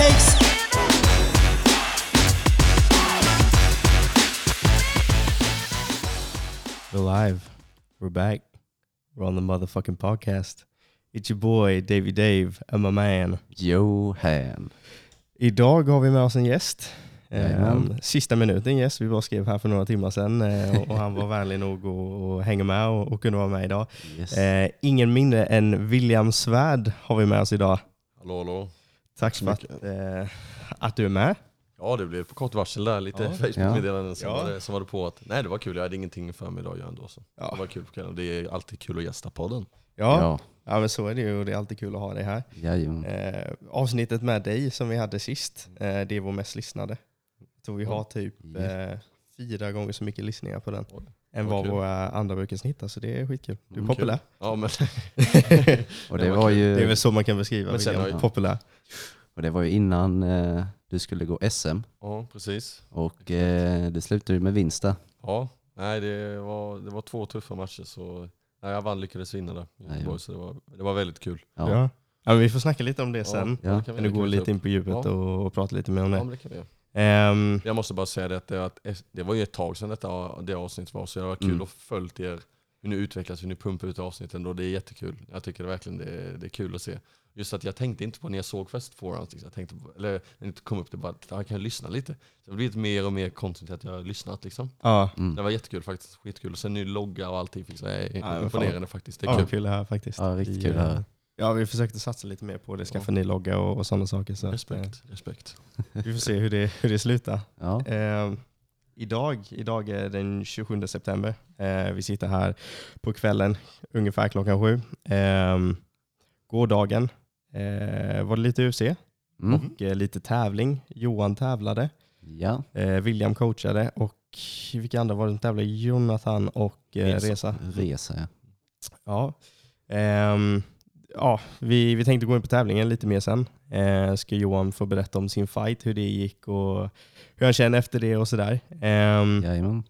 takes. We're live. We're back. We're on the motherfucking podcast. It's your boy Davy Dave and my man. Johan. Idag har vi med oss en gäst. Eh, sista minuten gäst. Vi bara skrev här för några timmar sedan eh, och, och han var vänlig nog att hänga med och, och kunde vara med idag. Yes. Eh, ingen mindre än William Svärd har vi med oss idag. Hallå hallå. Tack så för att, mycket. eh, att du är med. Ja det blev på kort varsel där, lite Ja. Facebook-meddelanden som, Ja. var det, som var det på att nej det var kul, jag hade ingenting för mig idag att göra ändå. Så. Ja. Det var kul på kvällen, det är alltid kul att gästa podden. Ja, ja. ja men så är det ju och det är alltid kul att ha dig här. Jajamän. Eh, avsnittet med dig som vi hade sist, eh, det är vår mest lyssnade. Jag tror vi har typ eh, fyra gånger så mycket lyssningar på den Oj, än vad kul. våra andra brukar snitta, så det är skitkul. Du är Mm, populär. Ja men Och det det var ju, Det är väl så man kan beskriva Men sen populär. Och det var ju innan eh, du skulle gå SM ja precis. och eh, det slutade ju med vinst där. Ja, nej det var, det var två tuffa matcher så nej, jag vann, lyckades vinna där i Göteborg så det var, det var väldigt kul. Ja. Ja. Ja. men vi får snacka lite om det sen. Ja. det kan du gå lite upp. in på djupet Ja. och, och prata lite mer om Ja det. men det kan vi göra. Ehm, Jag måste bara säga det att det, att det var ju ett tag sedan detta, det avsnittet var, så det var kul Mm. att följt er, hur ni utvecklas, hur ni pumpar ut avsnitten och det är jättekul. Jag tycker det verkligen det är, det är kul att se. Just att jag tänkte inte på när jag såg Fest Forums, liksom. jag tänkte, på- eller när det kom upp det bara, att jag kan lyssna lite. Så det har blivit mer och mer content att jag har lyssnat liksom. ja, Mm. Det var jättekul faktiskt, skitkul. Och sen ny logga och allting, liksom. det är men imponerande faktiskt. Det är ja, kul. kul det här faktiskt. Ja, riktigt kul eh, här. Ja, vi försökte satsa lite mer på det, skaffa ny logga och, och sådana saker. Så att, Respekt, respekt. eh, vi får se hur det, hur det slutar. Ja. Eh, idag, idag är den 27 september. Eh, vi sitter här på kvällen ungefär klockan sju. Eh, gårdagen eh, var det lite UFC Mm. och eh, lite tävling. Johan tävlade, Ja. eh, William coachade och vilka andra var det som tävlade? Jonathan och eh, Resa. Resa. Resa ja. Ja. Ehm, ja, vi, vi tänkte gå in på tävlingen lite mer sen. Eh, ska Johan få berätta om sin fight, hur det gick och hur han känner efter det och sådär. Jajamän.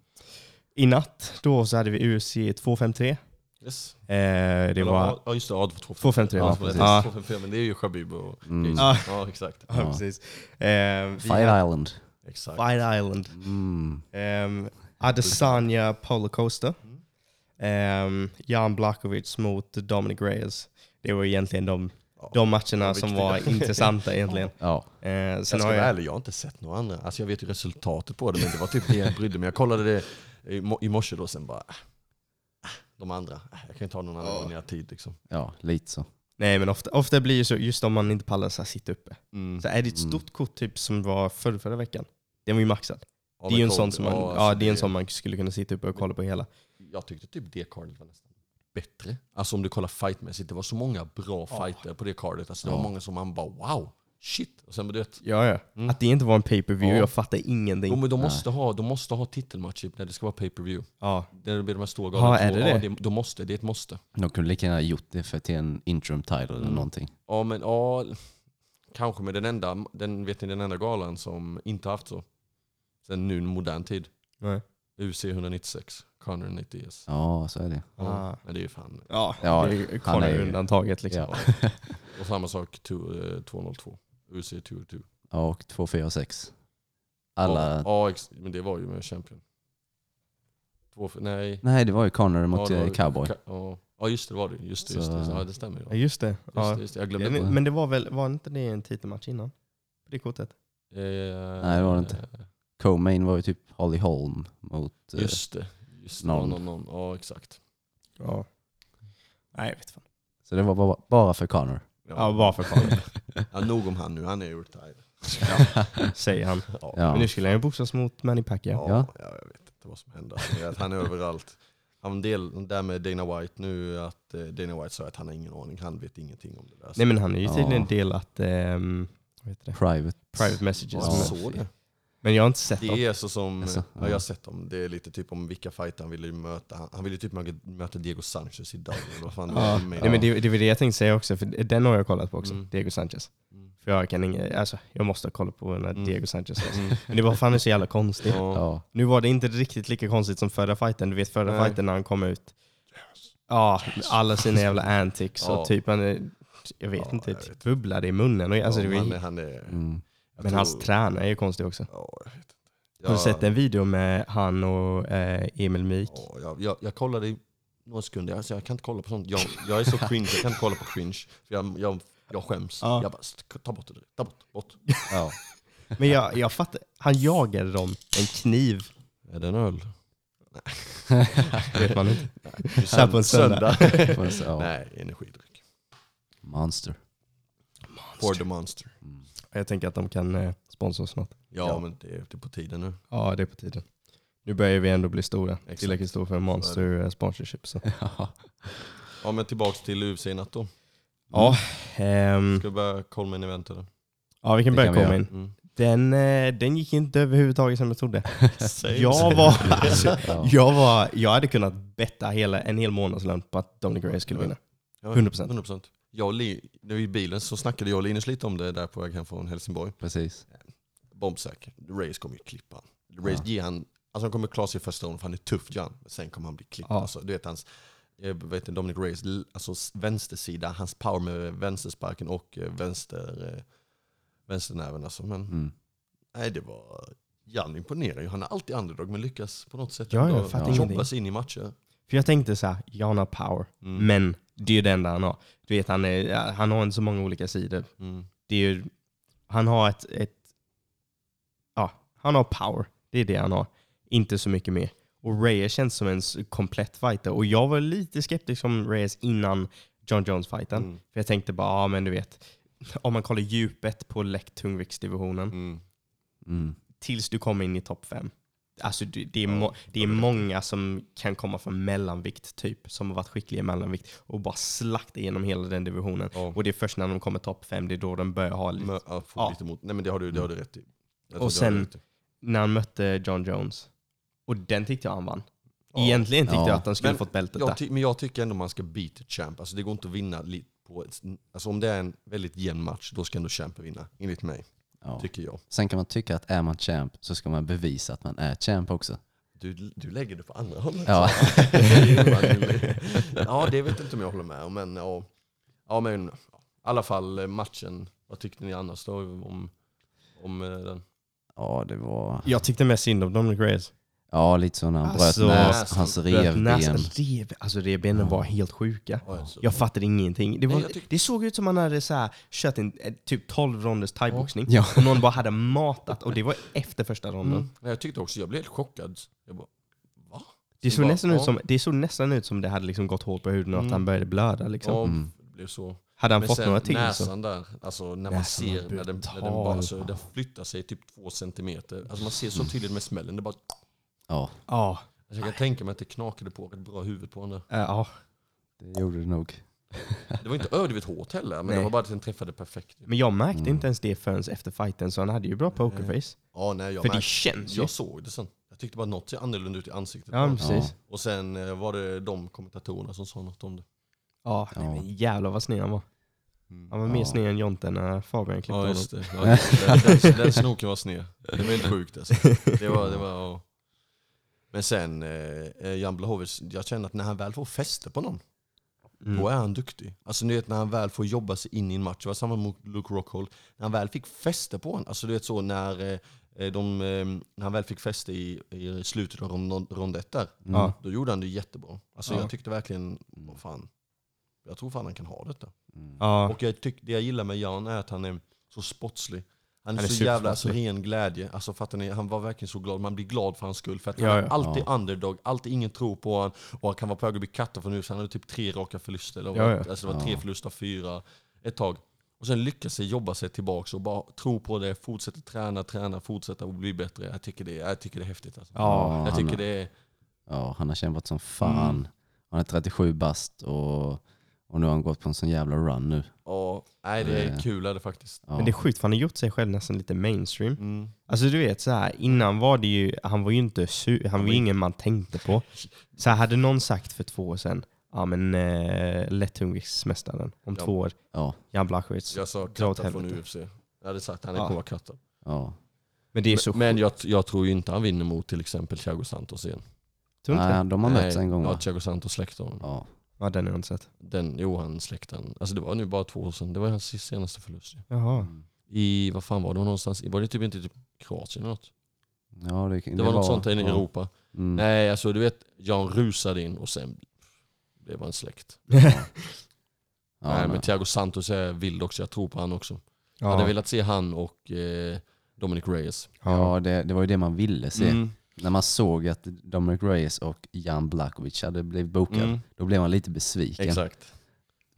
I natt då så hade vi UFC 253. Yes. Eh, det var... Ja just det, ja, det var 253, Ja, ja, precis. Ja. 254, men det är ju Shabib och Mm. Jason. Ja exakt. Ja, Ja. precis. Vi Fight hade- Island. exakt. Fight Island. Mm. Um, Adesanya Polocoaster. Um, Jan Blachowicz mot Dominic Reyes. Det var egentligen de, Ja. de matcherna var som var intressanta egentligen. Ja. Eh, Jag sen ska har vara jag, ärlig, jag har inte sett några andra. Alltså jag vet ju resultatet på det, men det var typ det jag brydde mig. Jag kollade det i, mo- i morse då, sen bara... De andra, äh, jag kan ju ta någon annan gång när jag har tid liksom. ja, lite så. nej men ofta, ofta blir det så, just om man inte pallar så här, sitta uppe. Mm. Så är det ett Mm. stort kort typ som var förra, förra veckan. Den var ju maxad. Ja, det är ju en sån som man, ja, alltså det är en sån man skulle kunna sitta uppe och kolla på hela. Jag tyckte typ det cardet var nästan bättre. Alltså om du kollar fightmässigt, det var så många bra fighter på det cardet. Alltså det var Ja. många som man bara wow, shit. Och sen du vet, Ja, ja. Mm. Att det inte var en pay-per-view, Ja. jag fattar ingenting. de, de, Nej. måste ha, de måste ha titelmatcher när det ska vara pay-per-view. Ja. När det blir de här stora Ja, galorna. är det ja, det? De måste, det är ett måste. De kunde lika gärna gjort det för till en interim title eller Mm. någonting. Ja men ja, kanske med den enda, den, vet ni, den enda galan som inte haft så. Sen nu modern tid. Nej. UC 196, Conor 90 yes. Ja, så är det. Ja, Ah. men det är ju fan. Ja, Ja, det är undantaget liksom. Ja. Och samma sak to- eh, 202, UC 202. ja, och 2, 4, 6. Alla... Ja, ja, men det var ju med Champion. Två, nej. Nej, det var ju Connor mot ja, det eh, Cowboy. Ka- Ja, ja just det var det. Just det, just det. Ja, det stämmer. Ja, Ja. just det. Just, Ja. det, just det. Jag glömde Det- bort. Men det var väl, var inte det en titelmatch innan? På det kortet? Eh, Nej, det var det inte. Co-main var ju typ Holly Holm mot... eh, Just det. Just det. någon. Någon. Någon, någon. Ja, exakt. Ja. Nej, jag vet fan. Så det var bara, bara för Connor. Ja, bara för Conor, Ja, nog om han nu, han är ju retired. säger han. Ja. Ja. Men nu skulle han ju boxas mot Manny Pacquiao. Ja, Ja. ja. jag vet inte vad som händer. Att han är överallt. Han del, där med Dana White nu, att eh, Dana White sa att han har ingen aning, han vet ingenting om det där. Nej men han är ju Ja. tydligen delat ehm, vad heter det? Private. private messages. ja, Ja. jag såg det. Men jag har inte sett dem. Det är så som, Alltså, ja, ja. jag har sett dem, det är lite typ om vilka fighter han ville möta. Han, han ville typ möta, Diego Sanchez idag. eller Vad fan det Ja. med. Nej, men det, det var det jag tänkte säga också, för den har jag kollat på också. Mm. Diego Sanchez. Mm. För jag kan inga, alltså jag måste ha kollat på när Mm. Diego Sanchez. Mm. Men det var fan så jävla konstigt. Ja. Ja. Nu var det inte riktigt lika konstigt som förra fighten. Du vet förra Nej. fighten när han kom ut. Ja, alla sina jävla antics och typ han, är- jag vet Ja, inte, jag typ vet. bubblade i munnen. Och, alltså, ja, det var, han, är- han är, Mm. Jag men tror- hans tränare är ju konstig också. Ja, jag vet inte. Har du Jag- sett en video med han och eh, Emil Mik? Ja, jag, jag, jag kollade i några sekunder, alltså jag kan inte kolla på sånt. Jag, jag är så cringe, jag kan inte kolla på cringe. För jag, jag, jag skäms. Ja. Jag bara, ta bort det, direkt. ta bort, bort. Ja. Men jag, jag fattar, han jagade dem en kniv. Är det en öl? vet man inte. Nej. Så här på en söndag. Jag ja. Nej, energidryck. Monster. For the monster. Mm. Jag tänker att de kan eh, sponsra oss snart. Ja, Ja. men det är, det är på tiden nu. Ja, det är på tiden. Nu börjar vi ändå bli stora. Exakt. Tillräckligt stora för en monster eh, sponsorship. Så. Ja. Ja men tillbaks till UFC natt då. Ja, ehm, Ska vi börja kolla en event eller? ja, vi kan Det börja kan komma in. Mm. Den, eh, den gick inte överhuvudtaget som jag trodde. Jag var, alltså, Ja. jag var, jag hade kunnat betta hela, en hel månadslön på att Dominic Reyes skulle vinna. Ja, 100%. 100%. Jag och Li, var i bilen så snackade jag och Linus lite om det där på väg hem från Helsingborg. Precis. Bombsäker. Reyes kommer ju klippa han. Reyes Ja. ger han, alltså han kommer klara sig i första ronden för han är tuff Jan. Men sen kommer han bli klippt. Ja. Alltså, du vet hans, jag vet inte, Dominic Reyes, l- alltså vänstersida, hans power med vänstersparken och eh, vänster, eh, vänsternäven alltså. Men Mm. nej det var, Jan imponerar ju. Han är alltid underdog men lyckas på något sätt Ja, jobba sig in i matcher. För jag tänkte så här, ja han har power, Mm. men det är ju det enda han har. Du vet, han, är, han har inte så många olika sidor. Mm. Det är ju, han har ett, ett, ja, han har power. Det är det han har. Inte så mycket mer. Och Reyes känns som en komplett fighter. Och jag var lite skeptisk om Reyes innan John Jones-fighten. Mm. För jag tänkte bara, ja men du vet, om man kollar djupet på lätt tungviktsdivisionen, Mm. Mm. tills du kommer in i topp fem. Alltså det, det, är, Ja, må, det är många som kan komma från mellanvikt typ, som har varit skickliga i mellanvikt och bara slakta igenom hela den divisionen. Ja. Och det är först när de kommer topp fem, det är då de börjar ha lite... Mö- ja, få Ja. lite emot. Nej men det har du, det har du rätt i. Jag Och sen-. När han mötte John Jones. Och den tyckte jag han vann. Ja. Egentligen tyckte Ja. jag att han skulle Men fått bältet Jag där. men jag tycker ändå man ska beat the champ. Alltså det går inte att vinna på ett, alltså om det är en väldigt jämn match, då ska ändå champen vinna. Enligt mig, Ja. tycker jag. Sen kan man tycka att är man champ så ska man bevisa att man är champ också. Du, du lägger det på andra hållet. Ja. Ja, det vet inte om jag håller med om. Men, ja. Ja, men i alla fall eh, matchen. Vad tyckte ni annars då om, om eh, den? Ja, det var... Jag tyckte mest synd om Dominic Reyes. Ja, lite så när han Alltså, bröt näs, näsan. hans revben. näsan. Rev, alltså revbenen Ja. var helt sjuka. Ja. Jag fattade ingenting. Det, var, Nej, jag tyck- det såg ut som han hade så här, kört en eh, typ 12 ronders thaiboxning. Ja. Och någon bara hade matat och det var efter första ronden. Mm. Nej, Jag tyckte också, jag blev helt chockad. Jag bara, va? Det, Så såg bara, nästan ja. ut som, det såg nästan ut som det hade liksom gått hårt på huden och att Mm. han började blöda. Liksom. Ja, Mm. det blev så. Hade han Men fått sen några till så. näsan där, alltså när man Näsan var ser när den, när den, brutal. bara, alltså, den flyttar sig typ två centimeter. Alltså man ser så tydligt med smällen. Det bara, Ja, Ja, alltså jag kan tänka mig att det knakade på rätt bra huvud på honom. eh, ja. det gjorde det nog. Det var inte överdrivet hårt heller, men Nej. det var bara att den träffade perfekt. Men jag märkte Mm. inte ens det förrän efter fighten så han hade ju bra pokerface. Ja, nej, jag, För det märkte, känns ju. jag såg det sen. Jag tyckte bara något ser annorlunda ut i ansiktet. Ja, men precis. Och sen eh, var det de kommentatorerna som sa något om det. Ja, Ja. nej, men jävlar vad sned han var. Han var mer Ja. sned än Jonte när Fabian klippte Ja, honom. just det. Ja, den, den, den snoken var sned. Det var helt sjukt alltså. Det var, det var, ja. Men sen, eh, Jan Blachowicz, jag känner att när han väl får fäste på någon, Mm. då är han duktig. Alltså du vet när han väl får jobba sig in i en match, det var samma mot Luke Rockhold, när han väl fick fäste på honom, alltså du vet så när, eh, de, eh, när han väl fick fäste i, i slutet av rond, rond ett där, Mm. Då gjorde han det jättebra. Alltså Ja. jag tyckte verkligen, vad fan, jag tror fan han kan ha detta. Mm. Ja. Och jag tyck, det jag gillar med Jan är att han är så sportslig. Han är, Han är så jävla så supersportslig. ren glädje. Alltså fattar ni? Han var verkligen så glad. Man blir glad för hans skull. För att Ja, han är ja. alltid Ja. underdog, alltid ingen tror på honom. Och han kan vara på väg att bli kattad för nu, så han hade typ tre raka förluster. Eller Ja, ja. Alltså det var tre Ja. förluster av fyra ett tag. Och sen lyckas sig jobba sig tillbaka och bara tro på det, fortsätta träna, träna, fortsätta och bli bättre. Jag tycker det, jag tycker det är häftigt. Alltså. Ja, jag han, tycker det är... ja, han har kämpat som fan. Mm. Han är 37 bast och, och nu har han gått på en sån jävla run nu. Ja, nej, det är Det- kul är det faktiskt. Ja. Men det är sjukt för han har gjort sig själv nästan lite mainstream. Mm. Alltså du vet så här, innan var det ju, han var ju inte su- han var ju ingen man tänkte på. Så här, hade någon sagt för två år sedan, ja men eh, lättungviktsmästaren om Ja. två år, Ja, Jan Blachowicz. Jag sa kattad från. UFC. Jag hade sagt att han Ja. kommer vara kattad. ja. Men det är så Men, jag, jag tror ju inte han vinner mot till exempel Thiago Santos igen. Tror du inte Nej, det? de har mötts en gång Ja, va? Thiago Santos släckte honom. Ja. Ja, den har jag inte sett. Den, jo han släckte den. Alltså det var nu bara två år sedan. Det var hans senaste förlust. ju. Jaha. Mm. I, vad fan var det var någonstans? Var det typ inte typ Kroatien eller något? Ja, det, Det, var något sånt där inne i ja. Europa. Mm. Nej alltså du vet, Jan rusade in och sen blev han släkt. Ja, Nej, nej. men Thiago Santos är vild också, jag tror på han också. Jag Ja, hade velat se han och eh, Dominic Reyes. ja. ja det, det var ju det man ville se. Mm. När man såg att Dominic Reyes och Jan Blachowicz hade blivit bokad, Mm. då blev man lite besviken. Exakt.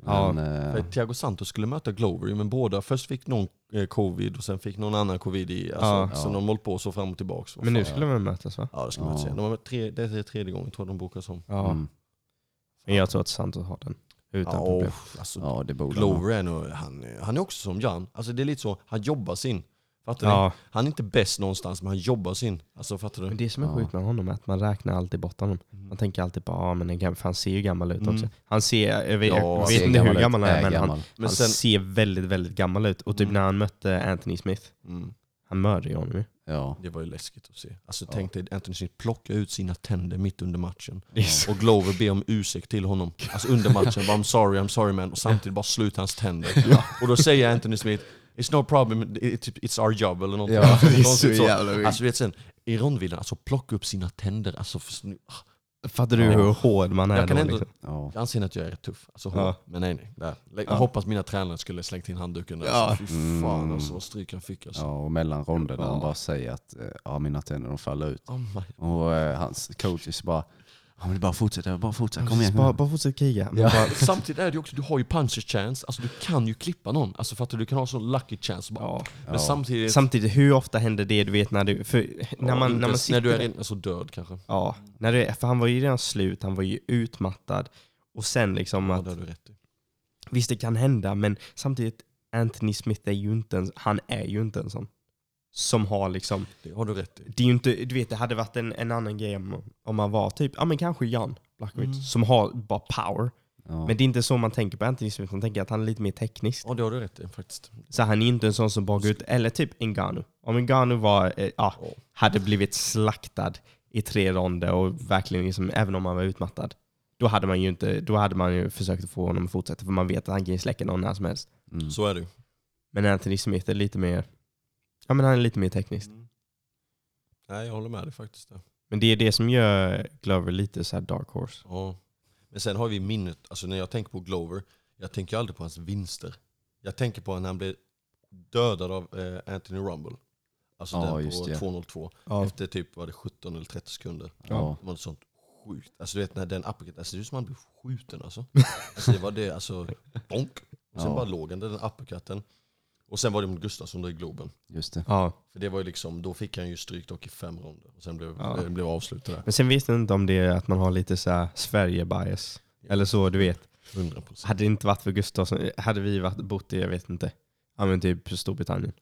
Ja. Men, eh, För Thiago Santos skulle möta Glover men båda, först fick någon eh, covid och sen fick någon annan covid i. Alltså, Ja. Så Ja. de hållit på så fram och tillbaka. Men nu skulle de mötas va? Ja det inte Ja. säga. De har tre, det är tredje gången tror jag de bokas om. Ja. mm. Men jag tror att Santos har den. Utan Ja, problem. alltså, ja, det borde. Glover är nog, han, han är också som Jan. Alltså det är lite så, han jobbar sin. Fattar du? Ja, Han är inte bäst någonstans men han jobbar sin. Alltså fattar du? men det som är Ja. sjukt med honom är att man räknar alltid bort honom. Man tänker alltid på, ja men en gammal, för han ser ju gammal ut Mm. också. Han ser, jag vet, Ja, jag han vet Ser inte hur ut, gammal han är, är men han, gammal. Men han sen, ser väldigt, väldigt gammal ut. Och typ Mm. när han mötte Anthony Smith, mm, han mördade ju honom ju. Ja. det var ju läskigt att se. Alltså Ja. tänk dig Anthony Smith plocka ut sina tänder mitt under matchen. Det är så- Och Glover ber om ursäkt till honom. Alltså under matchen, bara I'm sorry, I'm sorry man. Och samtidigt bara sluta hans tänder. Och då säger Anthony Smith It's no problem, it- it's our job eller någonting. Ja, det är så jävla sjukt. Alltså du vet sen, i rondvillan, alltså plocka upp sina tänder. Alltså, för, Fattar du Ja. hur hård man är Jag kan då? ändå- Liksom? Ja. jag anser att jag är rätt tuff. Alltså, hård. Ja. Men nej nej. Där. Jag Ja. hoppas mina tränare skulle slängt in handduken där. Ja. Alltså, fy fan Mm. alltså vad stryk jag fick alltså. ja, och mellan ronder där Ja. han bara säger att eh, ja, mina tänder de faller ut. Oh. Och eh, hans coaches bara, ja men det är bara att fortsätta, bara fortsätta, kom igen. Bara, bara fortsätt kriga. Men Ja. Bara, Samtidigt är det ju också, du har ju puncher chance, alltså du kan ju klippa någon. Alltså fattar du, du kan ha sån lucky chance. Bara. ja. Men Ja. samtidigt, Samtidigt, hur ofta händer det du vet när du... För när ja, man, när man sitter när du är redan så död kanske. Ja, när du, är- för han var ju redan slut, han var ju utmattad. Och sen liksom Ja, att, det har du rätt i. visst det kan hända, men samtidigt, Anthony Smith är ju inte en, han är ju inte en sån. Som har liksom, Det har du rätt i. det är ju inte, du vet det hade varit en, en annan grej om, om man var typ, ja men kanske Jan Blachowicz, Mm. som har bara power. Ja. Men det är inte så man tänker på Anthony Smith, man tänker att han är lite mer teknisk. Ja det har du rätt i faktiskt. Så han är inte en sån som bara går ut, eller typ Ngannou. Om Ngannou var, eh, ja, Ja. hade blivit slaktad i tre ronder och verkligen liksom, även om han var utmattad, då hade man ju inte, då hade man ju försökt få honom att fortsätta för man vet att han kan släcka någon när som helst. Mm. Så är det ju. Men Anthony Smith är lite mer, ja men han är lite mer teknisk. Mm. Nej jag håller med dig faktiskt. Där. Men det är det som gör Glover lite så här dark horse. Ja. Men sen har vi minnet, alltså när jag tänker på Glover, jag tänker aldrig på hans vinster. Jag tänker på när han blev dödad av eh, Anthony Rumble. Alltså Ja, den på det. 202. Ja. Efter typ var det 17 eller 30 sekunder. Ja. Det var något sånt sjukt. Alltså du vet när den uppercut, alltså, det ser ut som han blev skjuten alltså. alltså det var det, alltså donk. Och sen Ja. bara låg han där, den uppercutten. Och sen var det mot Gustafsson där i Globen. Just det. Ja. För det var ju liksom, då fick han ju stryk dock i fem ronder. Och sen blev Ja. det blev avslutat där. Men sen vet jag inte om det är att man har lite så här Sverige-bias. Eller så, du vet. 100%. Hade det inte varit för Gustafsson, hade vi varit, bott i, jag vet inte, ja men typ Storbritannien.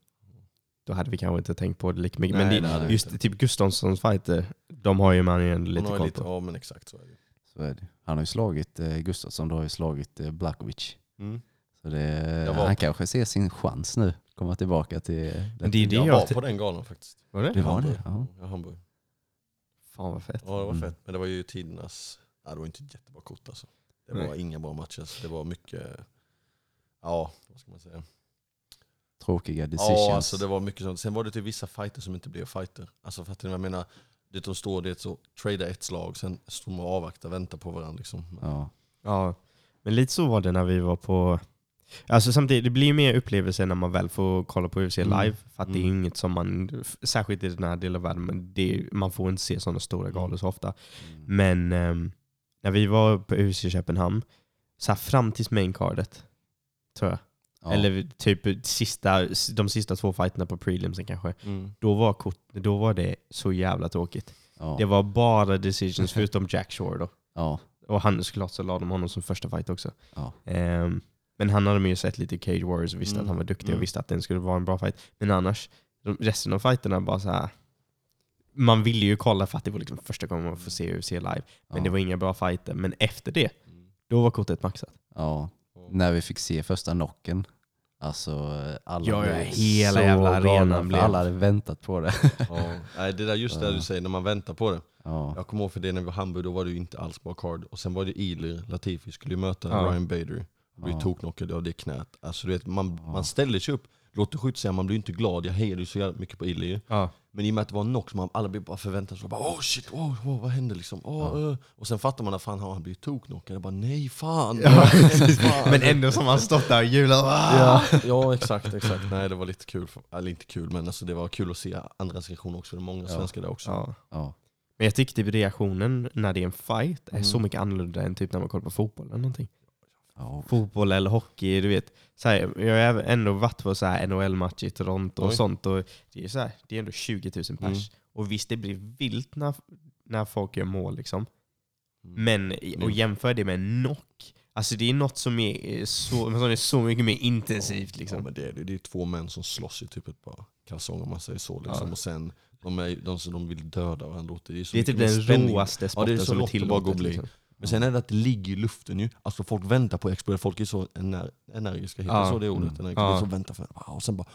Då hade vi kanske inte tänkt på det lika mycket. Nej, men det vi just inte. typ Gustafssons fighter, de har ju man ju ändå lite koll lite, på. ja men exakt så är det. Så är det. Han har ju slagit eh, Gustafsson, då har ju slagit eh, Blachowicz. Mm. Så det, Jag var- han kanske ser sin chans nu, komma tillbaka till... Men det är det Jag jag var på den galan faktiskt. Var det? Det var Hamburg. det? Ja. Ja, Hamburg. Fan vad fett. Ja det var Mm. fett. Men det var ju tidernas, ja, det var inte ett jättebra kort alltså. Det var Nej. inga bra matcher. Så det var mycket, ja vad ska man säga. Tråkiga decisions. Ja alltså det var mycket sånt. Sen var det till vissa fighter som inte blev fighter. Alltså fattar ni vad jag menar? Det de står det så, trada ett slag, sen står man och avvaktar, väntar på varandra liksom. ja. Ja, men lite så var det när vi var på... Alltså samtidigt, det blir ju mer upplevelse när man väl får kolla på UFC Mm. live. För att det är Mm. inget som man, särskilt i den här delen av världen, men det, man får inte se sådana stora galor så ofta. Mm. Men ehm, när vi var på UFC Köpenhamn, så fram till maincardet, tror jag. Ja. Eller typ sista, de sista två fighterna på prelimsen kanske. Mm. Då var, kort, då var det så jävla tråkigt. ja. Det var bara decisions förutom Jack Shore då. ja. Och han, såklart så la de honom som första fight också. Ja. Men han hade ju sett lite Cage Warriors och visste Mm. att han var duktig Mm. och visste att den skulle vara en bra fight. Men annars, de, resten av fighterna bara så här. Man ville ju kolla för att det var liksom första gången man får se UFC live. Men ja. det var inga bra fighter. Men efter det, Mm. då var kortet maxat. ja. När vi fick se första knocken Alltså alla Ja, ja, blev hela så jävla arenan blev- Alla hade väntat på det. Ja. Nej, det där just det du säger, när man väntar på det. Ja. Jag kommer ihåg för det när vi var i Hamburg, då var det ju inte alls bra card. Och sen var det Ilir, Latifi skulle ju möta Ja. Ryan Bader. Blir Ja. toknockad av det knät. Alltså du vet, man, Ja. man ställer sig upp, låter säga, man blir inte glad. Jag hejade ju så jävla mycket på Ilir. Ja. Men i och med att det var en knock, så man alla blev bara förväntade sig. Bara, oh shit, oh, oh, vad hände liksom? Oh, eh." Och sen fattar man att fan han blivit toknockad. Jag bara nej fan. Ja, fan. Men ändå som han stått där och jublat. Ja, ja exakt, exakt. Nej det var lite kul, eller inte kul men alltså, det var kul att se andras reaktioner också. Det är många Ja. svenskar där också. Ja. Ja. Men jag tycker typ reaktionen när det är en fight är Mm. så mycket annorlunda än typ när man kollar på fotboll eller någonting. Ja. Fotboll eller hockey, du vet. Så här, jag har ändå varit på NHL-matcher i Toronto och Oj. sånt. Och det, är så här, det är ändå 20 000 pers. Mm. Och visst, det blir vilt när, när folk gör mål. Liksom. Mm. Men och jämför det med knock. Alltså det är något som är så, som är så mycket mer intensivt. Ja, Liksom. men det, är det. är två män som slåss i typ ett par kalsonger om man säger så. Liksom. Ja. Och sen, de, är, de, som de vill döda varandra. Det är, så Det är typ den spänning. råaste Ja, sporten det är så som är att bli. Liksom. Men sen är det att det ligger i luften ju. Alltså folk väntar på att explodera. Folk är så ener, energiska, heter Ja. så det ordet? Mm. Energiska. Ja. Så väntar för, wow, och sen bara...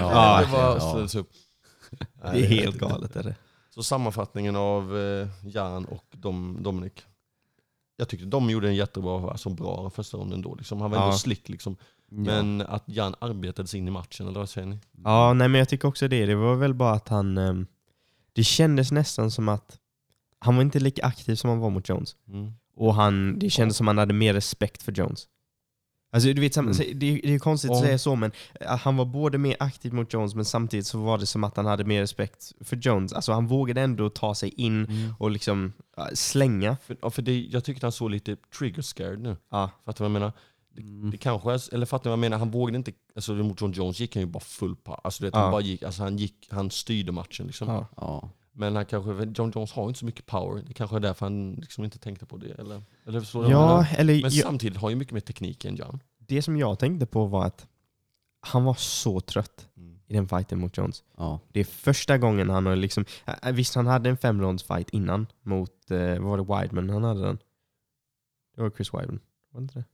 Ja, det så, ja. så, Det är helt galet. Är det. Så sammanfattningen av eh, Jan och Dom, Dominic. Jag tyckte de gjorde en jättebra, alltså bra första ronden då. Liksom. Han var ändå Ja. slick liksom. Men att Jan arbetade sig in i matchen, eller vad säger ni? Ja, nej men jag tycker också det. Det var väl bara att han... ehm, Det kändes nästan som att han var inte lika aktiv som han var mot Jones. Mm. Och han, det kändes som att han hade mer respekt för Jones. Alltså du vet, Mm. så- det, det är konstigt att säga så men att han var både mer aktiv mot Jones men samtidigt så var det som att han hade mer respekt för Jones. Alltså han vågade ändå ta sig in och liksom ja, slänga. För, ja, för det, jag tyckte han såg lite trigger scared nu. Ja, Fattar du vad jag menar? Det, Mm. det kanske eller fattar du vad jag menar? Han vågade inte, alltså mot John Jones gick han ju bara full på. Alltså, vet, Ja. han, bara gick, alltså, han, gick, han styrde matchen liksom. ja. Men han kanske, John Jones har inte så mycket power. Det kanske är därför han liksom inte tänkte på det. Eller, eller förstår ja eller Men jag, samtidigt har han ju mycket mer teknik än Jan. det som jag tänkte på var att han var så trött i den fighten mot Jones. Ja. Det är första gången han har liksom... Visst, han hade en femrondsfight innan mot, eh, vad var det, Wideman han hade den? Det var Chris Wideman, var det inte det?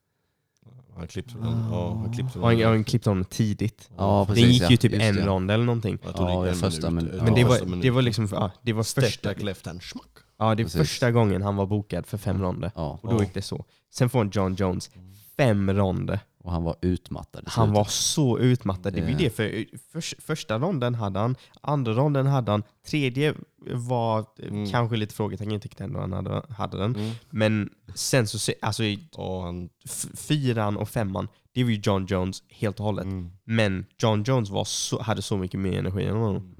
Han klippte den. Ja, han klippte Och han, den. han klippte honom tidigt. Ja, Den precis, gick ju ja. typ Just en det. rond eller någonting. Jag tror det Ja, gick det en första minut. minut. Ja, Men det första var, det var liksom, ja, det var Step första, back left hand, schmack. ja, det Precis. första gången han var bokad för fem ronder. Ja. Och då Ja. gick det så. Sen får John Jones fem ronder. Och han var utmattad Han var så utmattad. Det var ju Det- det, för för, första ronden hade han, andra ronden hade han, tredje var Mm. kanske lite frågetecken, jag tyckte ändå han hade, hade den. Mm. Men sen så, alltså i Ja, han, fyran och femman, det var ju John Jones helt och hållet. mm. Men John Jones var så, hade så mycket mer energi än honom.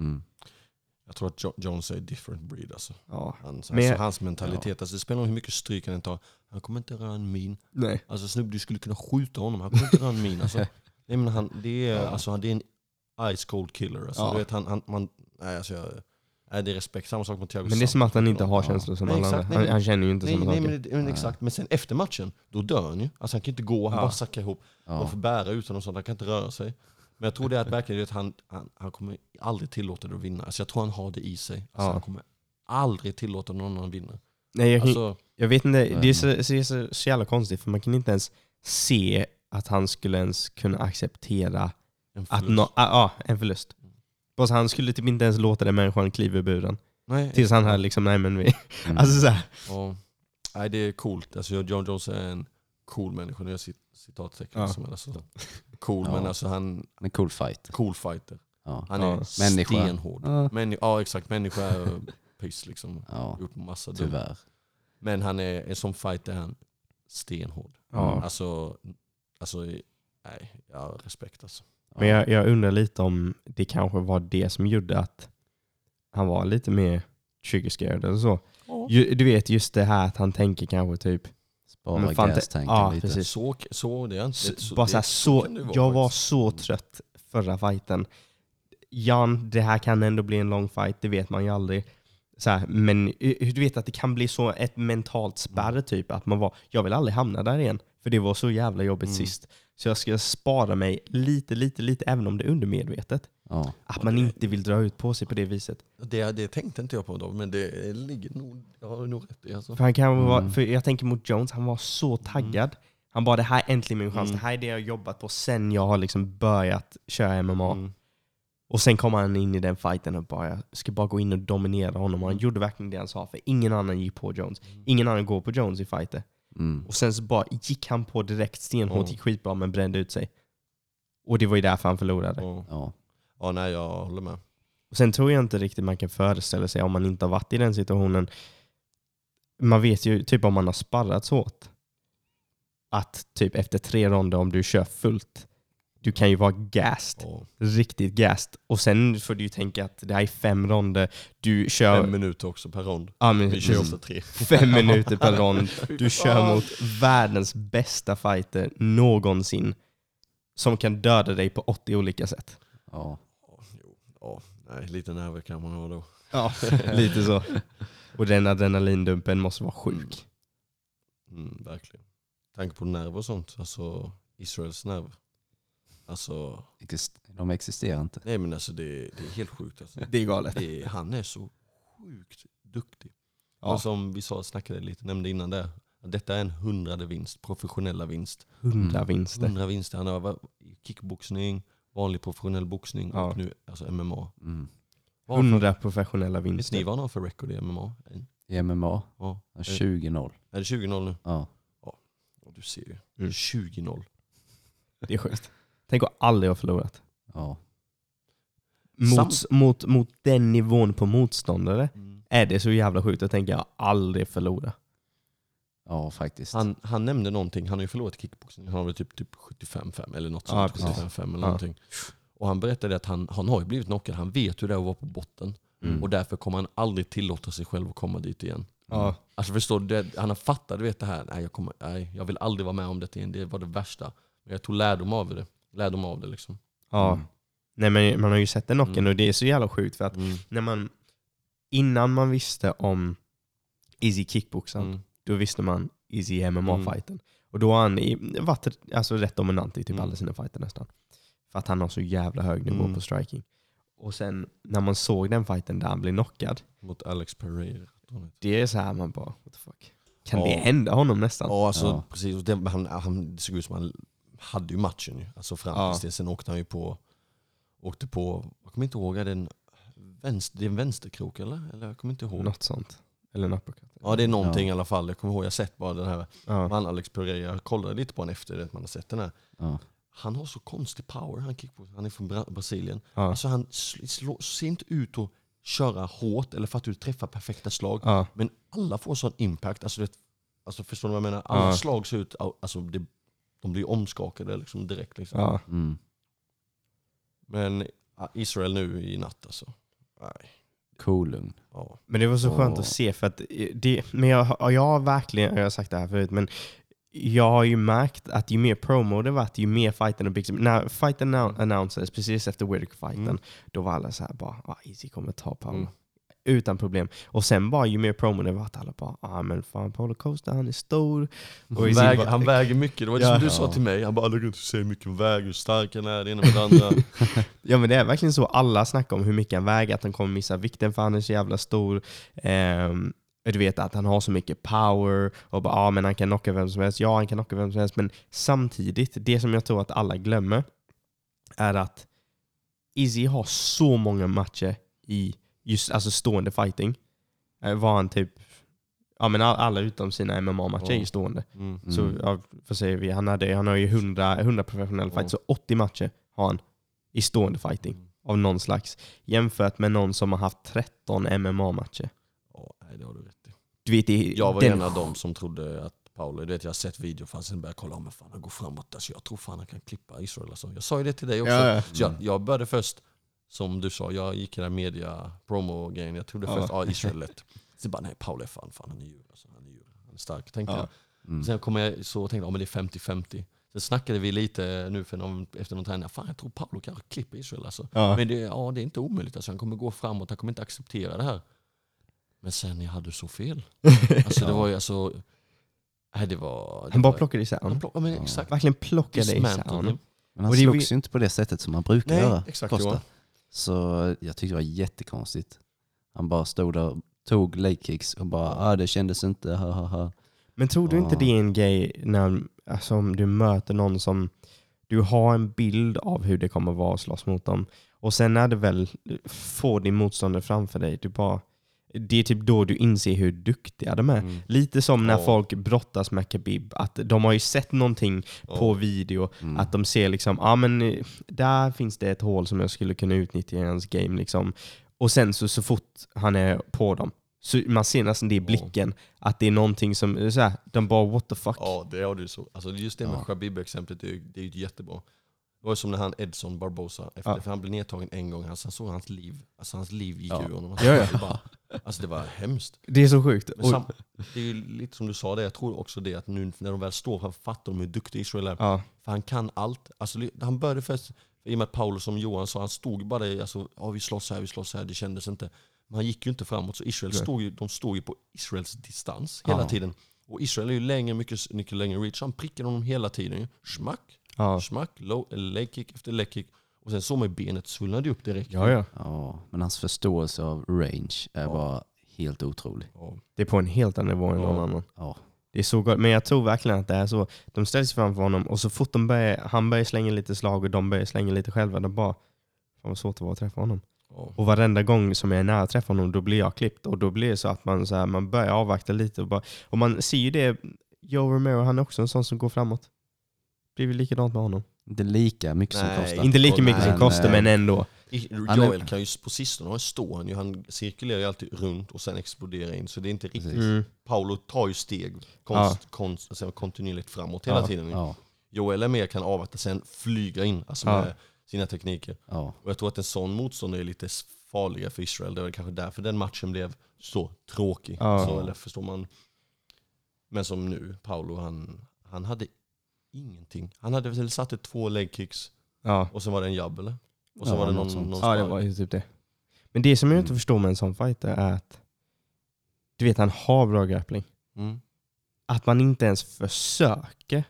Jag tror att jo Jones är different breed alltså. Ja. Hans, Men- alltså, hans mentalitet, alltså, det spelar hur mycket stryk han tar. Han kommer inte röra en min. Nej. Alltså snubbe, du skulle kunna skjuta honom. Han kommer inte röra en min. Alltså. Nej, men han, det, är, alltså, han- det är en ice cold killer. Alltså, Ja. du vet, han, han, man, nej, alltså, jag, nej, det är respekt. Samma sak mot Thiago Men det är som att han inte har Ja. känslor som Nej, alla exakt. andra. Han, men- han känner ju inte Nej, samma nej, saker. men, men exakt. Men sen efter matchen, då dör han ju. Alltså han kan inte gå, han Ja. bara sackar ihop. Man Ja. får bära ut honom sånt, han kan inte röra sig. Men jag tror det är att verkligen, att han, han, han kommer aldrig tillåta det att vinna. Alltså jag tror han har det i sig. Alltså Ja. Han kommer aldrig tillåta någon annan vinna. Nej, jag, kan- Alltså, jag vet inte, det är, så, det är så, så jävla konstigt för man kan inte ens se att han skulle ens kunna acceptera en att förlust. no, ah, ah, en förlust. Så han skulle typ inte ens låta den människan kliva ur buren. Nej, Tills han hade liksom, nej men vi... Mm. Alltså så Ja. Nej, det är coolt. Alltså, John Jones är en cool människa. Nu är jag cit citattecken. Ja. Som är alltså, cool, Ja. men alltså han En cool fight. cool fighter. Ja. Han Ja. är Människa. stenhård. Ja. Männi ja exakt, människa är piss liksom. Ja, Gjort massa dumt. tyvärr. Men han är, en som fighter är han stenhård. ja. Alltså, alltså, nej, jag har respekt alltså. Men jag, jag undrar lite om det kanske var det som gjorde att han var lite mer trigger scared eller så. Du vet just det här att han tänker kanske typ... Spara Men fan, gastanken ja, lite. precis. Så, så det är inte... Så, så, bara så här, så, vara jag var så trött förra fighten. Jan, det här kan ändå bli en lång fight, det vet man ju aldrig. Så här, men du vet att det kan bli så ett mentalt spärr typ, att man var, jag vill aldrig hamna där igen. För det var så jävla jobbigt Mm. sist. Så jag ska spara mig lite, lite, lite, även om det är undermedvetet. Ja. Att man inte vill dra ut på sig på det viset. Det, det tänkte inte jag på då, men det ligger nog, jag har nog rätt i alltså. För, han kan vara, Mm. för jag tänker mot Jones, han var så taggad. Han bara det här är äntligen min chans, Mm. det här är det jag har jobbat på sen jag har liksom börjat köra MMA. Mm. Och sen kommer han in i den fighten och bara, jag ska bara gå in och dominera honom. Och han gjorde verkligen det han sa, för ingen annan gick på Jones. Ingen annan går på Jones i fighter. Mm. Och sen så bara gick han på direkt stenhårt, Mm. gick skitbra men brände ut sig. Och det var ju därför han förlorade. Ja. Ja. ja, nej jag håller med. Och sen tror jag inte riktigt man kan föreställa sig om man inte har varit i den situationen. Man vet ju typ om man har sparrat så hårt. Att typ efter tre ronder om du kör fullt, du kan ju vara gassed. Ja. Riktigt gassed. Och sen får du ju tänka att det här är fem ronder. Du kör... Fem minuter också per rond. ja, men, Vi kör ofta tre. fem minuter per rond. Du kör mot världens bästa fighter någonsin. Som kan döda dig på 80 olika sätt. Ja. Ja, nej, lite nerver kan man ha då. Ja, lite så. Och den adrenalindumpen måste vara sjuk. Mm, verkligen. Tanke på nerver och sånt, alltså Israels nerver. Alltså, Exist- De existerar inte. nej men alltså det, det är helt sjukt. Alltså. Det är galet. Det är, han är så sjukt duktig. Ja. Och som vi sa, snackade lite, nämnde innan där. att Detta är en hundrade vinst, professionella vinst. Hundra Mm. vinster. Hundra vinster. Han har varit i kickboxning, vanlig professionell boxning Ja. och nu alltså MMA. Mm. Vad har han för- Hundra professionella Vet ni vinster. vad han har för record i MMA? I MMA, Ja. ja, 20-0. Är det 20-0 nu? Ja. Ja, du ser ju. Mm. 20-0. Det är sjukt. Tänk att aldrig ha förlorat. Ja. Mot, mot, mot den nivån på motståndare Mm. är det så jävla sjukt att tänka jag aldrig förlora. ja, faktiskt. Han, han nämnde någonting, han har ju förlorat i kickboxning, han har väl typ, typ 75-5 eller något Ja, sånt. precis. 75-5 eller Ja. någonting. Och han berättade att han, han har ju blivit knockad, han vet hur det är att vara på botten. Mm. Och därför kommer han aldrig tillåta sig själv att komma dit igen. Ja. Alltså förstår du, det, han har fattat du vet det här, nej jag, kommer, nej jag vill aldrig vara med om det igen, det var det värsta. Men jag tog lärdom av det. Lärdom av det liksom. ja. Mm. Nej, men man har ju sett den knocken Mm. och det är så jävla sjukt för att Mm. när man, innan man visste om Easy kickboxen, Mm. då visste man Easy MMA-fighten. Och då har han i- varit alltså, rätt dominant i typ Mm. alla sina fighter nästan. För att han har så jävla hög nivå Mm. på striking. Och sen när man såg den fighten där han blev knockad, Mot Alex Pereira. det är så här man bara, what the fuck. Kan Ja. det hända honom nästan? Ja, alltså, Ja. precis. Det, han, han, det såg ut som han hade ju matchen ju. Alltså fram Ja. tills det. Sen åkte han ju på, åkte på, jag kommer inte ihåg, är det en, vänster, det är en vänsterkrok eller? eller? Jag kommer inte ihåg. Något sånt. Eller en uppercut. Ja det är någonting Ja. i alla fall. Jag kommer ihåg, jag har sett bara den här, Ja. han Alex Pereira, jag kollade lite på honom efter det, att man har sett den här. Ja. Han har så konstig power, han, kickbox, han är från Bra Brasilien. Ja. Alltså han sl- slår, ser inte ut att köra hårt eller för att du träffar perfekta slag. Ja. Men alla får sån impact. Alltså, det, alltså förstår du vad jag menar? Alla Ja. slag ser ut, alltså det, de blir omskakade liksom direkt. Liksom. Ja. Mm. Men Israel nu i natt alltså. Nej. Kolugn. Ja. Men det var så skönt att se för att det, men jag, har- jag har verkligen, jag har sagt det här förut, men jag har ju märkt att ju mer promo det varit, ju mer fighten och Big När fighten annonserades precis efter Whittaker-fighten, Mm. då var alla så här bara, ah, Easy kommer ta Paolo. Mm. Utan problem. Och sen bara ju mer promo det var, att alla bara, ah men fan Paolo Costa han är stor. Och Han, bara- han väger mycket, det var det Ja. som du sa till mig. Han bara, du inte säga mycket om väger, hur stark han är, det ena med det andra. Ja men det är verkligen så, alla snackar om hur mycket han väger, att han kommer missa vikten för han är så jävla stor. Ehm, du vet att han har så mycket power och bara ah, men han kan knocka vem som helst. Ja, han kan knocka vem som helst. Men samtidigt, det som jag tror att alla glömmer är att Izzy har så många matcher i just alltså stående fighting. Eh, Var han typ, ja men all- alla utom sina MMA-matcher är ju stående. Mm. Mm. Så ja, vad säger vi? Han, hade, han har ju 100, 100 professionella fights, så 80 matcher har han i stående fighting Mm. av någon slags. Jämfört med någon som har haft 13 MMA-matcher. Ja, nej, det har du rätt i. Du vet, det, Jag var den- en av dem som trodde att Paolo, du vet jag har sett video för sen började jag kolla, men fan han går framåt. Alltså, jag tror fan han kan klippa Israel. Alltså. Jag sa ju det till dig också. Ja, ja. Så jag, jag började först, som du sa, jag gick i den media promo-grejen. Jag trodde Ja. först, ja Israel lätt. Sen bara, nej Paolo är fan, fan han är djur. Alltså, han är. Han är stark, tänkte Ja. jag. Mm. Sen kom jag så och tänkte, ja men det är 50-50. Sen snackade vi lite nu för någon, efter någon träning, fan jag tror Paolo kanske klipper Israel alltså. Ja. Men det, ja, det är inte omöjligt, alltså, han kommer gå framåt, han kommer inte acceptera det här. Men sen jag hade så fel. Alltså det var ju alltså... Nej, det var... det han bara var- plockade isär honom. plock, ja. Verkligen plockade isär honom. Men han slogs ju inte på det sättet som han brukar Nej, göra. exakt Costa. Så jag tyckte det var jättekonstigt. Han bara stod där, tog leg kicks och bara ah, det kändes inte, ha ha ha. Men tror du inte det är en grej när alltså, om du möter någon som du har en bild av hur det kommer vara att slåss mot dem. Och sen när du väl får din motståndare framför dig, du bara, det är typ då du inser hur duktiga de är. Mm. Lite som när Ja. folk brottas med Khabib, att de har ju sett någonting på Ja. video, Mm. att de ser liksom, ja ah, men där finns det ett hål som jag skulle kunna utnyttja i hans game. Liksom. Och sen så, så fort han är på dem, så man ser nästan det i blicken, att det är någonting som, så här, de bara what the fuck. Ja, det har du så. Alltså just det med. Khabib-exemplet, det är, det är ju jättebra. Det var som när han Edson Barbosa, efter, Ja. för han blev nedtagen en gång, han, sen såg hans liv, alltså hans liv gick Ja. ur honom. Ja, ja. Det, bara, alltså det var hemskt. Det är så sjukt. Sam, det är ju lite som du sa, det, jag tror också det att nu när de väl står här fattar de hur duktig Israel är. ja, För han kan allt. Alltså, han började först, i och med att Paolo som Johan sa, han stod bara där, alltså, ja, vi slåss här, vi slåss här, det kändes inte. Men han gick ju inte framåt, så Israel stod ju, de stod ju på Israels distans Ja. hela tiden. Och Israel är ju längre, mycket, mycket längre reach, så han prickade honom hela tiden. Schmack, ja. schmack, low, eller leg kick efter leg kick. Och sen såg man ju benet svullnade upp direkt. ja, ja. Ja, men hans förståelse av range är Ja. bara helt otrolig. Ja. Det är på en helt annan nivå än Ja. någon annan. Ja, Det är så gott. Men jag tror verkligen att det är så. De ställs framför honom och så fort de börjar, han börjar slänga lite slag och de börjar slänga lite själva, de bara Fan vad svårt det var att träffa honom. Ja. Och varenda gång som jag är nära att träffa honom, då blir jag klippt. Och då blir det så att man, så här, man börjar avvakta lite. Och, bara, och man ser ju det, Joe Romero, han är också en sån som går framåt. Det blir väl likadant med honom. inte lika mycket som Nej, kostar. Inte lika mycket som kostar, eh, men ändå. Joel kan ju på sistone står han ju, han cirkulerar ju alltid runt och sen exploderar in. Så det är inte riktigt. Mm. Paolo tar ju steg konst, konst, alltså kontinuerligt framåt hela Ja. tiden. Ja, Joel är mer kan avvakta, sen flyga in alltså Ja. med sina tekniker. ja, Och jag tror att en sån motståndare är lite farligare för Israel. Det är väl kanske därför den matchen blev så tråkig. Ja. Så, eller förstår man? Men som nu, Paolo, han, han hade ingenting. Han hade väl satt ett två leg kicks Ja. och sen var det en jabb eller? Och sen Ja, var det något någon, sånt. någon ja, det spark. var ju typ det. Men det som jag inte Mm. förstår med en sån fighter är att du vet, han har bra grappling. Mm. att man inte ens försöker.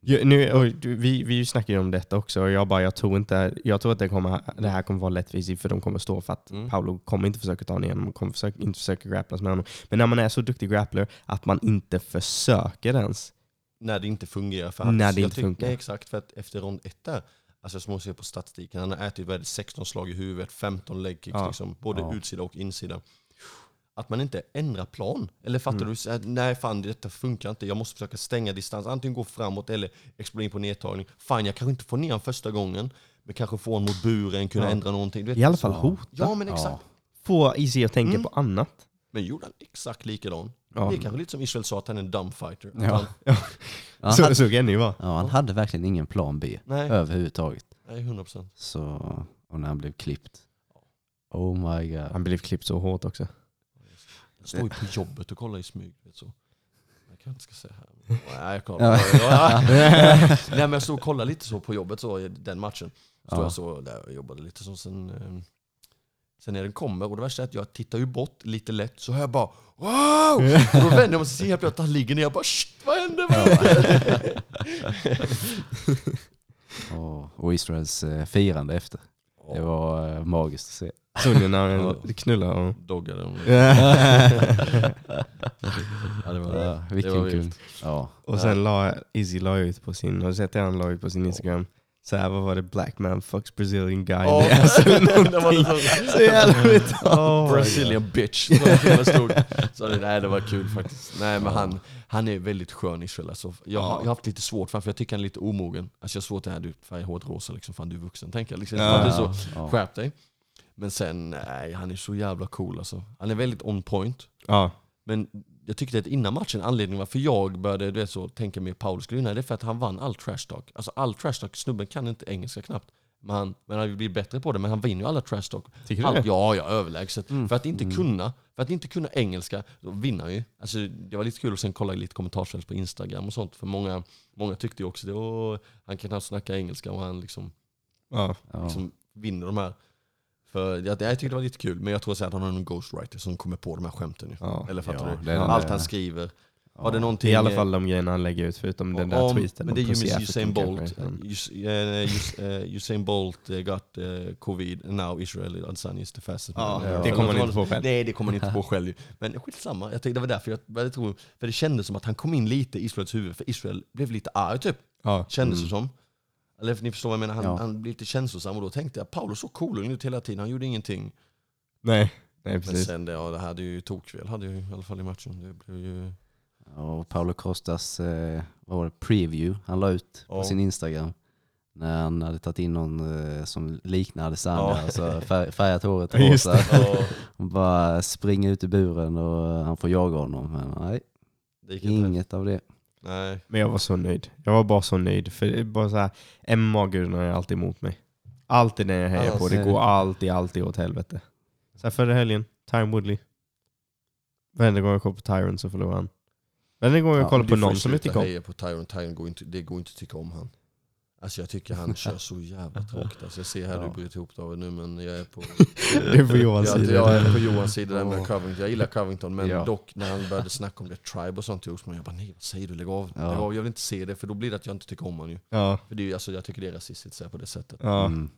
Jag, nu, och du- vi, vi snackar ju om detta också och jag bara, jag tror inte, jag tror att det, kommer, det här kommer vara lättvis för de kommer stå för att Mm. Paolo kommer inte försöka ta honom igenom och kommer försöka, inte försöka grapplas med honom. Men när man är så duktig grappler att man inte försöker ens. När det inte fungerar. För När det inte funkar. Nej, exakt, för att efter rond ett där, alltså som man ser på statistiken, han har ätit det, 16 slag i huvudet, 15 leg kicks, Ja. liksom, både Ja. utsida och insida. Att man inte ändrar plan. Eller fattar Mm. du? Här, Nej fan detta funkar inte, jag måste försöka stänga distans. Antingen gå framåt eller explodera in på nedtagning. Fan jag kanske inte får ner honom första gången, men kanske få honom mot buren, kunna Ja. ändra någonting. Vet, I alla fall hota. Ja men exakt. Få Easy att tänka Mm. på annat. Men gjorde han exakt likadan. Ja. Det är kanske lite som Israel sa, att han är en dumb fighter. Att Ja. Han, han, så, så kan det ju vara. ja, han hade verkligen ingen plan B nej, överhuvudtaget. nej, 100%. Så, och när han blev klippt. Oh my god. Han blev klippt så hårt också. Jag står ju på jobbet och kollar i smyg. Vet så. Jag kanske inte ska säga här. Nej, jag kollar. Ja. Nej men jag stod och kollade lite så på jobbet så, den matchen. Stod Ja. jag så där och jobbade lite så sen, eh, sen när den kommer, och det värsta är att jag tittar ju bort lite lätt, så hör jag bara Wow! Och då vänder jag mig och ser helt plötsligt att han ligger ner, jag bara Shit, vad hände? Vad hände? Och, och Israels eh, firande efter. Det var eh, magiskt att se. Såg ni när Ja. han knullar honom? Doggade de. Ja. Ja, det var, Ja, det var vilken kul. Ja. Och sen la Izzy la ut på sin, har du sett det han la ut på sin Instagram? Så här, vad var det? Black man fucks Brazilian guy. Ja, Det alltså det var så- Så jävla. Oh, Brazilian bitch. Så stod. Så det, nej, det var kul faktiskt. Nej, men han, han är väldigt skön Israel. Alltså, jag, har, Ja. jag har haft lite svårt för för jag tycker han är lite omogen. Alltså jag har svårt det här, du färgar håret rosa liksom, fan du är vuxen. Tänker jag liksom. Ja. Så, Ja. skärp dig. Men sen, nej, han är så jävla cool alltså. Han är väldigt on point. Ja. Men jag tyckte att innan matchen, anledningen varför jag började du vet, så, tänka mer skulle vinna, det är för att han vann all trash talk. Alltså all trash talk, snubben kan inte engelska knappt. Men han, men han blir bättre på det, men han vinner ju alla trash talk. Tycker du Allt, det? ja, ja, överlägset. Mm. För, att inte Mm. kunna, för att inte kunna engelska, då vinner han ju. Alltså, det var lite kul att sen kolla lite kommentarsfält på Instagram och sånt. För många, många tyckte ju också det. Och han kan knappt snacka engelska och han liksom, Ja. Ja. liksom vinner de här. För jag, jag tyckte det var lite kul, men jag tror så att han har en ghostwriter som kommer på de här skämten. Ja. Eller fattar Ja, du? Allt han skriver. Var det någonting... I alla eh, fall de grejerna han lägger ut förutom den där om- tweeten. Men det är ju Pussy med African Usain Bolt. Us- eh, eh, Usain Bolt eh, got eh, covid and now Israel Adesanya is the fastest Ja, man. det kommer han inte på själv. Nej, det kommer han inte på själv. Men skitsamma, jag tänkte det var därför jag, jag tror, för det kändes som att han kom in lite i Israels huvud, för Israel blev lite arg typ. Ja. Kändes det Mm. som. Eller ni förstår vad jag menar, han, Ja. han blev lite känslosam och då tänkte jag, Paolo såg cool ut hela tiden, han gjorde ingenting. Nej, nej Men precis. sen det, ja, det hade ju tokväl, hade ju i alla fall i matchen. Det blev ju... Och Paolo Costas eh, vad var det, preview han la ut på Ja. sin Instagram. När han hade tagit in någon eh, som liknade Adesanya, Ja. alltså fär, färgat håret just rosa. Ja, Och bara springer ut i buren och han får jaga honom. Men nej, det gick inte. inget av det. Nej. Men jag var så nöjd. Jag var bara så nöjd. För det är bara så här, MMA-gudarna är alltid emot mig. Alltid när jag hejar Alltså, på. Det går alltid, alltid åt helvete. Så här förra helgen, Tyron Woodley. Varenda gång jag kollar på Tyron så förlorar han. Varenda gång jag Ja, kollar på någon som jag tycker om. heja på Tyron, Tyron går inte, det går inte att tycka om han. Alltså jag tycker han kör så jävla tråkigt. Alltså jag ser här du Ja. bryter ihop David nu men jag är på... Du är på Johans jag, sida. jag är på Johans sida där med. Covington. Jag gillar Covington men Ja. dock när han började snacka om det tribe och sånt till Osman, jag bara nej vad säger du? Lägg av. Ja. Lägg av. Jag vill inte se det för då blir det att jag inte tycker om honom ju. Ja, För det alltså, jag tycker det är rasistiskt på det sättet. ja. Mm.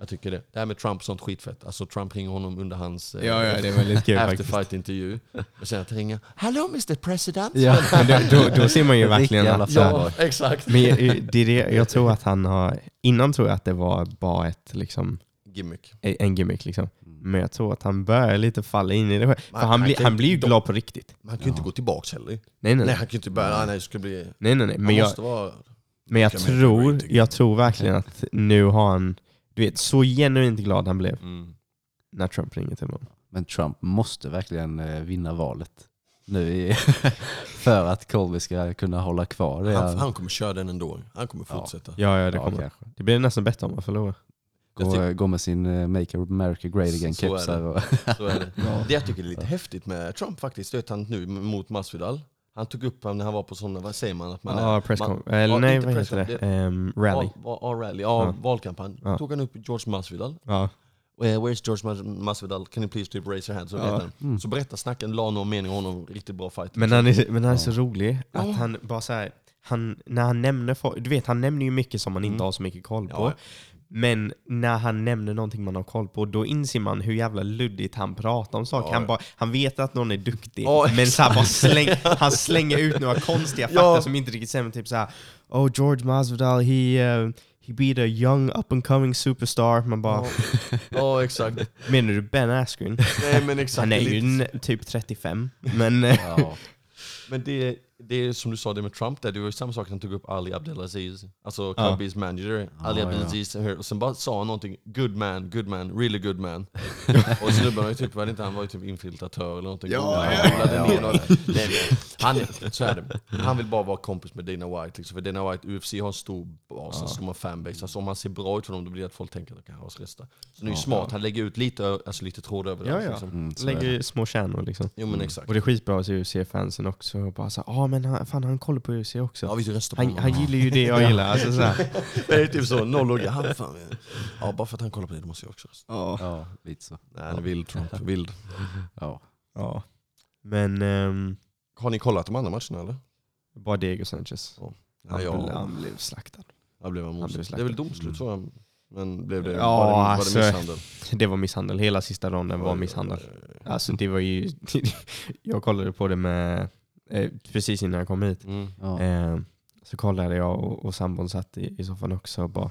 Jag tycker det. Det här med Trump sånt skitfett. Alltså Trump ringer honom under hans eh, ja, ja, det är väldigt kul after faktiskt. fight intervju. Och sen att ringa Hello Mr President! Ja. Men då, då, då ser man ju verkligen att... fanboy. Ja, exakt. Men jag- det är det, jag tror att han har... Innan tror jag att det var bara ett, liksom, Gimmick. en gimmick. Liksom. Men jag tror att han börjar lite falla in i det själv. För han han, blir, kan han ju- blir ju glad på riktigt. Men han kan ju inte Ja. gå tillbaks heller. Nej, Nej, nej, nej. han kan ju inte börja, ah, nej det ska bli... nej, nej, nej. Han Men, jag, vara... men jag, America tror, jag tror verkligen att nu har han... Du vet, så genuint glad han blev Mm. när Trump ringer till honom. Men Trump måste verkligen eh, vinna valet. Nu i, för att Colby ska kunna hålla kvar det. Han, han kommer köra den ändå. Han kommer Ja. fortsätta. Ja, ja, det Ja, kommer. kanske. Det blir nästan bättre om han förlorar. Jag Gå, gå med sin eh, Make America Great Så- Again så är det. kepsar och Så är det. Det jag tycker är lite häftigt med Trump faktiskt, det är att han nu mot Masvidal, han tog upp honom när han var på sådana, vad säger man? Att man Ja, Eller ja, nej, vad heter det? Ehm, rally. Val, val, rally, ja, Ja. valkampanj. Ja. Tog han upp George Masvidal. Ja. Uh, where's George Mas- Masvidal? Can you please typ raise your hand? Så, Ja. Mm. så berätta snacken, la någon mening om honom, riktigt bra fight. Men han är, men han är så rolig Ja. att han bara så här, han, när han nämner folk, du vet han nämner ju mycket som man inte Mm. har så mycket koll på. Ja. Men när han nämner någonting man har koll på, då inser man hur jävla luddigt han pratar om saker. Ja. Han, bara, han vet att någon är duktig, Ja, men så här släng, han slänger ut några konstiga fakta Ja. som inte riktigt stämmer. Typ så här, Oh George Masvidal, he, uh, he beat a young up and coming superstar. Man bara, Ja, exakt. menar du Ben Askren? Nej men exakt. Han är ju typ 35, men... eh. Men det, det är som du sa det med Trump där, det var ju samma sak han tog upp Ali Abdelaziz, alltså Ja. Cubbies manager. Ali ja. Abdelaziz, och sen bara sa han någonting, good man, good man, really good man. och snubben var ju typ, var det inte, han var ju typ infiltratör eller någonting. Ja, han ja, ja. så är det. Vill bara vara kompis med Dana White, liksom, för Dana White, UFC har en stor bas, en stor fanbase. Alltså om han ser bra ut för dem, då blir det att folk tänker att de kan ha oss rösta. Så det är ju Ja. smart, han lägger ut lite, alltså lite tråd över Ja, det. ja. Liksom. Mm. Lägger små kärnor liksom. Jo men exakt. Och det är skitbra att se UFC-fansen också. Och bara så, ah, men han, fan han kollar på UFC också. Ja, vi röstar på han, honom. han gillar ju det jag gillar. Alltså, så här. Det är typ så, noll logga. Han, fan, ja, bara för att han kollar på det, då måste jag också rösta. Ja, lite så. Nej, han är vild Trump. Vild. Ja. Ja. Men ehm, Har ni kollat de andra matcherna eller? bara Diego Sanchez. Han, Nej, jag, blev, han blev slaktad. blev han blev motstånd. slaktad. Det är väl domslut så jag. Men blev det, Ja, var det, var alltså, det misshandel? Det var misshandel. Hela sista ronden var misshandel. Alltså det var ju... jag kollade på det med... Eh, precis innan jag kom hit. Mm. Ja. Eh, så kollade jag och, och sambon satt i, i soffan också och bara...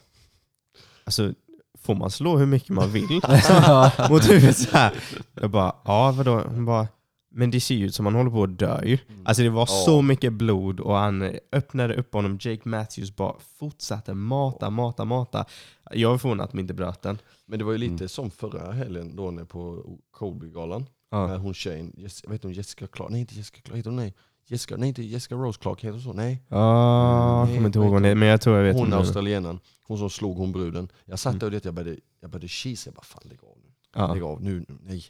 Alltså, får man slå hur mycket man vill? Mot huvudet så här. Jag bara, ja vadå? Hon bara, men det ser ju ut som han håller på att dö ju. Alltså det var Ja. så mycket blod och han öppnade upp honom. Jake Matthews bara fortsatte mata, mata, mata. Jag är förvånad att de inte bröt den. Men det var ju lite Mm. som förra helgen då när på Colby-galan. Ja. Hon tjejen, jag vet inte om Jessica Clark, nej inte Jessica Clark, heter hon nej? Jessica, nej inte Jessica Rose Clark, heter hon så? Nej. Ja, jag kommer inte ihåg det är, men jag tror jag vet Hon är. australienaren, hon som slog hon bruden. Jag satt Mm. där och det, jag började, jag började kisa, jag bara fan lägg av nu. Ja. Lägg av nu, nej.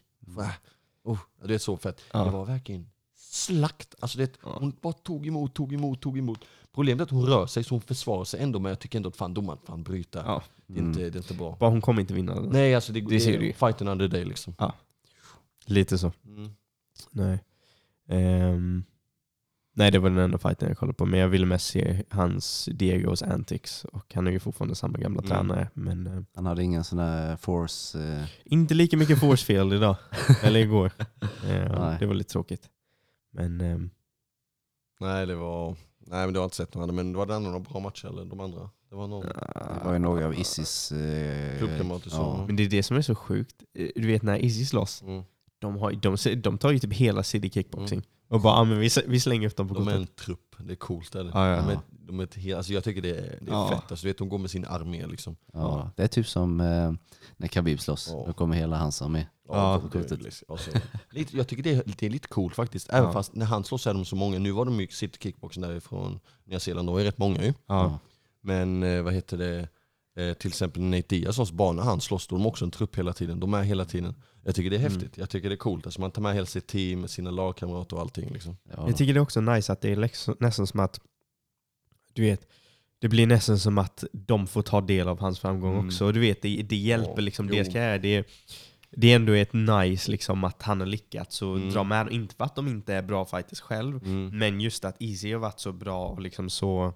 Oh, det är så fett. Ja. Det var verkligen slakt. Alltså det. Hon bara tog emot, tog emot, tog emot. Problemet är att hon rör sig så hon försvarar sig ändå, men jag tycker ändå att fan domaren, fan bryta. Ja. Det, är inte, det är inte bra. Bara hon kommer inte vinna. Nej alltså det, Det ser är fighten under day liksom. Lite så. Mm. Nej. Ehm, Nej, det var den enda fighten jag kollade på. Men jag ville mest se hans Diegos antics. Och han är ju fortfarande samma gamla Mm. tränare. Men eh, Han hade ingen sån där force... Eh, inte lika mycket force field idag. Eller igår. Eh, Nej. det var lite tråkigt. Men eh, Nej, det var... Nej, men du har inte sett några andra. Men det var det andra några bra matcher eller de andra? Det var någon... det var ju några av Isis... Eh, Klubbkamrater ja. Men det är det som är så sjukt. Eh, Du vet när Izzy slåss, Mm. de, har, de, de tar ju typ hela city kickboxing. Och bara, ah, men vi, vi slänger upp dem på De är kortet. en trupp, det är coolt. Är det? Ja, ja. De är, de är alltså jag tycker det är, det är Ja. fett. Alltså, du vet, de går med sin armé liksom. Ja, det är typ som eh, när Khabib slåss. Ja. Då kommer hela hans armé. Ja, kortet. det, alltså, lite, jag tycker det är, det är lite coolt faktiskt. Även Ja. fast när han slåss är de så många. Nu var de ju city kickboxen därifrån Nya Zeeland, de ju rätt många ju. Ja. Men eh, vad heter det, eh, till exempel Nate Diaz bara när han slåss, då är de också en trupp hela tiden. De är hela tiden. Jag tycker det är Mm. häftigt, jag tycker det är coolt. Alltså man tar med hela sitt team, sina lagkamrater och allting. Liksom. Ja, Jag tycker det är också nice att det är liksom, nästan som att, du vet, det blir nästan som att de får ta del av hans framgång Mm. också. Och du vet, det, det hjälper Ja, liksom jo. deras karriär. Det, det är ändå ett nice liksom att han har lyckats och Mm. dra med Inte för att de inte är bra fighters själv, men just att Easy har varit så bra och liksom så...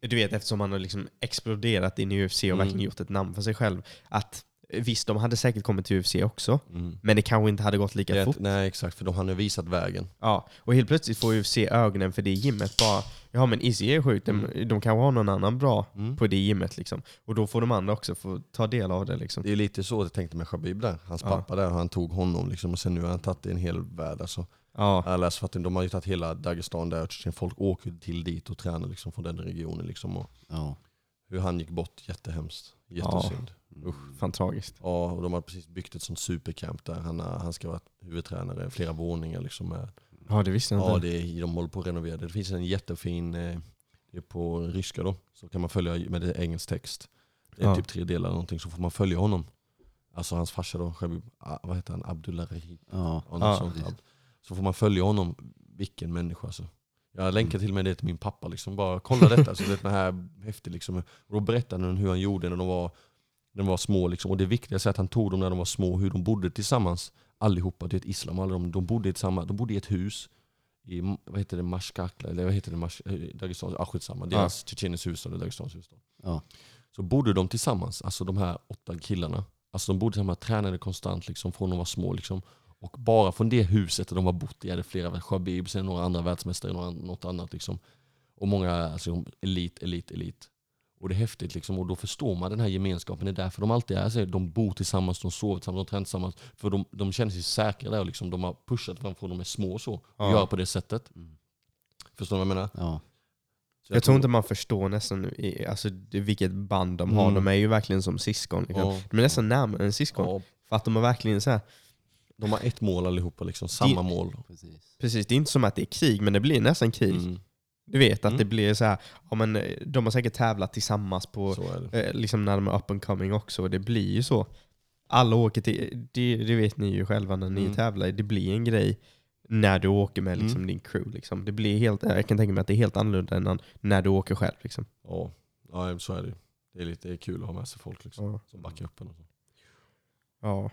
Du vet eftersom han har liksom exploderat in i UFC och Mm. verkligen gjort ett namn för sig själv. Att visst, de hade säkert kommit till UFC också, Mm. men det kanske inte hade gått lika Det, fort. nej exakt, för de har nu visat vägen. Ja, och helt plötsligt får UFC ögonen för det gymmet. Bara, ja men Izzy är sjukt, de, de kanske har någon annan bra Mm. på det gymmet. Liksom. Och då får de andra också få ta del av det. Liksom. Det är lite så jag tänkte med Khabib där. Hans Ja. pappa där, han tog honom liksom, och sen nu har han tagit en hel värld. Alltså. Ja, läste för att de har ju tagit hela Dagestan där, och sen folk åker till dit och tränar liksom, från den regionen. Liksom, och ja. hur han gick bort, jättehemskt. Jättesynd. Usch. fan tragiskt. Ja, och de har precis byggt ett sånt supercamp där han, har- han ska vara huvudtränare, flera våningar. Liksom, med. Ja, det visste jag Ja, inte. det är, de håller på att renovera det. Det finns en jättefin, eh, det är på ryska då, så kan man följa med det engelsk text. Det är Ja. typ tre delar eller någonting, så får man följa honom. Alltså hans farsa då, ah, vad heter han, Abdullah Rahib. Ja. Ja, något Ja. sånt. Ab- Så får man följa honom, vilken människa alltså. Jag länkar till och med det till min pappa, liksom. bara kolla detta, så det är här häftigt. Liksom. Och då berättade han hur han gjorde när de var, när de var små. Liksom. Och det viktiga är att han tog dem när de var små, hur de bodde tillsammans. Allihopa, det är ett islam, alla de, de, bodde samma, de bodde i ett hus i vad heter det, Mashkakla, eller vad heter det, Mash, eh, Dagestan, ah, skitsamma, deras Tjetjeniens huvudstad, eller Dagestans huvudstad. Ja. Så bodde de tillsammans, alltså de här åtta killarna. Alltså de bodde tillsammans, tränade konstant liksom, från de var små. Liksom. Och bara från det huset där de var bott i hade flera, Shabib, sen några andra världsmästare, några, något annat. Liksom. Och många alltså, elit, elit, elit. Och det är häftigt liksom, och då förstår man den här gemenskapen. Det är därför de alltid är så. De bor tillsammans, de sover tillsammans, de tränar tillsammans. För de, de känner sig säkra där och liksom, de har pushat varandra från de är små och så. Och Ja. gör på det sättet. Mm. Förstår du vad jag menar? Ja. Så Jag, tror inte man förstår nästan i, alltså, vilket band de har. Mm. De är ju verkligen som syskon. Liksom. Ja. De är nästan närmare än syskon. Ja, För att de är verkligen så här, de har ett mål allihopa, liksom, samma Det- mål. Precis. precis, det är inte som att det är krig, men det blir nästan krig. Mm, Du vet att Mm. det blir så här, ja, men, eh, de har säkert tävlat tillsammans på eh, liksom när de är up and coming också. Och det blir ju så. Alla åker till, det, det vet ni ju själva när ni Mm. tävlar, det blir en grej när du åker med liksom, Mm. din crew. Liksom. Det blir helt, jag kan tänka mig att det är helt annorlunda än när du åker själv. Liksom. Ja, ja så är det. Det är, lite, det är kul att ha med sig folk liksom, Ja. som backar upp en. Och så. Ja.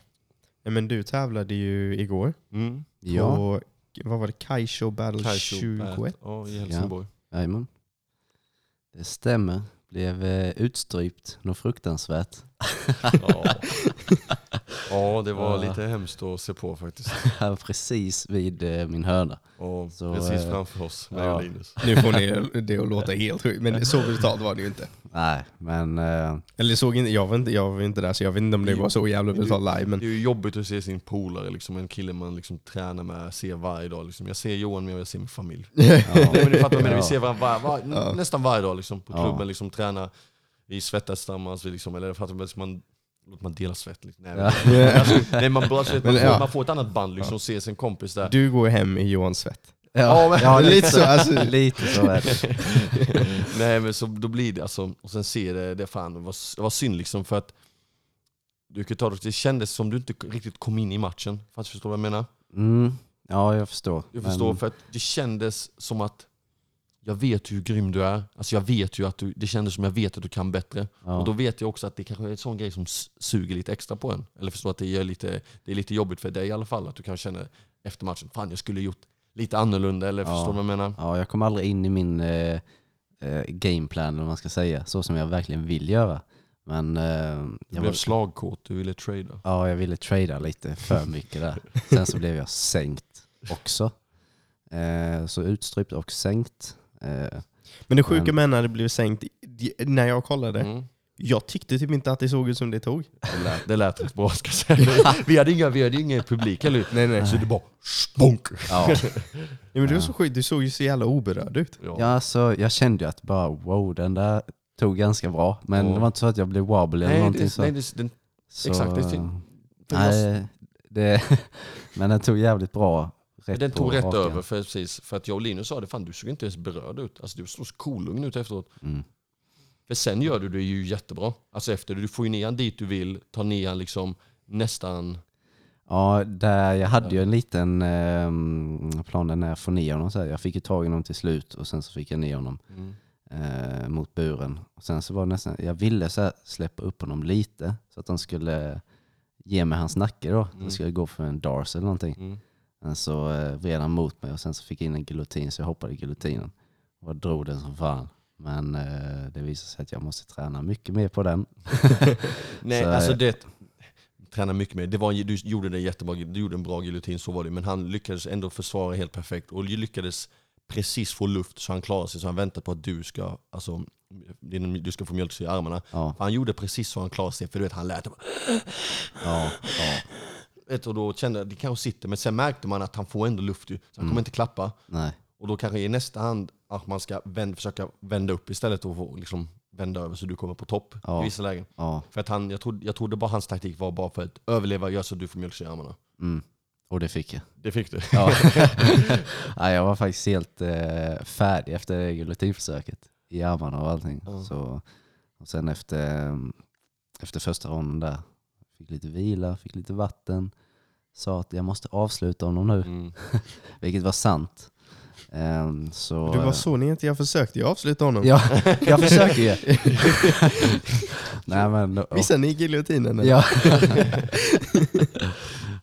Ja, men du tävlade ju igår Mm. Ja, på, vad var det, Kaisho Battle Kaisho 21? Bat- Ja, i Helsingborg. jajamän. Det stämmer. Blev eh, utstrypt något fruktansvärt. Ja. ja, det var Ja. lite hemskt att se på faktiskt. Precis vid eh, min hörna. Och Så, precis eh, framför oss med ja. Linus. Nu får ni det att låta helt sjukt, men så brutalt var det ju inte. Nej, men eh, Eller såg inte, jag, var inte, jag var inte där så jag vet inte om det var så jävla brutalt live. Men Det är ju jobbigt att se sin polare, liksom, en kille man liksom tränar med, ser varje dag. Liksom. Jag ser Johan men jag ser min familj. ja, Nej, men du fattar vad jag menar, vi Ja. ser varandra var, var, Ja. nästan varje dag liksom, på Ja. klubben, liksom, tränar, vi svettas tillsammans, vi liksom, eller fattar du, man, man dela svett. Liksom. Nej, Ja. men- alltså, nej, man, bara, så vet, man, Men, får, ja. man får ett annat band, liksom, ser sin kompis där. du går hem i Johans svett. ja, men- ja, lite så, alltså. lite så är det. Nej men så då blir det alltså, och sen ser det, det fan, det var, det var synd liksom för att du kan ta det, det kändes som du inte riktigt kom in i matchen. Fast förstår du vad jag menar? Mm, ja, jag förstår. Du Men- förstår, för att det kändes som att jag vet hur grym du är. Alltså jag vet ju att du, det kändes som jag vet att du kan bättre. ja. Och då vet jag också att det kanske är en sån grej som suger lite extra på en. Eller förstår att det, gör lite, det är lite jobbigt för dig i alla fall. Att du kan känna efter matchen, fan jag skulle gjort lite annorlunda eller Ja. förstår du vad jag menar? Ja, jag kom aldrig in i min eh, eh, gameplan, eller vad man ska säga, så som jag verkligen vill göra. Men eh, Du jag, blev var, slagkåt, du ville trada. ja, jag ville trada lite för mycket där. Sen så blev jag sänkt också. Eh, så utstrypt och sänkt. Eh, Men det sjuka med när det blev sänkt, när jag kollade, Mm. jag tyckte typ inte att det såg ut som det tog. Det lät, det lät rätt bra ska jag säga. Vi hade inga, vi hade ingen publik eller Nej, nej. Så det bara spånk. ja. Ja, men det var så sjukt, du såg ju så jävla oberörd ut. ja, alltså, jag kände ju att bara wow, den där tog ganska bra. Men Ja. det var inte så att jag blev wobbly eller någonting det, så. nej det, den, så exakt, det nej, det, men den tog jävligt bra. Rätt den tog rätt raken. över för, precis, för att jag och Linus sa det, fan du såg inte ens berörd ut. Alltså du såg så kolugn ut efteråt. Mm. För sen gör du det ju jättebra. Alltså efter det, du får ju ner han dit du vill, tar ner han liksom nästan... Ja, där, jag hade ju en liten eh, plan där när jag får ner honom. Så här. Jag fick ju tag i honom till slut och sen så fick jag ner honom Mm. eh, mot buren. Och sen så var det nästan, jag ville så här, släppa upp honom lite så att han skulle ge mig hans nacke då. Mm. Jag skulle gå för en Dars eller någonting. Mm. Men så eh, vred han mot mig och sen så fick jag in en giljotin så jag hoppade i giljotinen. Och drog den som fan. Men eh, det visade sig att jag måste träna mycket mer på den. Nej, Så, alltså eh, det... Träna mycket mer. Det var, du gjorde det jättebra, du gjorde en bra giljotin, så var det. Men han lyckades ändå försvara helt perfekt och lyckades precis få luft så han klarade sig. Så han väntade på att du ska, alltså, du ska få mjölksyra i armarna. Ja, Han gjorde precis så han klarade sig, för du vet, han lät bara, ja, ja. Vet, och då kände jag det kanske sitter, men sen märkte man att han får ändå luft ju. Så han kommer inte klappa. Nej. Och då kanske i nästa hand att man ska vända, försöka vända upp istället och få liksom vända över så du kommer på topp Ja. i vissa lägen. Ja. För att han, jag, trodde, jag trodde bara hans taktik var bara för att överleva göra så att du får mjölksyra i armarna. Mm. Och det fick jag. Det fick du. Ja. Nej, jag var faktiskt helt eh, färdig efter giljotinförsöket i armarna och allting. Ja. Så, och sen efter, eh, efter första ronden där, fick lite vila, fick lite vatten. Sa att jag måste avsluta honom nu, Mm. vilket var sant. Ehm, så, Du var så ner till jag försökte ju avsluta honom. Ja, jag försöker ju. Nej, men, och, Missade ni giljotinen? Ja.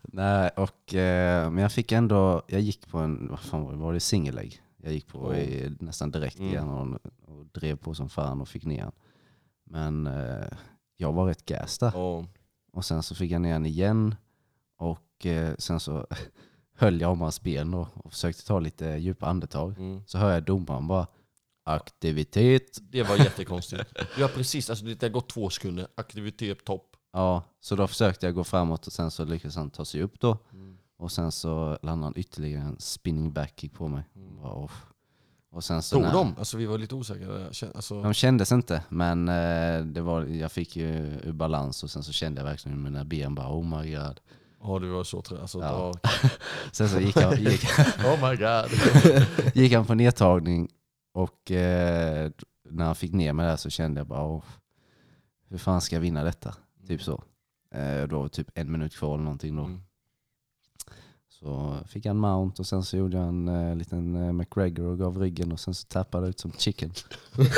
Nej, och, eh, men jag fick ändå, jag gick på en, vad fan var det, var det singelägg? Jag gick på i, nästan direkt Mm. igen och, och drev på som fan och fick ner han. Men eh, jag var rätt gas där. Ja. Och sen så fick jag ner han igen och eh, sen så höll jag om hans ben då och försökte ta lite djupa andetag. Mm. Så hör jag domaren bara aktivitet. Det var jättekonstigt. Du har precis, alltså det har gått två sekunder, aktivitet topp. Ja, så då försökte jag gå framåt och sen så lyckades han ta sig upp då. Mm. Och sen så landade han ytterligare en spinning backkick på mig. Bara, off. Och sen så Tog när- de? Alltså vi var lite osäkra. Alltså, De kändes inte, men eh, det var, jag fick ju ur balans och sen så kände jag verkligen mina ben bara oh my god. ja, du var så trött. Alltså, Ja. Sen så gick, jag, gick, Oh my god. gick han på nedtagning och eh, när han fick ner mig där så kände jag bara oh, hur fan ska jag vinna detta? Typ så. Eh, då var typ en minut kvar eller någonting då. Mm. Så fick jag en mount och sen så gjorde jag en eh, liten eh, McGregor och gav ryggen och sen så tappade jag ut som chicken.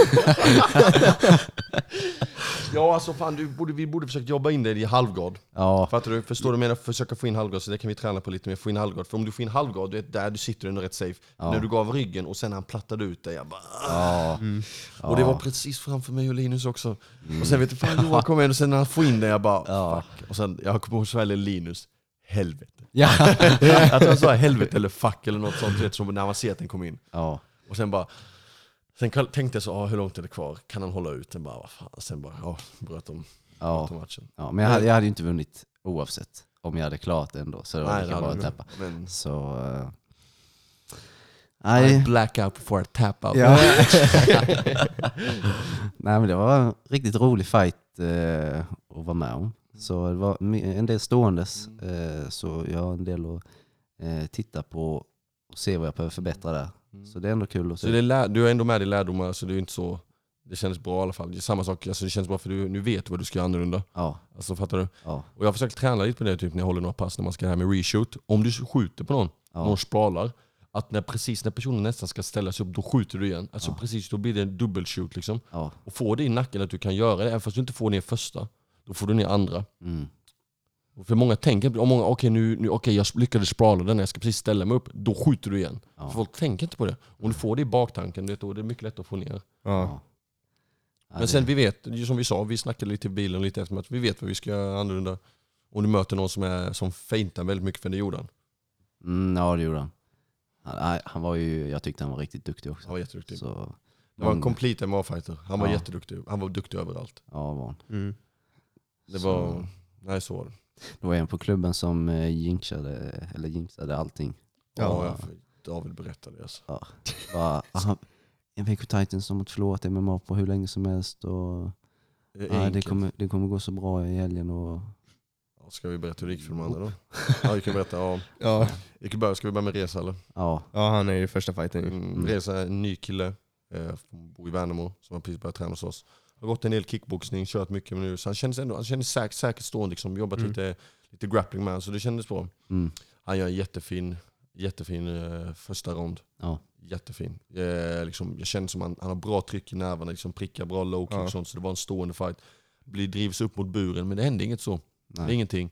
Ja alltså fan, du borde, vi borde försöka jobba in det i halvgard. Ja, Fattar du? Förstår du? Jag menar försöka få in halvgard, så det kan vi träna på lite mer. Få in halvgard. För om du får in halvgard, du vet, där du sitter ändå rätt safe. Ja. När du gav ryggen och sen han plattade ut dig, jag bara... ja, Mm. Och det var precis framför mig och Linus också. Och sen vet du fan Johan kom in och sen när han får in det, jag bara Ja. fuck. Och sen, jag kommer ihåg så väl Linus, helvete. Ja. jag tror han sa helvete eller fuck eller något sånt, vet, som när man ser att den kom in. ja. Och sen bara, sen tänkte jag så, ah, hur långt är det kvar? Kan han hålla ut? Sen bara, vad fan. Sen bara, ja, bröt de, ja. bröt de matchen. ja. Men jag hade, jag hade ju inte vunnit oavsett om jag hade klarat det ändå. Så det var lika bra att tappa. Men, Så... eh, I blackout before I tap out. Ja. nej men det var en riktigt rolig fight eh, att vara med om. Så det var en del ståendes. Eh, så jag har en del att eh, titta på och se vad jag behöver förbättra där. Så det är ändå kul att Så se. det är du har ändå med dig lärdomar, så det är inte så... Det känns bra i alla fall. Det är samma sak, alltså det känns bra för du, nu vet vad du ska göra annorlunda. Ja, Alltså fattar du? ja, Och jag har försökt träna lite på det typ när jag håller några pass, när man ska här med reshoot. Om du skjuter på någon, någon ja, sprawlar, att när precis när personen nästan ska ställa sig upp, då skjuter du igen. Alltså Ja. precis, då blir det en dubbelshoot liksom. ja. Och få det i nacken att du kan göra det, även fast du inte får ner första, då får du ner andra. Mm. Och för många tänker, om många, okej nu, nu, okej jag lyckades sprawla den, jag ska precis ställa mig upp, då skjuter du igen. Ja. För folk tänker inte på det. Om du får det i baktanken, det, då är det mycket lättare att få ner. Ja. Men sen vi vet, som vi sa, vi snackade lite i bilen lite efter matchen, vi vet vad vi ska göra annorlunda. Om du möter någon som, är, som feintar väldigt mycket, för det gjorde han. Mm, ja det gjorde han. han. Han var ju, jag tyckte han var riktigt duktig också. Han var jätteduktig. Så, Det var en complete MMA-fighter. Han var Ja. jätteduktig. Han var duktig överallt. Ja, var han. Mm. Det Så- var... Nej, så var det. Det var en på klubben som eh, jinxade, eller jinxade allting. Ja, Ja. jag, David berättade det alltså. Ja. Bara, aha, en VK Titans som har förlorat MMA på hur länge som helst och Det är nej, det, kommer, det kommer gå så bra i helgen. Och, Ja, Ska vi berätta hur det gick för de andra då? Ja, vi kan berätta. Ja. Ja. Ska vi börja med Reza eller? ja, ja, han är ju första fighten. ju. Mm. Reza är en ny kille, eh, bor i Värnamo, som har precis börjat träna hos oss. Har gått en del kickboxning, kört mycket nu, så han kändes ändå han kändes säkert, säkert stående, liksom, jobbat Mm. lite, lite grappling med så det kändes bra. mm, Han gör en jättefin, jättefin eh, första rond. ja, Jättefin. Eh, liksom, jag känner som han, han har bra tryck i nerverna, liksom, prickar bra low kick Ja. och sånt, så det var en stående fight. Blir, drivs upp mot buren, men det hände inget så. Det är nej. ingenting.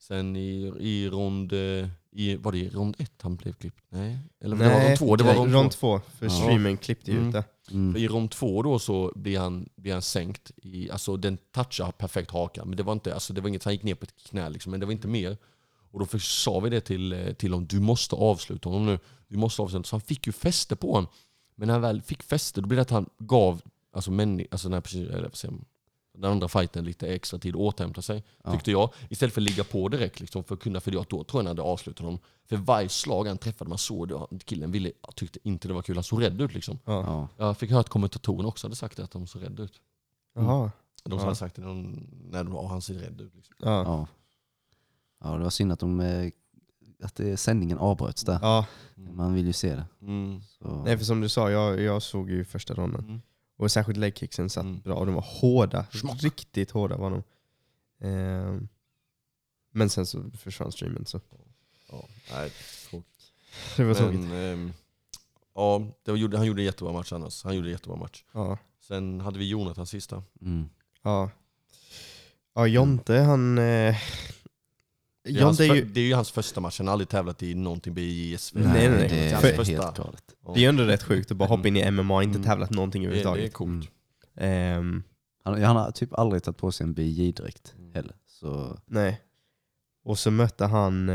Sen i, i rond, eh, i, var det i rond ett han blev klippt? Nej? Eller det var rond två? Det var rond, rond två. två. För Ja. streamen klippte ju Mm. ut det. Mm, Mm. I rom två då så blir han, blir han sänkt. I, alltså den touchar perfekt hakan, men det var inte, alltså det var inget, han gick ner på ett knä liksom, men det var inte mer. Och då för, sa vi det till, eh, till honom, du måste avsluta honom nu. Du måste avsluta. Så han fick ju fäste på honom. Men när han väl fick fäste, då blev det att han gav alltså, män, alltså den, här, eller, vad säger man, den andra fighten lite extra tid att återhämta sig. Ja. Tyckte jag. Istället för att ligga på direkt liksom, för att kunna, för jag, då tror jag han hade avslutat honom. För varje slag han träffade, man såg det, killen ville, tyckte inte det var kul. Han såg rädd ut liksom. Ja. ja, Jag fick höra att kommentatorerna också hade sagt att de såg rädda ut. Jaha. De som Ja. hade sagt det när, de, när de, han ser rädd ut. Liksom. Ja. ja. ja, det var synd att, de, eh, att det, sändningen avbröts där. ja. Man vill ju se det. Mm. Så, Nej, för som du sa, jag, jag såg ju första ronden. Mm. Och särskilt legkicksen satt Mm. bra. Och de var hårda. Schmack. Riktigt hårda var de. Ehm, men sen så försvann streamen. Så Ja, nej, det var tråkigt. Men, ehm, ja, det var, han gjorde en jättebra match annars. Han gjorde en jättebra match. Ja. Sen hade vi Jonathan sista. mm, Ja. Ja, Jonte han... Eh, Det är, hans, Jonte är för, ju... det är ju hans första match. Han har aldrig tävlat i någonting BJSV. Nej, nej, nej. Det är För- helt Första. galet. Ja. Det är ju ändå rätt sjukt att bara hoppa in i MMA och inte Mm. tävlat någonting det, det är överhuvudtaget. coolt. Mm. Ehm, Han, han har typ aldrig tagit på sig en BJ-dräkt Mm. heller. Så, nej. Och så mötte han, eh,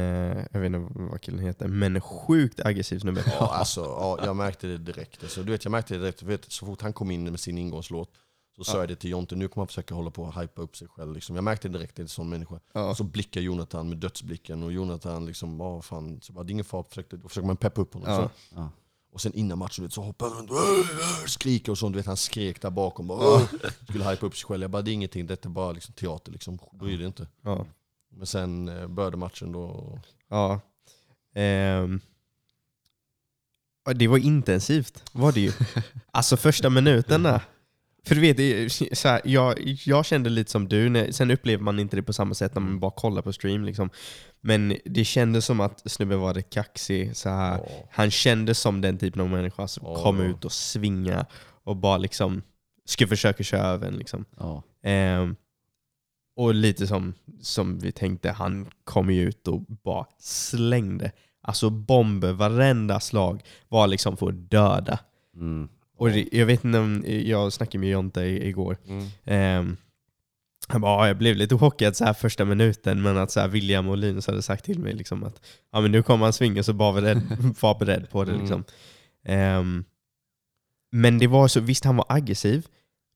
jag vet inte vad killen heter, men en sjukt aggressiv snubbe. Ja, alltså, ja, jag märkte det direkt. Alltså, du vet, jag märkte det direkt. Vet, så fort han kom in med sin ingångslåt så sa Ja. jag det till Jonte, nu kommer han försöka hålla på och hypa upp sig själv. Liksom. Jag märkte det direkt, det är en sån människa. Ja. Och så blickar Jonathan med dödsblicken och Jonathan liksom, vad fan, så bara, det är ingen fara, försökte, då försöker man peppa upp honom. Ja. Så. ja. Och sen innan matchen du vet, så hoppar han runt och "Åh!" skriker och sånt. Du vet, han skrek där bakom. Bara, "Åh!" Skulle hypa upp sig själv. Jag bara, det är ingenting, detta är bara liksom teater. Liksom. Bry dig inte. Ja. Men sen eh, började matchen då. Ja. Ja, Det var intensivt, var det ju. Alltså första minuten där. För du vet, så här, jag, jag kände lite som du, när, sen upplever man inte det på samma sätt när man bara kollar på stream. Liksom. Men det kändes som att snubben var rätt kaxig. Så här. Ja. Han kändes som den typen av människa som Ja. kom ut och svinga och bara liksom ska försöka köra över en. Liksom. Ja. Ehm, och lite som, som vi tänkte, han kom ju ut och bara slängde. Alltså bomber, varenda slag var liksom för att döda. Mm. Och jag vet inte om, jag snackade med Jonte igår. Mm. Ehm, han bara, "Ja, jag blev lite chockad så här första minuten, men att så här William och Linus hade sagt till mig liksom att ja, men nu kommer han svinga så bara var beredd, var beredd på det. Mm. Liksom. Ehm, men det var så, visst han var aggressiv,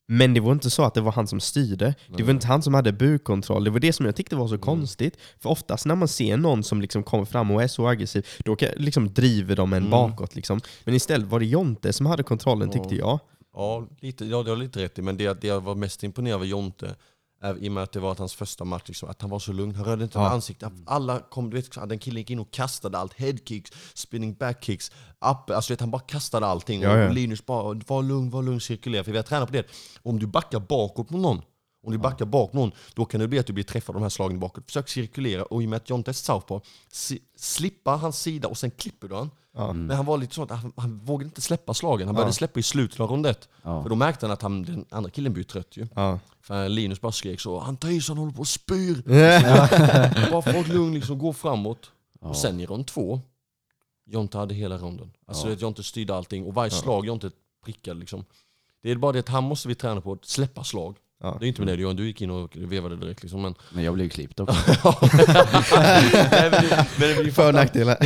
men det var inte så att det var han som styrde. Det var inte han som hade bukkontroll. Det var det som jag tyckte var så Mm. konstigt. För oftast när man ser någon som liksom kommer fram och är så aggressiv, då kan, liksom driver de en Mm. bakåt. Liksom. Men istället var det Jonte som hade kontrollen tyckte jag. Ja, lite, ja, det har lite rätt i. Men det, det jag var mest imponerad av Jonte, i och med att det var hans första match, liksom, att han var så lugn. Han rörde inte Ja. med ansiktet. Alla kom, du vet, den killen gick in och kastade allt. Headkicks, spinning backkicks, up, alltså, vet, han bara kastade allting. Ja, ja. Och Linus bara, var lugn, var lugn, cirkulera. För vi har tränat på det. Om du backar bakåt mot någon, Om du backar bak någon, då kan det bli att du blir träffad av de här slagen bakåt. Försök cirkulera, och i och med att Jonte är southpaw, si, slippa hans sida och sen klipper du han. Ja. Men han var lite så att han, han vågade inte släppa slagen, han började Ja. släppa i slutet av rond ett. Ja. För då märkte han att han, den andra killen blev trött ju. Ja. För Linus bara skrek så, han tar i så han håller på och spyr. Ja. Bara få ett lugn, liksom, gå framåt. Ja. Och sen i rond två, Jonte hade hela ronden. Alltså Ja. att Jonte styrde allting och varje Ja. slag Jonte prickade liksom. Det är bara det att han måste vi träna på, att släppa slag. Ja. Det är inte med det du gör, du gick in och vevade direkt liksom. Men, Men jag blev ju klippt också. Det, det, För och nackdelar.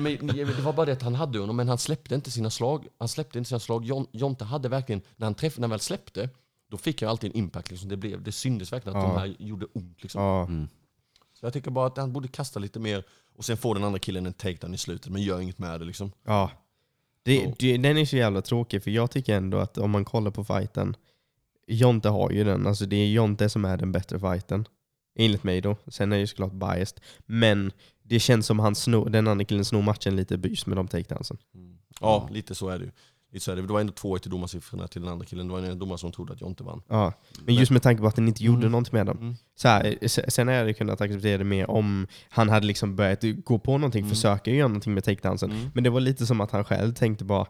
Men, det var bara det att han hade honom, men han släppte inte sina slag. Han släppte inte sina slag. Jon, Jonte hade verkligen, när han, träff, när han väl släppte, då fick jag alltid en impact. Liksom. Det, blev, det syntes verkligen att Ja. de här gjorde ont. Liksom. Ja. Mm. Så jag tycker bara att han borde kasta lite mer, och sen får den andra killen en takedown i slutet, men gör inget med det. Liksom. Ja. Det, det, den är så jävla tråkig, för jag tycker ändå att om man kollar på fighten, Jonte har ju den. Alltså det är Jonte som är den bättre fighten. Enligt mig då. Sen är jag ju såklart biased. Men det känns som han snor, den andra killen snor matchen lite bys med de takedownsen. Ja, lite så är det ju. Det. var ändå 2-1 i domarsiffrorna till den andra killen. Det var en domare som trodde att Jonte vann. Ja. Men just med tanke på att den inte gjorde Mm. någonting med dem. Mm. Så här, se- sen hade jag kunnat acceptera det mer om han hade liksom börjat gå på någonting, Mm. försöka göra någonting med takedownsen. Mm. Men det var lite som att han själv tänkte bara,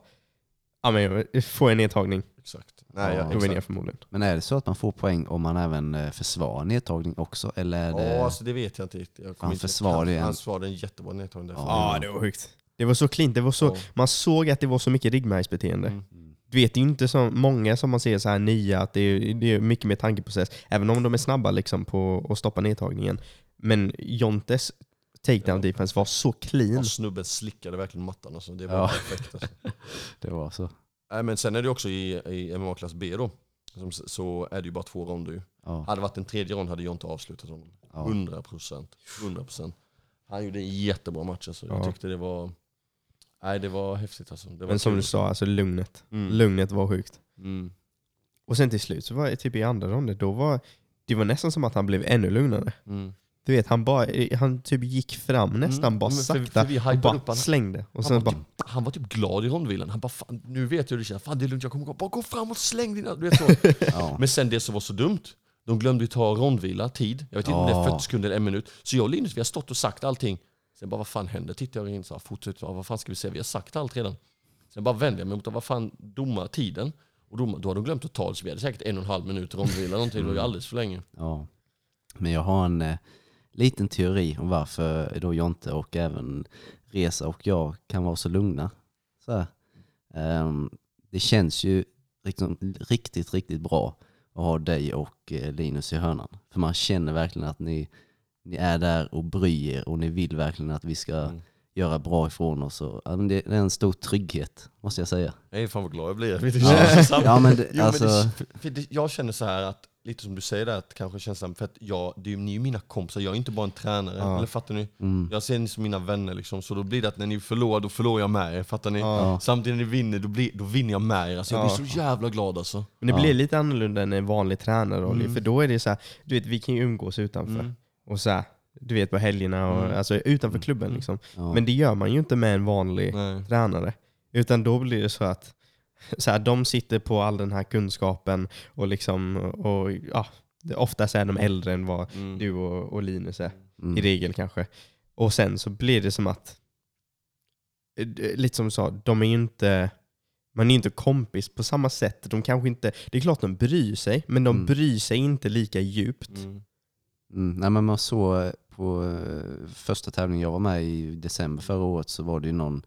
ja men får jag en nedtagning, Exakt. Nej, Ja. ja, jag exakt. förmodligen. Men är det så att man får poäng om man även eh, försvarar nedtagning också? Eller är det... Ja, alltså det vet jag inte riktigt. Jag Han inte- försvarade ju en- Han försvarade en jättebra nedtagning där. Ja. Ja, det var sjukt. Det var så klint, det var så, Ja. man såg att det var så mycket ryggmärgsbeteende. Mm. Du vet, det är ju inte så många som man ser så här nya, att det är, det är mycket mer tankeprocess. Även om de är snabba liksom på att stoppa nedtagningen. Men Jontes takedown Ja. defense var så clean. Ja, snubben slickade verkligen mattan alltså. Det var Ja. perfekt alltså. Det var så. Nej, men sen är det också i, i MMA-klass B då. Som, så är det ju bara två ronder ju. Ja. Hade det varit en tredje rond hade jag inte avslutat honom. Ja. 100 procent. 100 procent. Han gjorde en jättebra match alltså. Jag Ja. tyckte det var... Nej det var häftigt alltså. Det var Men som kul. du sa, alltså lugnet. Mm. Lugnet var sjukt. Mm. Och sen till slut så var det typ i andra ronden, då var det var nästan som att han blev ännu lugnare. Mm. Du vet, han, bara, han typ gick fram nästan Mm, bara för- sakta för och bara upp han. slängde. Och Han sen var, bara, typ, han var typ glad i rondvilan. Han bara fan, nu vet jag hur det känns. Fan det är lugnt, jag kommer gå. Bara gå fram och släng dina... Du vet så. Ja. Men sen det som var så dumt, de glömde ju ta rondvila, tid. Jag vet inte om det är Ja. 40 sekunder eller en minut. Så jag och Linus, vi har stått och sagt allting. Sen bara, vad fan händer? Tittar jag in så här, fortsätt, ja, vad fan ska vi säga? Vi har sagt allt redan. Sen bara vänder jag mig mot, vad fan, domar tiden. Och domar, då har de glömt totalt, så vi hade säkert en och en halv minut rondvila någonting. Det var ju alldeles för länge. Ja. Men jag har en eh, liten teori om varför då Jonte och även Resa och jag kan vara så lugna. Så. Ehm, det känns ju liksom, riktigt, riktigt bra att ha dig och eh, Linus i hörnan. För man känner verkligen att ni, ni är där och bryr er och ni vill verkligen att vi ska Mm. göra bra ifrån oss. Och, ja, men det, det är en stor trygghet, måste jag säga. Jag är fan vad glad jag blir. Jag Ja. Ja, men det, Jo, alltså, det, jag känner så här att, lite som du säger där, att kanske känns samma, för att jag, det är ni är ju mina kompisar, jag är inte bara en tränare. Ja. Eller fattar ni? mm, Jag ser ni som mina vänner liksom, så då blir det att när ni förlorar, då förlorar jag med er. Fattar ni? Ja. Samtidigt när ni vinner, då, blir, då vinner jag med er. Alltså, jag Ja. blir så jävla glad alltså. Men det Ja. blir lite annorlunda än en vanlig tränarroll. Mm. För då är det så här, du vet vi kan ju umgås utanför. Mm. Och så här, du vet på helgerna, och, Mm. alltså utanför Mm. klubben liksom. ja. Men det gör man ju inte med en vanlig Nej. tränare. Utan då blir det så att så här, de sitter på all den här kunskapen och liksom, och ja, oftast är de äldre än vad Mm. du och, och Linus är. mm, I regel kanske. Och sen så blir det som att, eh, lite som du sa, de är ju inte, man är inte kompis på samma sätt. De kanske inte, det är klart de bryr sig, men de Mm. bryr sig inte lika djupt. Mm. Mm, nej, men man såg på eh, första tävlingen jag var med i i december förra året så var det ju någon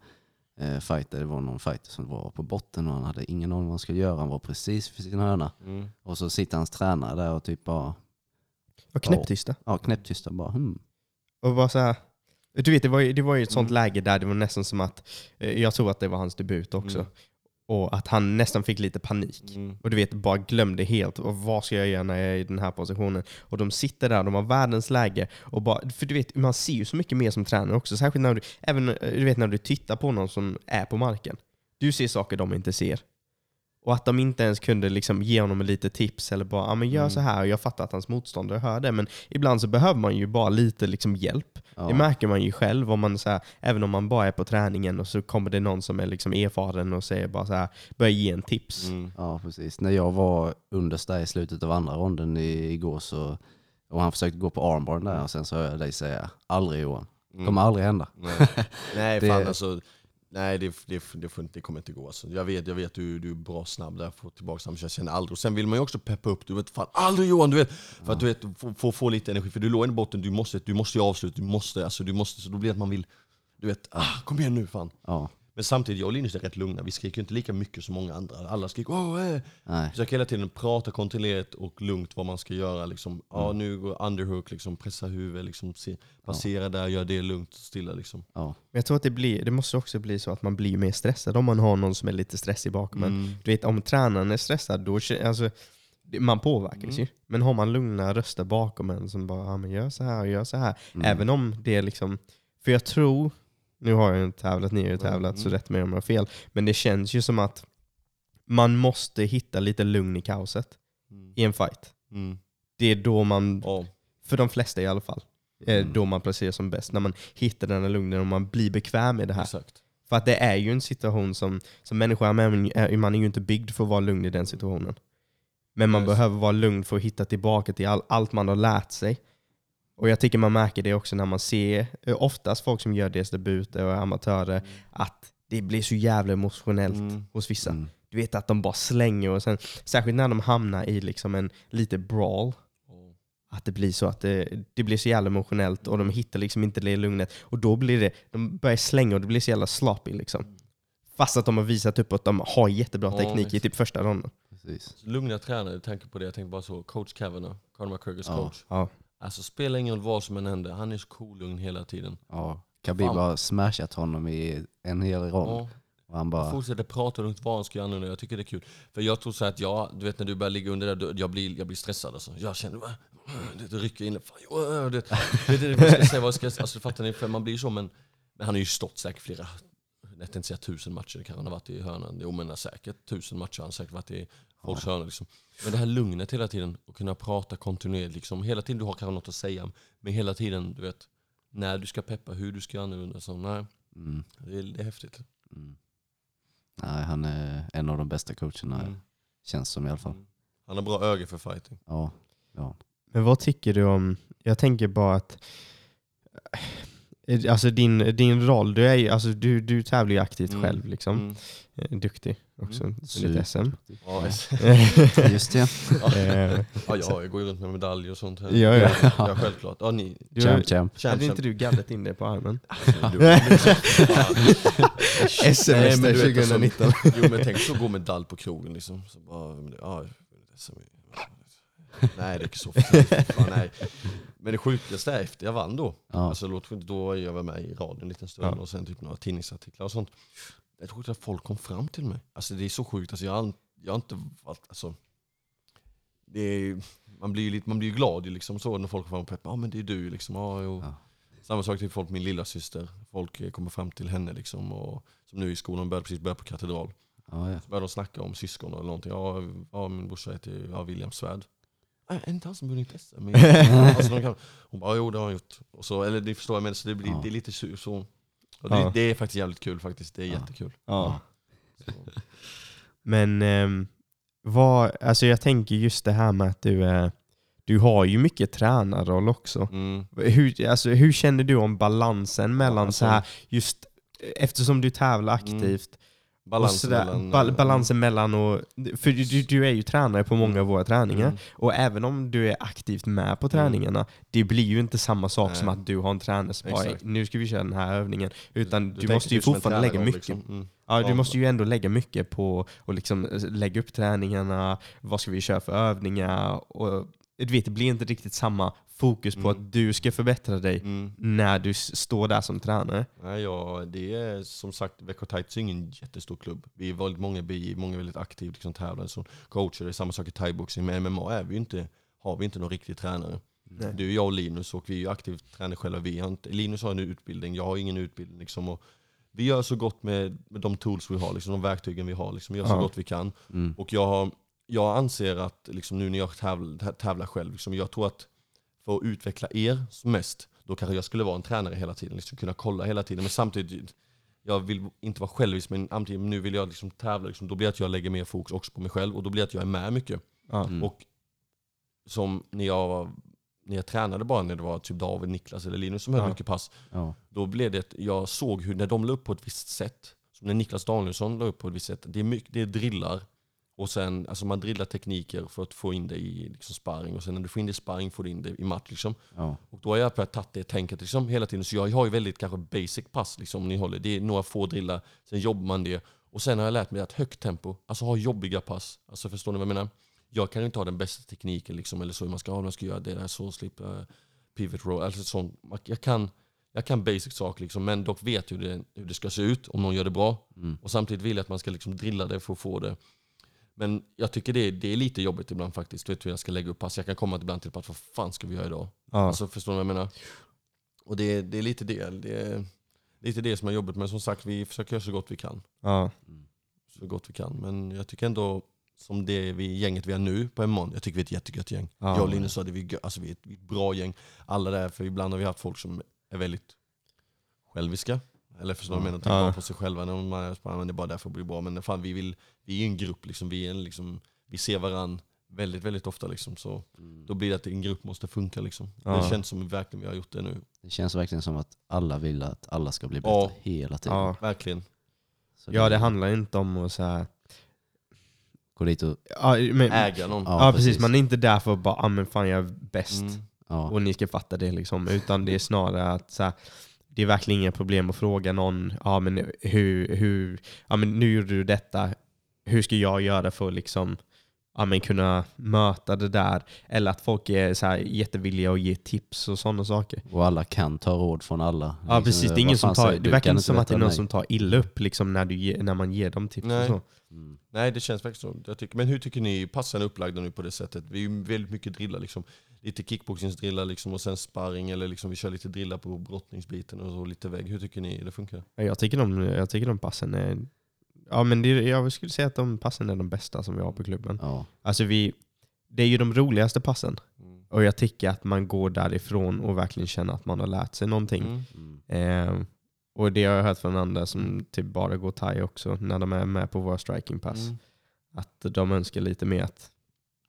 eh, fighter, det var någon fighter som var på botten och han hade ingen aning vad han skulle göra. Han var precis för sin hörna. Mm. Och så sitter hans tränare där och typ bara, Och knäpptysta. ja knäpptysta bara hmm. Och bara så här, du vet, det var ju, det var ju ett sånt Mm. läge där det var nästan som att, eh, jag tror att det var hans debut också. Mm. Och att han nästan fick lite panik. Mm. Och du vet, bara glömde helt. Och vad ska jag göra när jag är i den här positionen? Och de sitter där, de har världens läge. Och bara, för du vet, man ser ju så mycket mer som tränare också. Särskilt när du, även, eh, du vet, när du tittar på någon som är på marken. Du ser saker de inte ser. Och att de inte ens kunde liksom ge honom lite tips eller bara, ja men gör Mm. så här. Och jag fattar att hans motståndare hör det, men ibland så behöver man ju bara lite liksom hjälp. Ja. Det märker man ju själv, om man så här, även om man bara är på träningen och så kommer det någon som är liksom erfaren och säger bara så här, börjar ge en tips. Mm. Ja, precis. När jag var underst där i slutet av andra ronden i, igår så, och han försökte gå på armbar där och sen så hör jag dig säga, aldrig Johan. Mm. Kommer aldrig hända. Nej, nej Det- fan alltså. Nej det, det, det, får, inte- det kommer inte gå alltså. Jag vet, jag vet du, du är bra snabb där, få tillbaka samma jag känner aldrig. Och sen vill man ju också peppa upp, du vet fan aldrig Johan, du vet. För att du vet, få, få, få lite energi, för du låg i botten, du måste, du måste ju avsluta, du måste, alltså du måste, så då blir det att man vill, du vet, ah, kom igen nu fan. Ja, men samtidigt, jag och Linus är rätt lugna, vi skriker inte lika mycket som många andra. Alla skriker åh, eh. nej. Försöker hela tiden prata kontrollerat och lugnt vad man ska göra. Liksom. Ja, Mm. nu går underhook, liksom, pressa huvudet, liksom, se, passera där, gör det lugnt och stilla. Liksom. Ja, Men jag tror att det, blir, det måste också bli så att man blir mer stressad om man har någon som är lite stressig bakom. Mm. Du vet, om tränaren är stressad, då alltså, det- man påverkas Mm. ju. Men har man lugna röster bakom en som bara, ja, men gör så här och gör så här. Mm. Även om det är liksom, för jag tror, nu har jag ju inte tävlat, ni har ju tävlat, så Mm. rätt mig om jag har fel. Men det känns ju som att man måste hitta lite lugn i kaoset Mm. i en fight. Mm. Det är då man, Ja. för de flesta i alla fall, är Mm. då man placerar som bäst. När man hittar den här lugnen och man blir bekväm i det här. Exakt. För att det är ju en situation som, som människa, man är ju inte byggd för att vara lugn i den situationen. Men man Yes. behöver vara lugn för att hitta tillbaka till all, allt man har lärt sig. Och jag tycker man märker det också när man ser, eh, oftast folk som gör deras debuter och amatörer, att det blir så jävla emotionellt Mm. hos vissa. Mm. Du vet att de bara slänger och sen, särskilt när de hamnar i liksom en lite brawl, Ja. att det blir så att det, det blir så jävla emotionellt och de hittar liksom inte det lugnet. Och då blir det, de börjar slänga och det blir så jävla sloppy liksom. Fast att de har visat upp att de har jättebra Ja, teknik i visst. typ första ronden. Precis. Lugna tränare, jag tänker på det, jag tänker bara så, coach Kavanagh, Conor McGregors Ja. coach. Ja. Alltså spelar ingen roll vad som än händer, han är så cool hela tiden. Ja. Khabib Fan. har smashat honom i en hel rond. Ja. Och han Han bara, fortsätter prata lugnt vad han ska göra nu, jag tycker det är kul. För jag tror så att jag, du vet när du börjar ligga under där, jag blir, jag blir stressad alltså. Jag känner, "Va? det rycker in, fan, det, det, det, vad ska jag säga, vad ska jag säga? Alltså fattar ni? För man blir så, men, men han har ju stått säkert flera, jag tänkte säga tusen matcher, kan han ha varit i hörnan. Jo men säkert tusen matcher, han har säkert varit i folks hörnor liksom. Men det här lugnet hela tiden, och kunna prata kontinuerligt liksom. Hela tiden du har kanske något att säga, men hela tiden, du vet, när du ska peppa, hur du ska göra annorlunda. Så, nej, mm, det är, det är häftigt. mm. Nej, han är en av de bästa coacherna, Mm. känns som i alla fall. Mm. Han har bra öga för fighting. Ja, ja. Men vad tycker du om, jag tänker bara att Alltså din, din roll, du, är alltså du, du tävlar ju aktivt Mm. själv. Liksom. Mm. Eh, Duktig också. Mm. Lite SM. Ja, Just det. Eh, ja, jag går ju runt med medalj och sånt. Här. Ja, ja. ja självklart. Ja, ni. du, Champ, champ. Hade champ. inte du gaddat in det på armen? Du vet, alltså, 2019. Jo men tänk så gå medalj på krogen liksom. Så bara, ja, SM. Nej det är inte så fan, nej. Men det sjukaste är efter jag vann då. Ja. Alltså, låt, då jag var med i radion en liten stund Ja. och sen typ några tidningsartiklar och sånt. Jag tror att folk kom fram till mig. Alltså det är så sjukt. Alltså, jag, har, jag har inte varit, alltså, det är, man blir ju lite, man blir glad liksom så när folk kommer fram och peppar. Ja men det är du liksom. Jo. Ja. Samma sak till folk, min lilla syster. Folk eh, kommer fram till henne liksom. Och, som nu i skolan, började precis börja på katedral. Ja, ja. Så började de snacka om syskon eller någonting. Ja, ja min brorsa heter ja, William Svärd. Är inte han som vunnit SM? alltså, de kan, hon bara, jo det har han gjort. Och så, eller det förstår jag, men så det, blir, Ja. det är lite så. så och det, Ja. det är faktiskt jävligt kul faktiskt. Det är Ja. jättekul. Ja. Men ehm, vad, alltså jag tänker just det här med att du, är, du har ju mycket tränarroll också. Mm. Hur, alltså, hur känner du om balansen mellan alltså- så här, just eftersom du tävlar aktivt, och Balansen mellan... bal- eh, balansen mellan och, för du, du- du är ju tränare på många av våra träningar, Mm. och även om du är aktivt med på träningarna, det blir ju inte samma sak Nej. som att du har en tränare som bara, nu ska vi köra den här övningen, utan du, tänker måste ju typ fortfarande lägga mycket liksom. Mm. Ja, du måste ju ändå lägga mycket på att liksom eh, lägga upp träningarna, vad ska vi köra för övningar? Och, du vet, det blir inte riktigt samma fokus på Mm. att du ska förbättra dig Mm. när du står där som tränare. Nej, ja, det är som sagt, Växjö Tights är ingen jättestor klubb. Vi är väldigt många BI, många väldigt aktiva, liksom tävlar som coacher. Det är samma sak i thaiboxning. Men MMA är vi inte, har vi inte någon riktig tränare. Nej. Ju jag och Linus och vi är ju aktivt tränare själva. Vi har inte, Linus har en utbildning, jag har ingen utbildning. Liksom, och vi gör så gott med, med de tools vi har, liksom, de verktygen vi har. Liksom, vi gör så Ja. gott vi kan. Mm. Och jag, har, jag anser att liksom, nu när jag tävlar, tävlar själv, liksom, jag tror att för att utveckla er som mest, då kanske jag skulle vara en tränare hela tiden, liksom, kunna kolla hela tiden. Men samtidigt, jag vill inte vara självisk, men nu vill jag liksom tävla, liksom, då blir det att jag lägger mer fokus också på mig själv, och då blir det att jag är med mycket. Mm. Och som när jag, när jag tränade bara, när det var typ David, Niklas eller Linus som höll Ja. mycket pass, Ja. då blev det att jag såg hur när de la upp på ett visst sätt, som när Niklas Danielsson la upp på ett visst sätt, det är, mycket, det är drillar och sen, alltså man drillar tekniker för att få in det i liksom sparring och sen när du får in det i sparring får du in det i match. Liksom. Ja. Och då har jag börjat tagit det tänket liksom, hela tiden. Så jag har ju väldigt kanske basic pass, liksom, ni håller. det är några få drillar, sen jobbar man det. Och sen har jag lärt mig att högt tempo, alltså ha jobbiga pass. Alltså förstår ni vad jag menar? Jag kan ju inte ha den bästa tekniken liksom, eller så man ska ha, man ska göra det där, så slip, uh, pivot row, alltså sånt. Jag kan, jag kan basic saker liksom, men dock vet hur det, hur det ska se ut om någon gör det bra. Mm. Och samtidigt vill jag att man ska liksom drilla det för att få det. Men jag tycker det, är- det är lite jobbigt ibland faktiskt. Du vet hur jag ska lägga upp pass. Jag kan komma ibland till att vad fan ska vi göra idag? Ja. Alltså förstår ni vad jag menar? Och det, det är lite det. Det är lite det som är jobbigt. Men som sagt, vi försöker göra så gott vi kan. Ja. Så gott vi kan. Men jag tycker ändå, som det vi, gänget vi är nu på M1, jag tycker vi är ett jättegött gäng. Ja. Jag och Linus sa det, vi, alltså, vi är ett bra gäng. Alla där, för ibland har vi haft folk som är väldigt själviska. Eller förstår du vad jag menar? Tänker Ja. bara på sig själva. När man är, bara, men det är bara därför att bli bra. Men fan, vi, vill, vi är ju en grupp, liksom. vi, är en, liksom, vi ser varandra väldigt, väldigt ofta. Liksom. Så då blir det att en grupp måste funka. Liksom. Ja. Det känns som verkligen vi har gjort det nu. Det känns verkligen som att alla vill att alla ska bli bättre Ja. hela tiden. Ja. Verkligen. Så ja, det handlar inte om att så här, Gå dit och... ja, men, Äga någon. Ja, ja, precis. precis. Man är inte där för att bara, ah, men fan jag är bäst. Mm. Ja. och ni ska fatta det liksom. Utan det är snarare att så här, det är verkligen inga problem att fråga någon, ja men hur, hur, ja men nu gjorde du detta, hur ska jag göra för att liksom, ja men kunna möta det där? Eller att folk är så här jättevilliga att ge tips och sådana saker. Och alla kan ta råd från alla. Ja Liksom, precis, det är ingen som tar, det du verkar inte som att det är någon nej. som tar illa upp liksom när, du ge, när man ger dem tips Nej. och så. Mm. Nej, det känns faktiskt så. Jag tycker, men hur tycker ni passen är upplagda nu på det sättet? Vi är ju väldigt mycket drillar, liksom. Lite kickboxingsdrillar liksom, och sen sparring, eller liksom, vi kör lite drillar på brottningsbiten och så lite vägg. Hur tycker ni det funkar? Ja, Jag tycker de, jag tycker de passen är, ja men det, jag skulle säga att de passen är de bästa som vi har på klubben. Ja. Alltså vi, det är ju de roligaste passen. Mm. Och jag tycker att man går därifrån och verkligen känner att man har lärt sig någonting. Mm. Mm. Eh, och det har jag hört från andra som typ bara går thai också, när de är med på våra strikingpass. Mm. Att de önskar lite mer att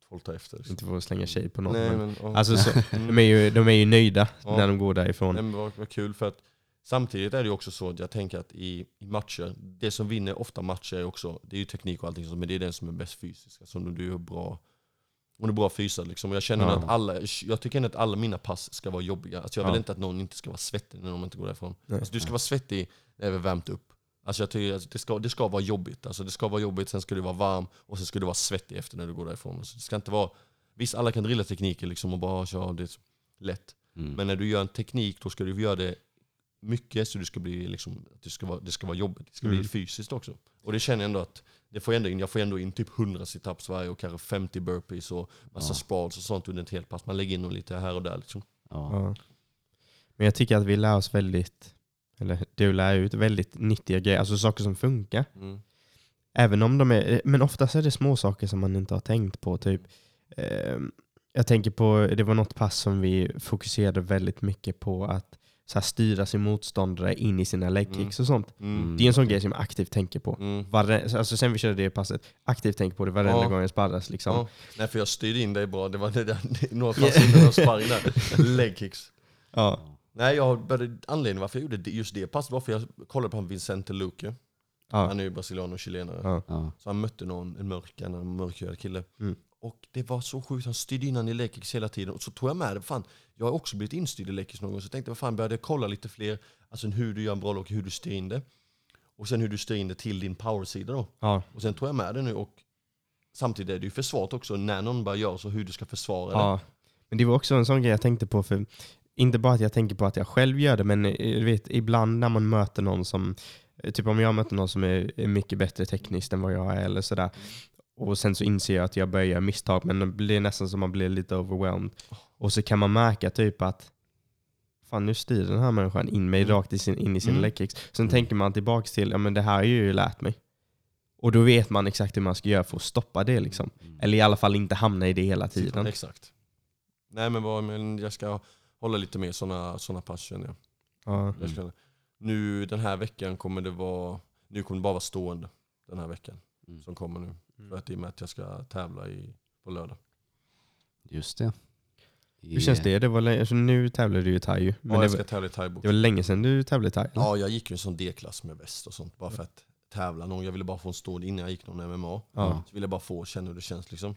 Folk tar efter. Liksom. inte få slänga tjej på någon. Nej, men, men, alltså så, Mm. de, är ju, de är ju nöjda när de går därifrån. Nej, men vad, vad kul för att samtidigt är det också så att jag tänker att i, i matcher, det som vinner ofta matcher är också, det är ju teknik och allting sånt, men det är den som är bäst fysisk. Alltså om du är bra, om du är bra fysad liksom. Och jag känner Ja. att alla, jag tycker ändå att alla mina pass ska vara jobbiga. Alltså jag vill Ja. inte att någon inte ska vara svettig när de inte går därifrån. Nej. Alltså du ska vara svettig när vi värmt upp. Alltså jag tycker att det ska, det ska vara jobbigt. Alltså det ska vara jobbigt, sen ska du vara varm och sen ska du vara svettig efter när du går därifrån. Alltså det ska inte vara, visst alla kan drilla tekniker liksom och bara köra det är lätt. Mm. Men när du gör en teknik då ska du göra det mycket så du ska bli liksom, det, ska vara, det ska vara jobbigt. Det ska bli Mm. fysiskt också. Och det känner jag ändå att det får jag, ändå in, jag får ändå in typ 100 situps varje och kanske 50 burpees och massa Ja. spades och sånt under ett helt pass. Man lägger in dem lite här och där liksom. Ja. Ja. Men jag tycker att vi lär oss väldigt, eller du lär ut väldigt nyttiga grejer, alltså saker som funkar. Mm. Även om de är, men oftast är det små saker som man inte har tänkt på. Typ, eh, jag tänker på, det var något pass som vi fokuserade väldigt mycket på att så här, styra sin motståndare in i sina leg Mm. och sånt. Mm. Det är en sån grej som jag aktivt tänker på. Mm. Varje, alltså sen vi körde det passet, aktivt tänker på det varenda Ja. gång jag sparras. Liksom. Ja. Nej för jag styrde in dig bra, det var det där, några pass innan jag sparring där. Leg kicks. Ja. Nej, jag började, anledningen varför jag gjorde det- just det passet var för jag kollade på han Vincente Luque. Ja. Han är ju brasilian och chilenare. Ja. Så han mötte någon, en mörk, en mörkhyad kille. Mm. Och det var så sjukt, han styrde in han i lekis hela tiden. Och så tog jag med det, fan, jag har också blivit instyrd i lekis någon gång. Så jag tänkte, vad fan, började jag kolla lite fler, alltså hur du gör en bra lock, hur du styr in det. Och sen hur du styr in det till din powersida då. Ja. Och sen tog jag med det nu och samtidigt är det ju försvaret också, när någon bara gör så, hur du ska försvara det. Men det var också en sån grej jag tänkte på. för Inte bara att jag tänker på att jag själv gör det, men eh, vet, ibland när man möter någon som, eh, typ om jag möter någon som är mycket bättre tekniskt än vad jag är eller sådär. Och sen så inser jag att jag börjar göra misstag, men det blir nästan som man blir lite overwhelmed. Och så kan man märka typ att fan nu styr den här människan in mig Mm. rakt i sin, in i sin Mm. leckkicks. Sen Mm. tänker man tillbaka till, ja men det här har jag ju lärt mig. Och då vet man exakt hur man ska göra för att stoppa det liksom. Mm. Eller i alla fall inte hamna i det hela tiden. Exakt. Nej men, vad, men jag ska hålla lite mer sådana såna pass känner jag. Ja. jag ska, nu den här veckan kommer det vara, nu kommer det bara vara stående den här veckan Mm. som kommer nu. För att i och med att jag ska tävla i, på lördag. Just det. Hur känns det? det var länge, alltså nu tävlar du i thai. Men Ja, det, jag var, ska tävla i thaibox. det var länge sedan du tävlade i thai? eller? Ja, jag gick ju en sån D-klass med väst och sånt bara för att tävla någon. Jag ville bara få en stående innan jag gick någon MMA. Ja. Så ville jag bara få känna hur det känns liksom.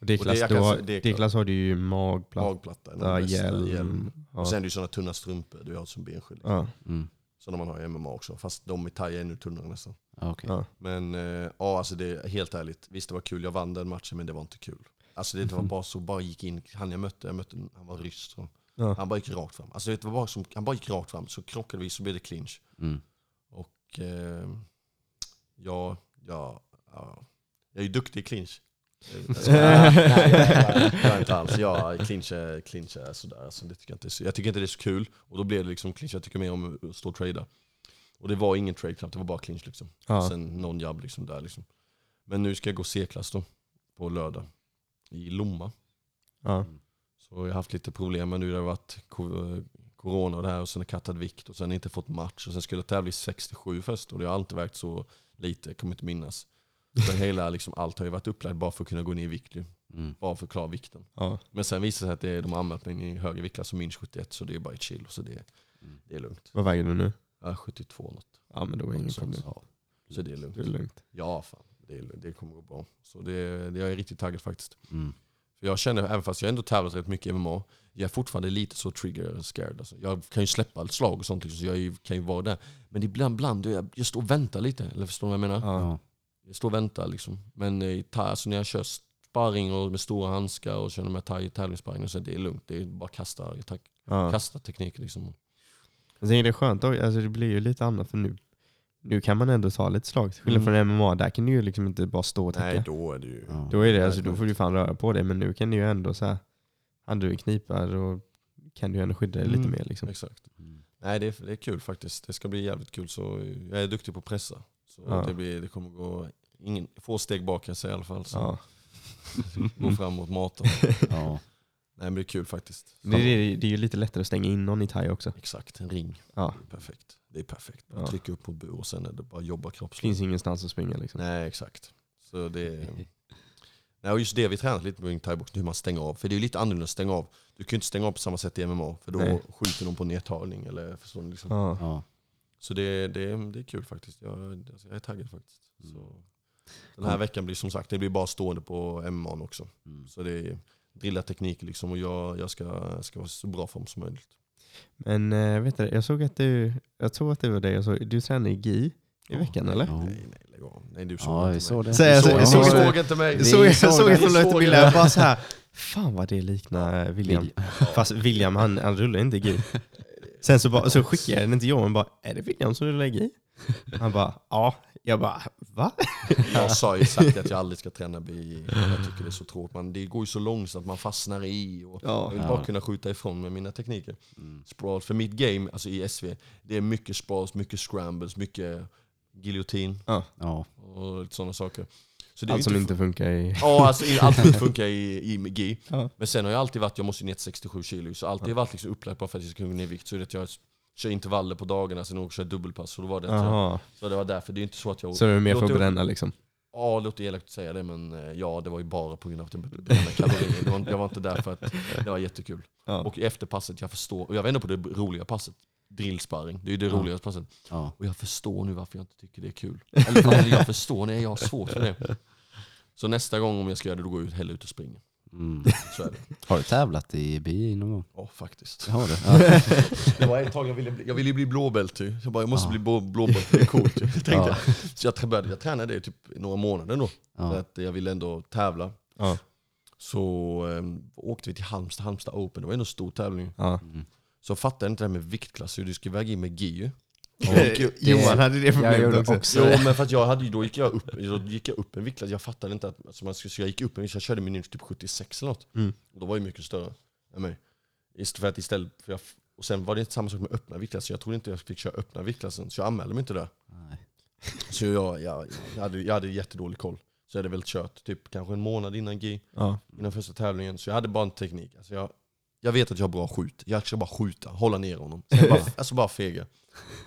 Och D-klass, jag då, kan. D-klass har du ju magplatta, Magplatta, hjälm. hjälm. Ja. Och sen är det ju såna tunna strumpor du har som benskydd. Liksom. Ja. Mm. Sådana man har i MMA också. Fast de i thai är ännu tunnare nästan. Okej. Ja. Men eh, ja, alltså det är helt ärligt. Visst det var kul, jag vann den matchen men det var inte kul. Alltså det var bara så, bara gick in, han jag mötte, jag mötte han var ryss. Ja. Han bara gick rakt fram. Alltså det var bara som, han bara gick rakt fram, så krockade vi så blev det clinch. Mm. Och eh, ja, ja, ja, jag är ju duktig i clinch. Jag nej, nej, nej, jag är inte alls. Ja, clinch är, clinch är sådär. Alltså, det tycker jag, inte så, jag tycker inte det är så kul. Och då blev det liksom clinch. Jag tycker mer om att stå och trada. Och det var ingen trade knappt, det var bara clinch liksom. Ja. Sen någon jabb liksom där liksom. Men nu ska jag gå C-klass då. På lördag. I Lomma. Ja. Så jag har haft lite problem med nu. Det har varit corona och det här och sen kattad vikt och sen inte fått match. Och sen skulle jag tävla i 67 först och det har alltid vägt så lite, jag kommer inte minnas. Så hela, liksom, allt har ju varit upplagt bara för att kunna gå ner i vikt. Mm. Bara för att klara vikten. Ja. Men sen visade det sig att det är, de har anmält mig i högre viktklass som minst 71 så det är bara ett kilo. Så det, Mm. det är lugnt. Vad väger du nu? Är 72 något. Ja men då är det inget problem. Ja, så det är lugnt. Det är lugnt. Ja, fan. Det, är- det kommer gå bra. Så det, det jag är riktigt taggad faktiskt. Mm. För jag känner, även fast jag ändå tävlat rätt mycket i MMA, jag är fortfarande lite så trigger scared. Alltså. Jag kan ju släppa ett slag och sånt, liksom, så jag är kan ju vara där. Men ibland, ibland jag, jag står och väntar lite, eller förstår du vad jag menar? Ja. Jag står och väntar liksom. Men i thai, alltså, när jag kör sparring och med stora handskar och känner med thai tävlingssparring, så är det lugnt. Det är bara kasta, Ja. kasta teknik liksom. Jag tänker det är skönt alltså det blir ju lite annat för nu. Nu kan man ändå ta lite slag. Till skillnad Mm. från MMA, där kan du ju liksom inte bara stå och täcka. Nej, då är det ju... Ja. Då är det, alltså, då får du fan röra på dig. Men nu kan du ju ändå så här, hade du knipa då kan du ju ändå skydda dig lite Mm. mer. Liksom. Exakt. Mm. Nej, det är, det är kul faktiskt. Det ska bli jävligt kul. Så jag är duktig på att pressa. Så Ja. det, blir, det kommer gå ingen, få steg bak kan jag säga i alla fall. Så Ja. gå framåt maten. Ja. Nej men det är kul faktiskt. Det, är, det är ju lite lättare att stänga in någon i thai också. Exakt, en ring. Ja. Det perfekt. Det är perfekt. Bara Ja. trycka upp på bur och sen är det bara jobba Det kroppsligt. finns ingenstans att springa liksom. Nej exakt. Så det är... Nej, och just det vi tränat lite med thaiboxning, hur man stänger av. För det är ju lite annorlunda att stänga av. Du kan ju inte stänga av på samma sätt i MMA, för då Nej. skjuter de på nedtagning. Eller, förstår ni, liksom. Ja. Ja. Så det, det, det är kul faktiskt. Jag, alltså, jag är taggad faktiskt. Mm. Så. Den här veckan blir som sagt, det blir bara stående på MMA också. Mm. Så det är drilla teknik liksom och jag, jag ska, ska vara i så bra form som möjligt. Men äh, vet du, jag såg att du, jag tror att det var det jag såg, du tränar i GI i veckan eller? Ja. Nej, nej, lägg av. Nej, du såg Ja, inte mig. såg det. Så jag Du såg- såg, jag såg såg, det. inte mig. Jag såg, jag såg såg att de la ut såg bilder, jag bara så här. fan vad det liknar William. Vill- Fast William han, han rullar inte i GI. Sen så, bara, så skickade jag den till Johan och bara, är det William som rullar i GI? Han bara, ja. Jag bara, va? Jag sa ju sagt att jag aldrig ska träna BI. Jag tycker det är så tråkigt. Man, det går ju så långsamt, man fastnar i. Och Ja. jag vill Ja. bara kunna skjuta ifrån med mina tekniker. Mm. Sprawl, för mitt game, alltså i SV, det är mycket sprawls, mycket scrambles, mycket giljotin Ja. och lite sådana saker. Så Allt ju som inte inte funkar i... Ja, alltså allt som inte funkar i, i GI. Ja. Men sen har jag alltid varit, jag måste ner till 67 kilo, så alltid varit liksom upplagt bara för att jag ska kunna gå ner i vikt. Så det är att jag kör intervaller på dagarna, sen också kör dubbelpass. Så, då var det jag, Jaha. så det var därför, det är inte så att jag... Så är det mer för att bränna liksom? Ja, det låter elakt att säga det, men eh, ja, det var ju bara på grund av att jag brände kalorier. Det var, jag var inte där för att det var jättekul. Ja. Och efter passet, jag förstår, och jag var ändå på det roliga passet, drillsparring, det är ju det Ja. roligaste passet. Ja. Och jag förstår nu varför jag inte tycker det är kul. Eller, jag förstår, nej jag har svårt för det. Så nästa gång om jag ska göra det, då går jag ut- hellre ut och springer. Mm. Så är det. Har du tävlat i BI någon gång? Ja, faktiskt. Har du? Ja. Det var ett tag jag ville bli, jag ville bli blåbält ju. Jag bara, jag måste Ja. bli blå, blåbält, det är coolt ju. Tänkte Ja. jag. Så jag, började, jag tränade det typ några månader då. För att jag ville ändå tävla. Ja. Så um, åkte vi till Halmstad, Halmstad Open, det var ändå en stor tävling. Ja. Mm. Så fattade jag inte det här med viktklass, hur du ska väga in med GI ju. Johan hade det problemet också. också Jo men för att jag hade, ju- då gick jag upp, då gick jag upp en viktklass, jag fattade inte att alltså man skulle, så jag gick upp en viktklass, jag körde minut typ 76 eller något. Mm. Och då var jag mycket större än mig. Istället för att istället, för jag, Och sen var det inte samma sak med öppna viktklassen. Jag trodde inte jag fick köra öppna viktklassen, så jag anmälde mig inte där. Nej. Så jag, jag, jag, hade, jag hade jättedålig koll. Så jag hade väl kört typ kanske en månad innan GI, Ja. innan första tävlingen. Så jag hade bara en teknik. Alltså jag, jag vet att jag har bra skjut. Jag ska bara skjuta, hålla ner honom. Sen bara, alltså bara fega.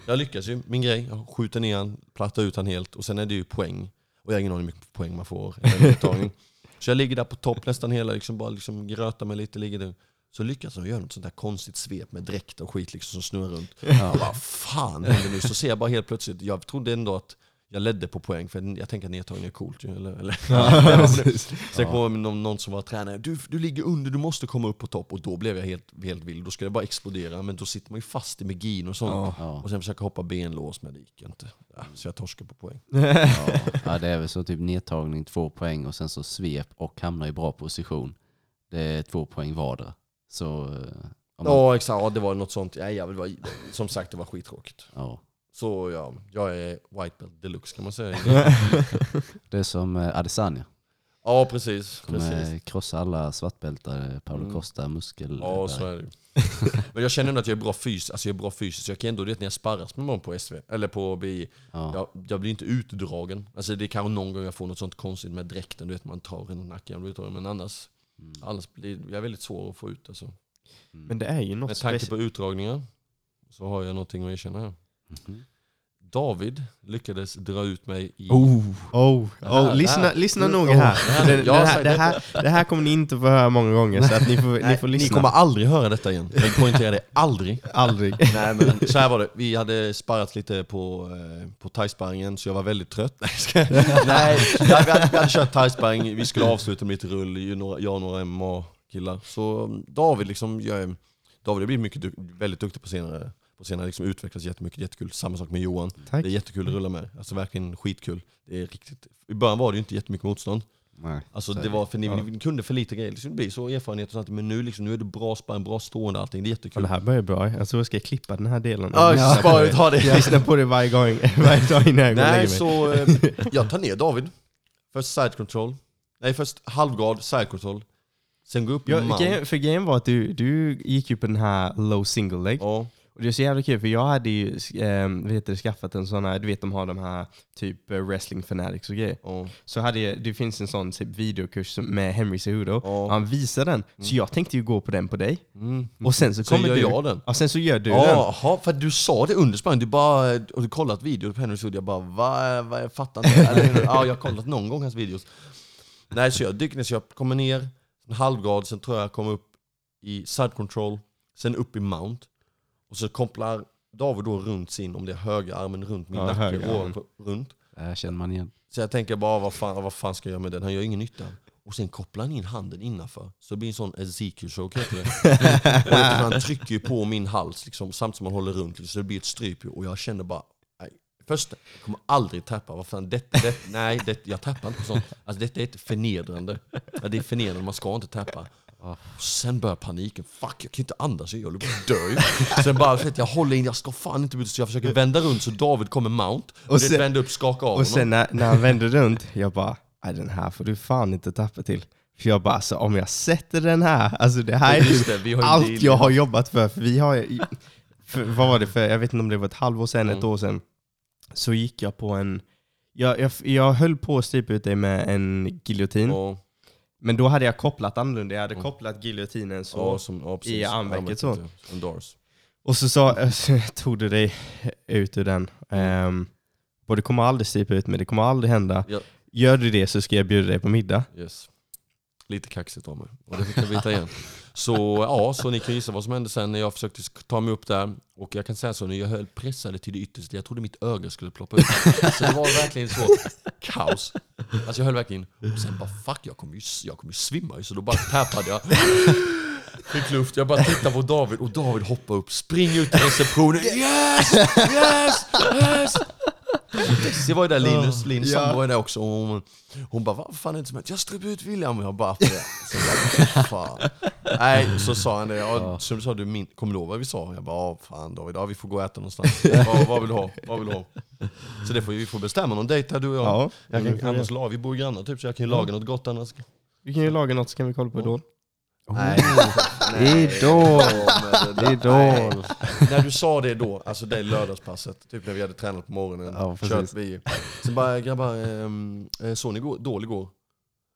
Jag lyckas ju, min grej. Jag skjuter ner han, plattar ut han helt och sen är det ju poäng. Och jag har ingen aning hur mycket poäng man får. Så jag ligger där på topp nästan hela, liksom bara liksom grötar mig lite, ligger där. Så lyckas jag göra något sånt där konstigt svep med dräkt och skit liksom som snurrar runt. Jag bara, fan händer nu? Så ser jag bara helt plötsligt, jag trodde ändå att jag ledde på poäng, för jag tänker att nedtagning är coolt ju. Eller, eller. Sen kom någon, någon som var tränare, du, du ligger under, du måste komma upp på topp. Och då blev jag helt, helt vild, då skulle jag bara explodera. Men då sitter man ju fast i megin och sånt. Ja. Ja. Och sen försöka hoppa benlås, men det gick inte. Ja, så jag torskade på poäng. Ja. ja, det är väl så typ nedtagning två poäng och sen så svep och hamnar i bra position. Det är två poäng vardera. Så eh, man, Ja exakt, ja, det var något sånt. Ja, jag var, som sagt det var skittråkigt. ja. Så ja, jag är white belt deluxe kan man säga. Det är som eh, Adesanya. Ja precis. Som precis. krossar alla svartbältare, Paolo Mm. Costa, muskel. Ja så är det. Men jag känner ändå att jag är bra fysiskt, alltså jag är bra fysiskt. Så jag kan ändå, du vet när jag sparras med någon på SV, eller på BI, ja. jag, jag blir inte utdragen. Alltså det är kanske någon gång jag får något sånt konstigt med dräkten, du vet man tar en nacken, men annars, Mm. annars blir jag är väldigt svår att få ut alltså. Men det är ju något Med tanke på utdragningar så har jag någonting att erkänna här. Mhm. David lyckades dra ut mig i... Oh, oh, oh. Lyssna, lyssna Mm, noga här. det här- Det, här, det, här, det här kommer ni inte få höra många gånger, så att ni får, ni får Ni lyssna. kommer aldrig höra detta igen. Jag poängterar det, aldrig. Aldrig. Nej men så här var det, vi hade sparrat lite på, eh, på thai-sparringen så jag var väldigt trött. Nej. Nej vi, hade, vi, hade, kört thai-sparring, vi skulle avsluta med lite rull, jag och några MMA-killar. Så mm, David liksom, jag, David har blivit mycket, väldigt duktig på senare, på senare liksom utvecklats jättemycket, jättekul. Samma sak med Johan. Tack. Det är jättekul att rulla med, alltså verkligen skitkul. Det är riktigt, I början var det ju inte jättemycket motstånd. Nej. Alltså det var för ni, Ja. ni kunde för lite grejer, liksom, det blir så erfarenhet och sånt, men nu, liksom, nu är det bra sparring, bra stående allting, det är Ja, jättekul. det här börjar bra. Jag tror jag ska klippa den här delen. Ja, på spara ha det. Jag lyssnar på det varje gång, varje dag innan jag går Nej, så eh, jag tar ner David. Först side control. Nej, först halvgard side control. Sen gå upp Ja, grejen- för grejen var att du, du gick ju på den här low single leg. Ja, Och det är så jävla kul för jag hade ju eh, vad heter det, skaffat en sån här, du vet de har de här typ eh, wrestling fanatics och grejer. ja, Så hade jag, det finns en sån typ videokurs med Henry Cejudo. ja. Han visar den, så jag tänkte ju gå på den på dig. Mm. Och sen så Så kommer gör du. jag den. Ja, sen så gör du den. Jaha, för du sa det under sparring, du bara, och du kollat videor på Henry Sud, jag bara va, va, jag fattar inte. Ja, jag har kollat någon gång hans videos. Nej, så jag dyker ner, så jag kommer ner, en halvgrad, sen tror jag jag kommer upp i side control, sen upp i mount. Och så kopplar David då runt sin, om det är höger armen runt min Ja, nacke, runt. Det här känner man igen. Så jag tänker bara, vad fan, vad fan ska jag göra med den? Han gör ingen nytta. Och sen kopplar han in handen innanför. Så det blir en sån Ezekiel choke heter det. och du, han trycker ju på min hals liksom, samtidigt som han håller runt. Så det blir ett stryp. Och jag känner bara, nej. Först, jag kommer aldrig tappa. Vad fan, det, det, nej, det, jag tappar inte på sånt. Alltså detta är ett förnedrande. Ja, det är förnedrande, man ska inte tappa. Sen börjar paniken. Fuck, jag kan inte andas, jag håller på att dö. Sen bara, vet, jag håller in, jag ska fan inte ut. Så jag försöker vända runt så David kommer mount. Och, Och sen- vänder upp, skaka av Och sen när, när han vände runt, jag bara, "Nej, den här får du fan inte tappa till. För jag bara, alltså, om jag sätter den här, alltså det här är det, allt deal. jag har jobbat för. för vi har, för, vad var det för, jag vet inte om det var ett halvår sedan, ett Mm. år sedan, så gick jag på en, jag, jag, jag höll på att strypa ut dig med en giljotin, Ja, men då hade jag kopplat annorlunda, jag hade Mm. kopplat giljotinen så, ja, som, ja, i armvecket så. ja. Och så, sa, så tog du dig ut ur den. Um, och det kommer aldrig strypa ut mig, det kommer aldrig hända. Ja. Gör du det så ska jag bjuda dig på middag. Yes. Lite kaxigt av mig. Och det fick jag veta igen. Så ja, så ni kan gissa vad som hände sen när jag försökte ta mig upp där. Och jag kan säga så, när jag höll pressade till det yttersta, jag trodde mitt öga skulle ploppa ut. Så det var verkligen så kaos. Alltså jag höll verkligen, och sen bara fuck jag kommer ju, jag kommer ju svimma ju. Så då bara tappade jag. Fick luft, jag bara tittade på David och David hoppar upp, springer ut till receptionen. Yes! Yes! Yes! Desi var ju där, Linus, Linus Ja. sambo var ju där också. Och hon, hon bara, vad fan är det som hänt? Jag ströp ut William. Och jag bara, det. Så jag bara, fan. Nej, så sa han det. Ja, så sa du, min, kommer du ihåg vad vi sa? Jag bara, fan David, ja, vi får gå och äta någonstans. vad, vad vill du ha? Vad vill du ha? Så det får vi får bestämma någon dejt här du och jag. Ja, jag kan, vi annars la, vi bor ju grannar typ, så jag kan ju laga något gott annars. Vi kan ju laga något så kan vi kolla på Ja. Idol. Nej. Idol. men det där- Idol. nej. När du sa det då, alltså det lördagspasset, typ när vi hade tränat på morgonen, Ja, precis. kört vi. Sen bara grabbar, ehm, eh, såg ni Idol- Idol igår?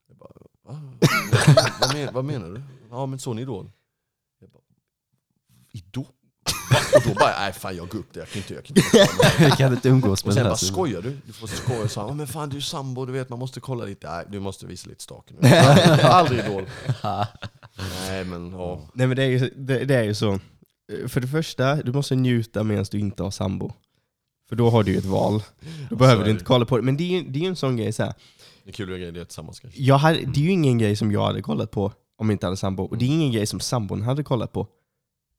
Jag bara, Va? vad, men, vad menar du? Ja men såg ni Idol? Jag bara, Idol? Och då bara, nej fan jag går upp det, jag kan inte, jag kan inte. Jag kan inte umgås Och med sen den bara, skojar du? Du får skoja och sa, "Ja, men fan du är sambo, du vet man måste kolla lite. Nej, du måste visa lite staken. Aldrig Idol. Nej men ja. Nej men det är, ju, det, det är ju så. För det första, du måste njuta medan du inte har sambo. För då har du ju ett val. Då behöver är du det. inte kolla på det. Men det är ju det är ju en sån grej så här. Det är kul att göra grejer tillsammans kanske. Jag hade, det är ju ingen grej som jag hade kollat på om jag inte hade sambo. Och det är ingen grej som sambon hade kollat på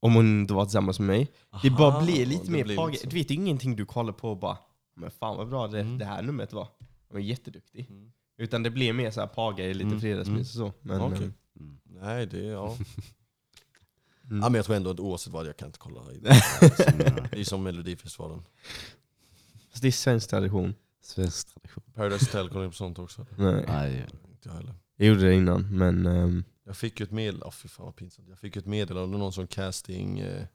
om hon inte var tillsammans med mig. Det bara blir lite det mer blir så. Du vet, det är ingenting du kollar på och bara Men fan vad bra det, Mm. det här numret var. Jag är jätteduktig. Mm. Utan det blir mer så här pagare, lite Mm, fredagsmys och så. Men, Okej. eh, Mm. Nej, det är ja. mm. ja. men jag tror ändå att oavsett vad, jag kan inte kolla. i det. Det är som Melodifestivalen. Fast det är svensk tradition. Svensk tradition. Paradise Hotel kollar på sånt också? Nej, Nej. Inte jag heller. jag gjorde det innan, men ehm, Jag fick ju ett meddelande, oh, fy fan vad pinsamt. Jag fick ett meddelande av någon som casting, eh,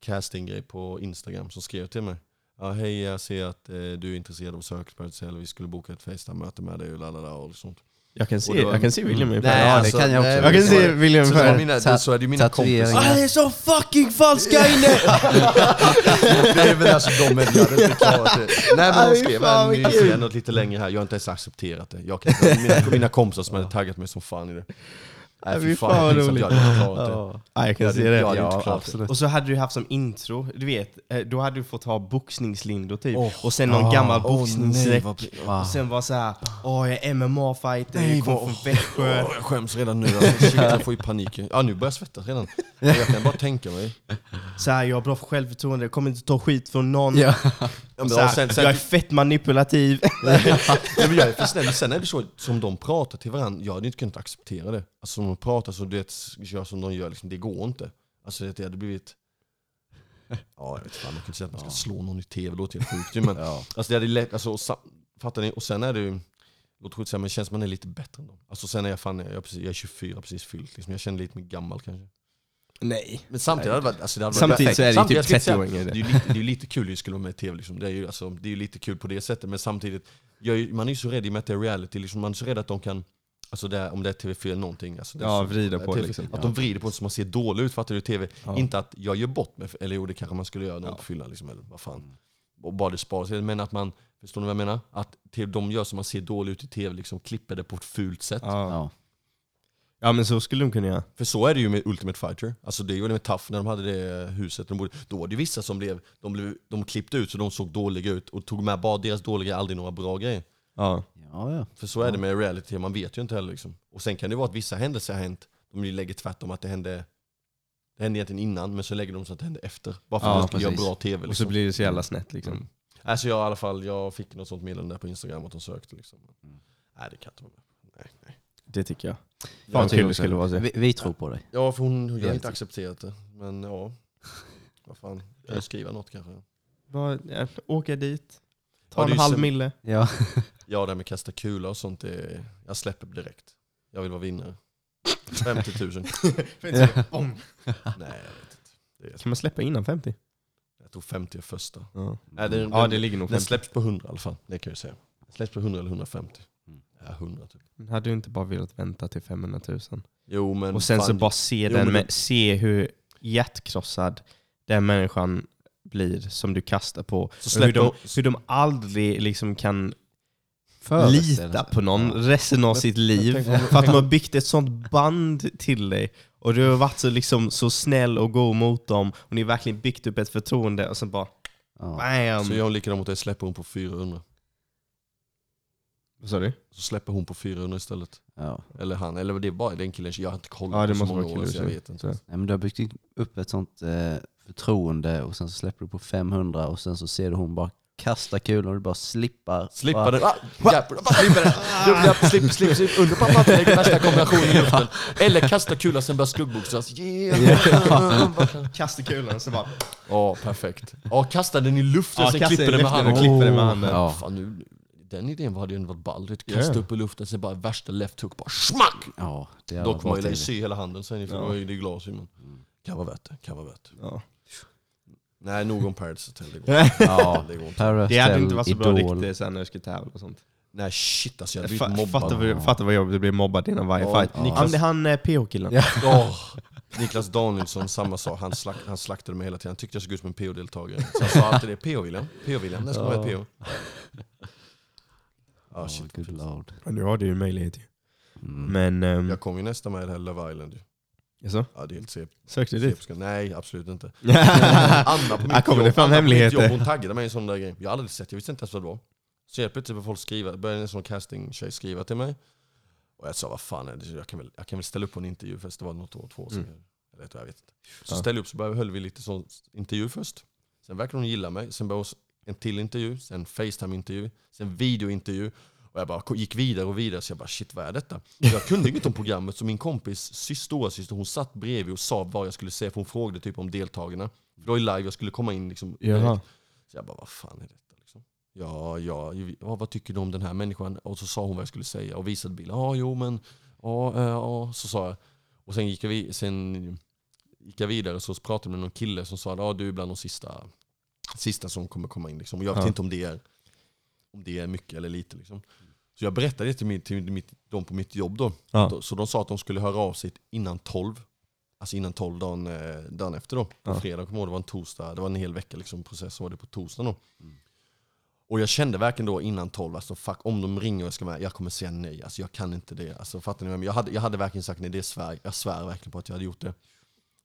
castinggrej på Instagram som skrev till mig. Ja, hej jag ser att eh, du är intresserad av att söka på Paradise Hotel, vi skulle boka ett Facetime-möte med dig och lalala och sånt. Jag kan se, jag kan se William i Nej, ja, det alltså, kan jag också. nej, Jag kan men se William Så, det var mina, Ta- så är det ju mina tatueringar. kompisar. Ah, det är så fucking falska inne! Det är väl alltså de men hade inte klarat det. Nej men Aj, de skrev fan, en vad kul. och lite längre här, jag har inte ens accepterat det. Jag kan, mina, mina kompisar som hade taggat mig som fan i det. Nej Ja, fy fan, fan, vad pinsamt, jag hade inte klarat det. Ja. Ja, jag kan Jag se det. jag hade inte Ja, absolut. Och så hade du haft som intro, du vet, eh, då hade du fått ha boxningslindor typ. Åh. och sen någon Ah, gammal vad bli- Va? och sen var så här, åh jag är MMA-fighter, jag kommer från Växjö. Jag skäms redan nu alltså. Shit, jag får ju panik. Ja nu börjar jag svettas redan. Jag kan bara tänka mig. Så här, jag har bra självförtroende, jag kommer inte ta skit från någon. Ja. Men, Så här, sen, sen, jag är fett manipulativ. ja, men jag är för snäll. Sen är det så som de pratar till varandra, jag hade inte kunnat acceptera det. Alltså som de pratar så du vet, gör som de gör, liksom, det går inte. Alltså det hade blivit... Ja jag vet fan, man kan inte säga att man ska slå någon i tv, det låter helt sjukt ju, men Ja. Alltså det hade lätt, alltså, och fattar ni? Och sen är det ju, låter sjukt säga men det känns som man är lite bättre än dem. Alltså sen är jag fan, jag är, precis, jag är 24 precis fyllt liksom. jag känner lite mer gammal kanske. Nej. Men samtidigt hade varit, alltså, det hade varit Samtidigt perfekt. så är det ju typ jag ska inte 30-åringar i det. Det är ju lite, det är ju lite kul att jag skulle vara med i tv liksom. det, är ju, alltså, det är ju lite kul på det sättet men samtidigt, jag är, ju- man är ju så rädd i och med att det är reality, liksom, man är så rädd att de kan Alltså det är, om det är TV4 eller någonting. Alltså det är Ja, så- vrida på det TV liksom. Att de vrider på det så man ser dålig ut, fattar du? TV. Ja. Inte att jag gör bort mig, eller jo det kanske man skulle göra någon Ja. på fyllan liksom, eller vad fan. Och bara det sparas. Men att man, förstår ni vad jag menar? Att till, de gör så man ser dålig ut i TV, liksom klipper det på ett fult sätt. Ja. Ja. men så skulle de kunna göra. För så är det ju med Ultimate Fighter. Alltså det var det med Tough när de hade det huset. De borde, då var det vissa som blev, de, blev, de klippte ut så de såg dåliga ut och tog med bara deras dåliga, aldrig några bra grejer. Ja. Ja, ja. För så är det med reality, man vet ju inte heller liksom. Och sen kan det vara att vissa händelser har hänt, de lägger tvärtom att det hände det hände egentligen innan, men så lägger de så att det hände efter. Bara för Ja, att de ska göra bra TV. Och så Liksom. blir det så jävla snett liksom. Mm. Alltså jag i alla fall, jag fick något sånt meddelande där på Instagram att de sökte liksom. Mm. Nej det kan inte vara. Nej, nej. Det tycker jag. Jag Fan kul det skulle vara så. Vi, vi tror på dig. Ja för hon, jag har inte accepterat det. Men ja, vad fan. Jag skriva något kanske? Bara, ja, åka dit, ta Ja, är en halv sem- mille. Ja. Ja det här med kasta kula och sånt, det, jag släpper direkt. Jag vill vara vinnare. 50 000. Om. Nej jag vet inte. Det är, Kan man släppa innan 50? jag tror 50 är första. Ja, Nej, den, ja det ligger nog den 50. släpps på 100 i alla fall, det kan jag säga. Den släpps på 100 eller 150. Ja 100 typ. Men Hade du inte bara velat vänta till 500 000? Jo men Och sen fan, så bara se, Jo, den men med, det- se hur hjärtkrossad den människan blir som du kastar på. så Och hur, de, hur de aldrig liksom kan lita på någon Ja. resten av Men- sitt men liv. För att de har byggt ett sånt band till dig. Och du har varit så, liksom, så snäll och god mot dem. Och ni har verkligen byggt upp ett förtroende och så bara Ja. BAM! Så gör hon likadant mot dig, släpper hon på 400. Vad sa du? Så släpper hon på 400 istället. Ja. Eller han, eller det är bara den killen, jag har inte kollat Ja, det på så måste många vara år killen. så jag vet inte. Så. Nej, men du har byggt upp ett sånt eh, förtroende och sen så släpper du på 500 och sen så ser du hon bara kasta kulan och du bara slippar. Slippa bara, den, ah, jävlar, bara slipper den, dubbla, slipp, slipp, slipp, under pappa, lägger värsta kombinationen i luften. Eller kasta kulan sen börjar skuggboxas, yeah! Kasta kulan så bara... Ja, perfekt. Ja, kasta den i luften, Ja, sen kasta klipper den den i med luften handen. och klipper den med handen. Ja. Fan, nu, Den idén hade ju ändå varit ball. Kasta upp i luften, sen bara värsta left hook, bara smack! Ja, det Dock man ju se hela handen sen, för Ja. då är det glas i men Mm. Kan vara värt det, kan vara värt det. Ja. Nej, nog om Paradise Hotel. Det går inte. Ja, Det går inte. Det hade inte varit så bra rykte sen när jag skulle tävla och sånt. Nej shit alltså, jag hade blivit Fatta mobbad. vad, fatta vad jobbigt det blir mobbad innan varje Ja, fight. ja. Han, det är han eh, PH-killen. Ja. Åh, Niklas Danielsson, samma sak. Han, slack, han slaktade mig hela tiden. Han tyckte jag såg ut som en PO-deltagare. Så han sa alltid det. PO-William, PO-William, när ska man Ja. PO? Ja, Ja, shit. good lord. Ja, nu har du ju en möjlighet ju. Mm. Men... Um, Jag kom ju nästa med det här Love Island ju. jaså? Ja, det är helt sep. Sökte du dit? Nej, absolut inte. Anna på mitt Här kommer det jobb, fram Anna på mitt hemligheter. Jobb, hon taggade mig i en sån där grej. Jag har aldrig sett, jag visste inte ens vad det var. Så helt plötsligt folk skriva, började en sån casting-tjej skriva till mig. Och jag sa, vad fan är det? Jag kan väl, jag kan väl ställa upp på en intervju, fast det var något år, två år sedan. Mm. Ett år, jag vet inte. Så Ja. ställde jag upp så började, höll vi lite sån intervju först. Sen verkade hon gilla mig. Sen började en till intervju, sen Facetime-intervju, sen videointervju. Och jag bara gick vidare och vidare, så jag bara shit vad är detta? Och jag kunde inget om programmet, så min kompis sys- stora syster hon satt bredvid och sa vad jag skulle säga, för hon frågade typ om deltagarna. För det var ju live, jag skulle komma in liksom. Jaha. Så jag bara, vad fan är detta? Liksom? Ja, ja, ja, vad tycker du om den här människan? Och så sa hon vad jag skulle säga och visade bilden. Ja, jo men, ja, eh, ja, så sa jag. Och sen gick jag, vid, sen gick jag vidare så pratade med någon kille som sa, ja du är bland de sista, sista som kommer komma in. Liksom. Och jag vet Ja. inte om det, är, om det är mycket eller lite. Liksom. Så jag berättade det till, min, till mitt, de på mitt jobb då. Ja. Så de sa att de skulle höra av sig innan 12. Alltså innan 12 dagen, eh, dagen efter då. På Ja. fredag, kommer jag ihåg, det var en torsdag. Det var en hel vecka liksom, process, så var det på torsdagen då. Mm. Och jag kände verkligen då innan 12, alltså fuck, om de ringer och jag ska med, jag kommer säga nej. Alltså jag kan inte det. Alltså fattar ni? jag hade, jag hade verkligen sagt nej, det är svär, jag svär verkligen på att jag hade gjort det.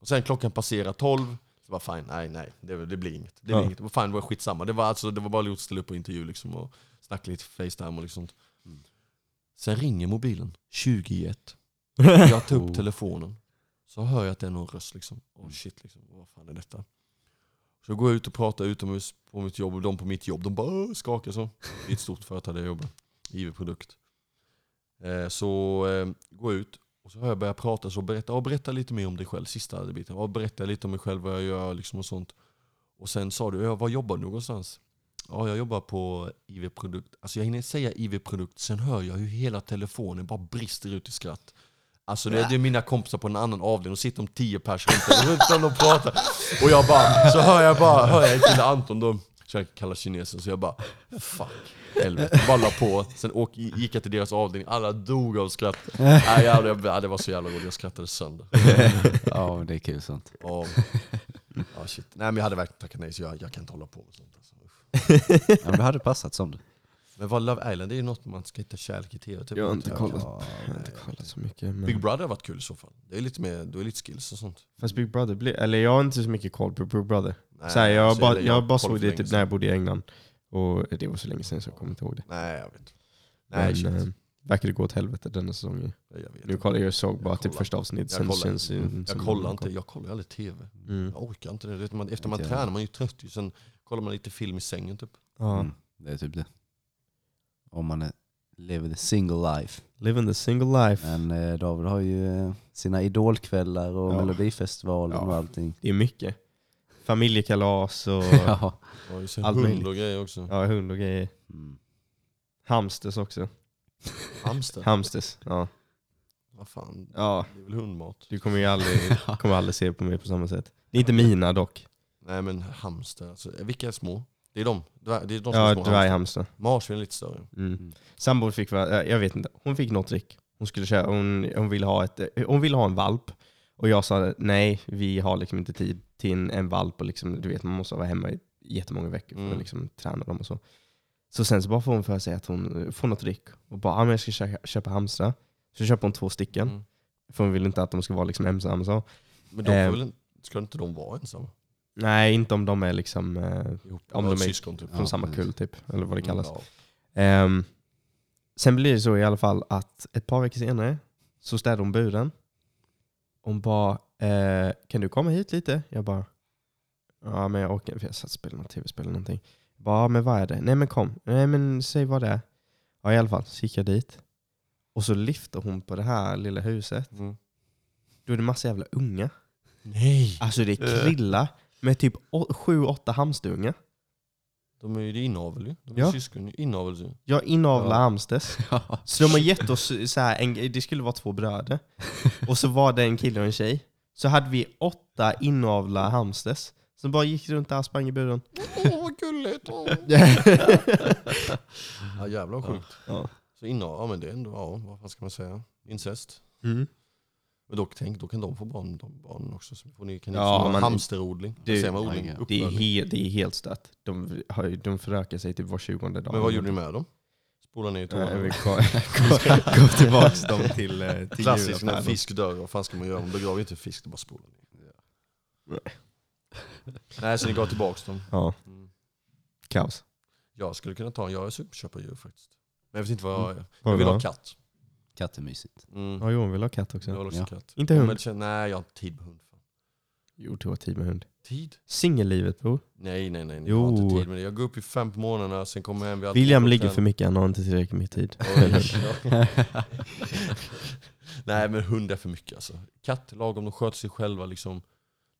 Och sen klockan passerar 12, så var fine, nej nej, det, det blir inget. Det blir Ja. inget. Fine, det var skitsamma. Det var, alltså, det var bara att ställa upp på intervju liksom, och snacka lite Facetime och liksom. Mm. Sen ringer mobilen, 20 i ett. Jag tar upp Oh. telefonen. Så hör jag att det är någon röst liksom. Oh shit liksom, vad fan är detta? Så går jag ut och pratar utomhus på mitt jobb och de på mitt jobb, de bara skakar så. Det är ett stort företag där jag jobbar, IV Produkt. Eh, så eh, går jag ut och så hör jag börja prata så berätta, ja, berätta lite mer om dig själv, sista biten. Ja, berätta lite om mig själv, vad jag gör liksom och sånt. Och sen sa du, ja, var jobbar du någonstans? Ja, jag jobbar på IV Produkt. Alltså jag hinner säga IV Produkt, sen hör jag hur hela telefonen bara brister ut i skratt. Alltså det, det är mina kompisar på en annan avdelning, och sitter om tio pers runt om och pratar. Och jag bara, så hör jag bara, hör jag till Anton då, jag kallar kinesen, så jag bara fuck, helvete. Bara la på, sen åk, gick jag till deras avdelning, alla dog av skratt. Nej, jag, jag, ja, det var så jävla roligt, jag skrattade sönder. Ja, men det är kul sånt. Ja, ja, shit. Nej men jag hade verkligen tackat nej, så jag, jag kan inte hålla på med sånt. Alltså. Ja, men det hade passat som det. Men vad Love Island, det är ju något man ska hitta kärlek i tv. Typ. Jag har inte kollat. Ja, Jag har inte kollat så mycket. Men... Big Brother har varit kul i så fall. Det är lite mer, du är lite skills och sånt. Fast Big Brother, blir, eller jag har inte så mycket koll på Big Brother. Nej, så här, jag, alltså, bara, jag har bara såg det typ när jag bodde i England. Och det var så länge sedan så jag kommer inte ihåg det. Nej jag vet. Nej. Men eh, verkar det gå åt helvete denna säsongen. Jag Nu kollar jag såg bara Jag typ första avsnittet, Jag sen kollar. känns Mm. som Jag kollar inte, jag kollar aldrig tv. Mm. Jag orkar inte det. Man, efter man Inte jag tränar man är ju trött. Sen kollar man lite film i sängen typ. Ja. Mm, det är typ det. Om man lever the single life. Living the single life. Men eh, David har ju eh, sina idolkvällar och Ja. melodifestivalen och Ja. allting. Det är mycket. Familjekalas och Ja. Allt hund möjligt. och grejer också. ja, hund och grejer. Mm. Hamsters också. Hamster. Hamsters, ja. Vad fan, ja. det är väl hundmat? Du kommer ju aldrig, kommer aldrig se på mig på samma sätt. Det är inte mina dock. Nej men hamster, alltså, vilka är små? Det är de, det är de som Ja, är små hamster. dvärghamster. Marsvin är lite större. Mm. Sambon fick, va- jag vet inte, hon fick något trick. Hon, skulle köra, hon, hon, ville ha ett, hon ville ha en valp. Och jag sa nej, vi har liksom inte tid till en, en valp. Och liksom, du vet, man måste vara hemma i jättemånga veckor för Mm. att liksom, träna dem och så. Så sen så bara får hon för sig att hon får något trick. Och bara, ah, men jag ska köpa, köpa hamstrar. Så köper hon två stycken. Mm. För hon vill inte att de ska vara liksom ensamma. Så. Men de Eh. väl, ska inte de vara ensamma? Nej, inte om de är liksom eh, Om de är- syskon typ. från Ja, samma kull typ. Eller vad det kallas. Ja. Ehm, sen blir det så i alla fall att ett par veckor senare så städade hon buren. Hon bara, eh, kan du komma hit lite? Jag bara, ja men jag orkar inte för jag satt och spelade något tv-spel eller någonting. Jag bara, ja, men vad är det? Nej men kom, nej men säg vad det är. Ja i alla fall, så gick jag dit. Och så lyfter hon på det här lilla huset. Mm. Då är det massa jävla unga. Nej! Alltså det är krilla med typ å- sju, åtta hamsterungar. De är ju det inavel ju. De är Ja. syskon. Inavel ju. Jag inavlar Ja. Amstes. Så de har gett oss så här, en, det skulle vara två bröder. Och så var det en kille och en tjej. Så hade vi åtta inavla hamsters. Som bara gick runt där och sprang i buren. Åh vad gulligt! Åh. Ja jävlar vad sjukt. Ja. Så inavel, ja men det är ändå, ja vad fan ska man säga? Incest. Mm. Men dock, tänk, då kan de få barn, de barnen också. Så får ni, kan ni Ja, få men- hamsterodling. Det- man odling, det Det är, uppfödning. he, det är helt stört. De, de förökar sig typ var tjugonde dag. Men vad gjorde ni med dem? Spola ner i toan? går tillbaks dem till, eh, till Klassiskt när fisk dör, vad fan ska man göra? Man begraver ju inte en fisk, det bara spolar ner. Nej, så ni gav tillbaks dem. Ja, Mm. kaos. Jag skulle kunna ta, jag är sugen på att köpa djur faktiskt. Men jag vet inte vad jag, jag Vad vill då? ha katt. Katt är mysigt. Mm. Ja, Johan vill ha katt Jag också. vill också Ja. katt. Inte hund. Men känns, nej, jag har inte tid med hund. Fan. Jo, du har tid med hund. Tid? Singellivet bror. Nej, nej, nej. Jag har Jo. inte tid med det. Jag går upp i fem på morgnarna, sen kommer jag hem vid William ligger för mycket, han har inte tillräckligt med tid. Nej men hund är för mycket alltså. Katt lagom, de sköter sig själva liksom.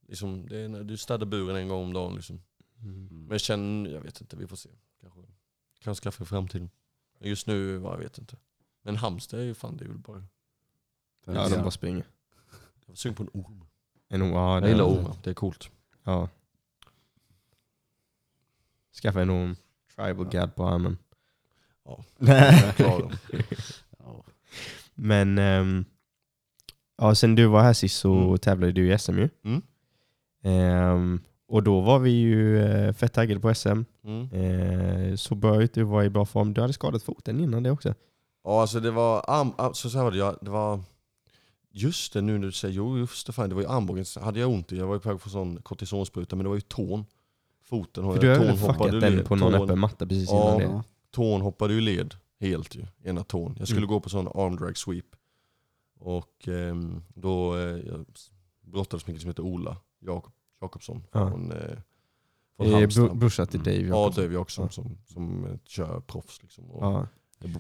liksom det är när du städar buren en gång om dagen liksom. Men jag känner, jag vet inte, vi får se. Kanske, kanske skaffa i framtiden. Men just nu, ja, jag vet inte. Men hamster är ju fan, det är väl bara... Ja, de bara springer. Jag var sugen på en orm. En, ja, Jag det- gillar ormar, det är coolt. Ja. Skaffa en orm. Tribal gad på armen. Ja. Jag klarar dem. Ja. Men ehm, ja, sen du var här sist så Mm. tävlade du i SM ju. Mm. Ehm, och då var vi ju eh, fett taggade på SM. Mm. Eh, så bra ut, du var i bra form. Du hade skadat foten innan det också. Ja alltså det var, arm, arm, så, här var det, jag, det var Just det, nu när du säger, jo just det, fan, det var ju armbågen, hade jag ont i, jag var ju på väg för sån kortisonspruta, men det var ju tån. Foten, För du har tån väl fuckat den led. på någon Tån- öppen matta precis Ja. innan det. Ja. tån hoppade ur led helt ju, ena tån. Jag skulle Mm. gå på sån arm drag sweep. Och ehm, då eh, jag brottades med en kille som heter Ola Jak Jakobsson Ja. från, eh, från Eh, Halmstad. bro- Brorsa till Dave Ja, Jakobsson. Dave Jakobsson Ja. som, som eh, kör proffs liksom. Och Ja.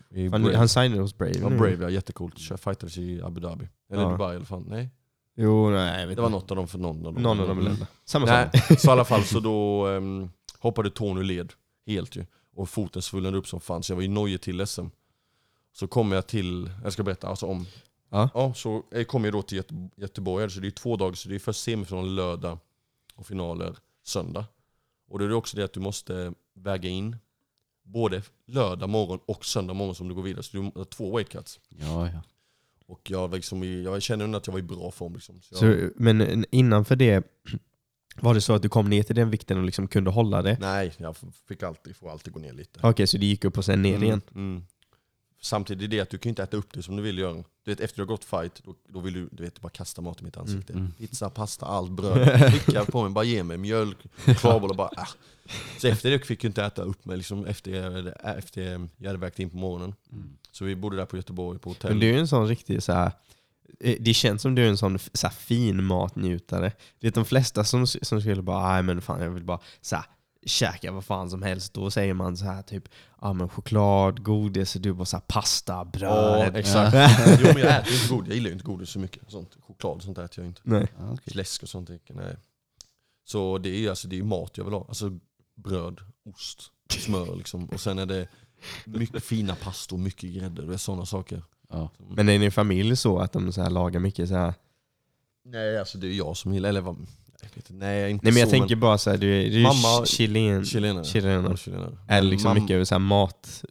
I Han, Brave. han signade hos Brave Ja. Brave ja, jättecoolt. Kör fightades i Abu Dhabi. Eller Ja. Dubai alla fall. Nej, Jo, nej, jag vet det var inte. något av dem för någon av dem. Någon av de Mm. länderna. Samma Nej, sak. så i alla fall så då um, hoppade tån ur led helt ju. Och foten svullnade upp som fan, så jag var ju nojig till SM. Så kommer jag till, jag ska berätta alltså om, Ja. ja så jag kommer jag då till Göte- Göteborg, så det är två dagar, så det är först semifinal lördag och finaler söndag. Och då är det också det att du måste väga in både lördag morgon och söndag morgon som du går vidare, så du har två weight cuts. Ja, ja. Och jag, liksom, jag känner att jag var i bra form. Liksom. Så jag, Så, men innanför det, var det så att du kom ner till den vikten och liksom kunde hålla det? Nej, jag fick alltid, får alltid gå ner lite. Okej, så det gick upp och sen ner Mm, igen? Mm. Samtidigt är det att du kan inte äta upp det som du vill göra. Du vet, efter du har gått fight, då, då vill du, du vet, bara kasta mat i mitt ansikte. Mm. Pizza, pasta, allt, bröd. Trycka på mig, bara ge mig mjölk, chokladboll och bara äh. Så efter det fick jag inte äta upp mig liksom, efter, jag, efter jag hade vägt in på morgonen. Mm. Så vi bodde där på Göteborg på hotell. Men du är en sån riktig så här. eh, det känns som du är en sån så här, fin matnjutare. Det är de flesta som, som skulle bara, nej men fan jag vill bara så här, käka vad fan som helst. Då säger man så här typ, ja men choklad, godis, och du bara så här, pasta, Ja, bröd. exakt. jo men jag äter inte godis, jag gillar ju inte godis så mycket. Sånt. Choklad och sånt äter jag inte. Nej. Ja, okej. Läsk och sånt, inte, nej. Så det är ju alltså, det är mat jag vill ha. Alltså bröd, ost, smör liksom. Och sen är det mycket fina pastor, mycket grädde, det är sådana saker. Ja. Men är din familj så att de så här, lagar mycket så här? Nej alltså det är jag som gillar, eller vad, inte, nej inte Nej men jag så, tänker bara så här, du är, du är Mamma- chilen, chilenare. chilenare. Ja, chilenare. Är det liksom Mam- mycket över så här mat?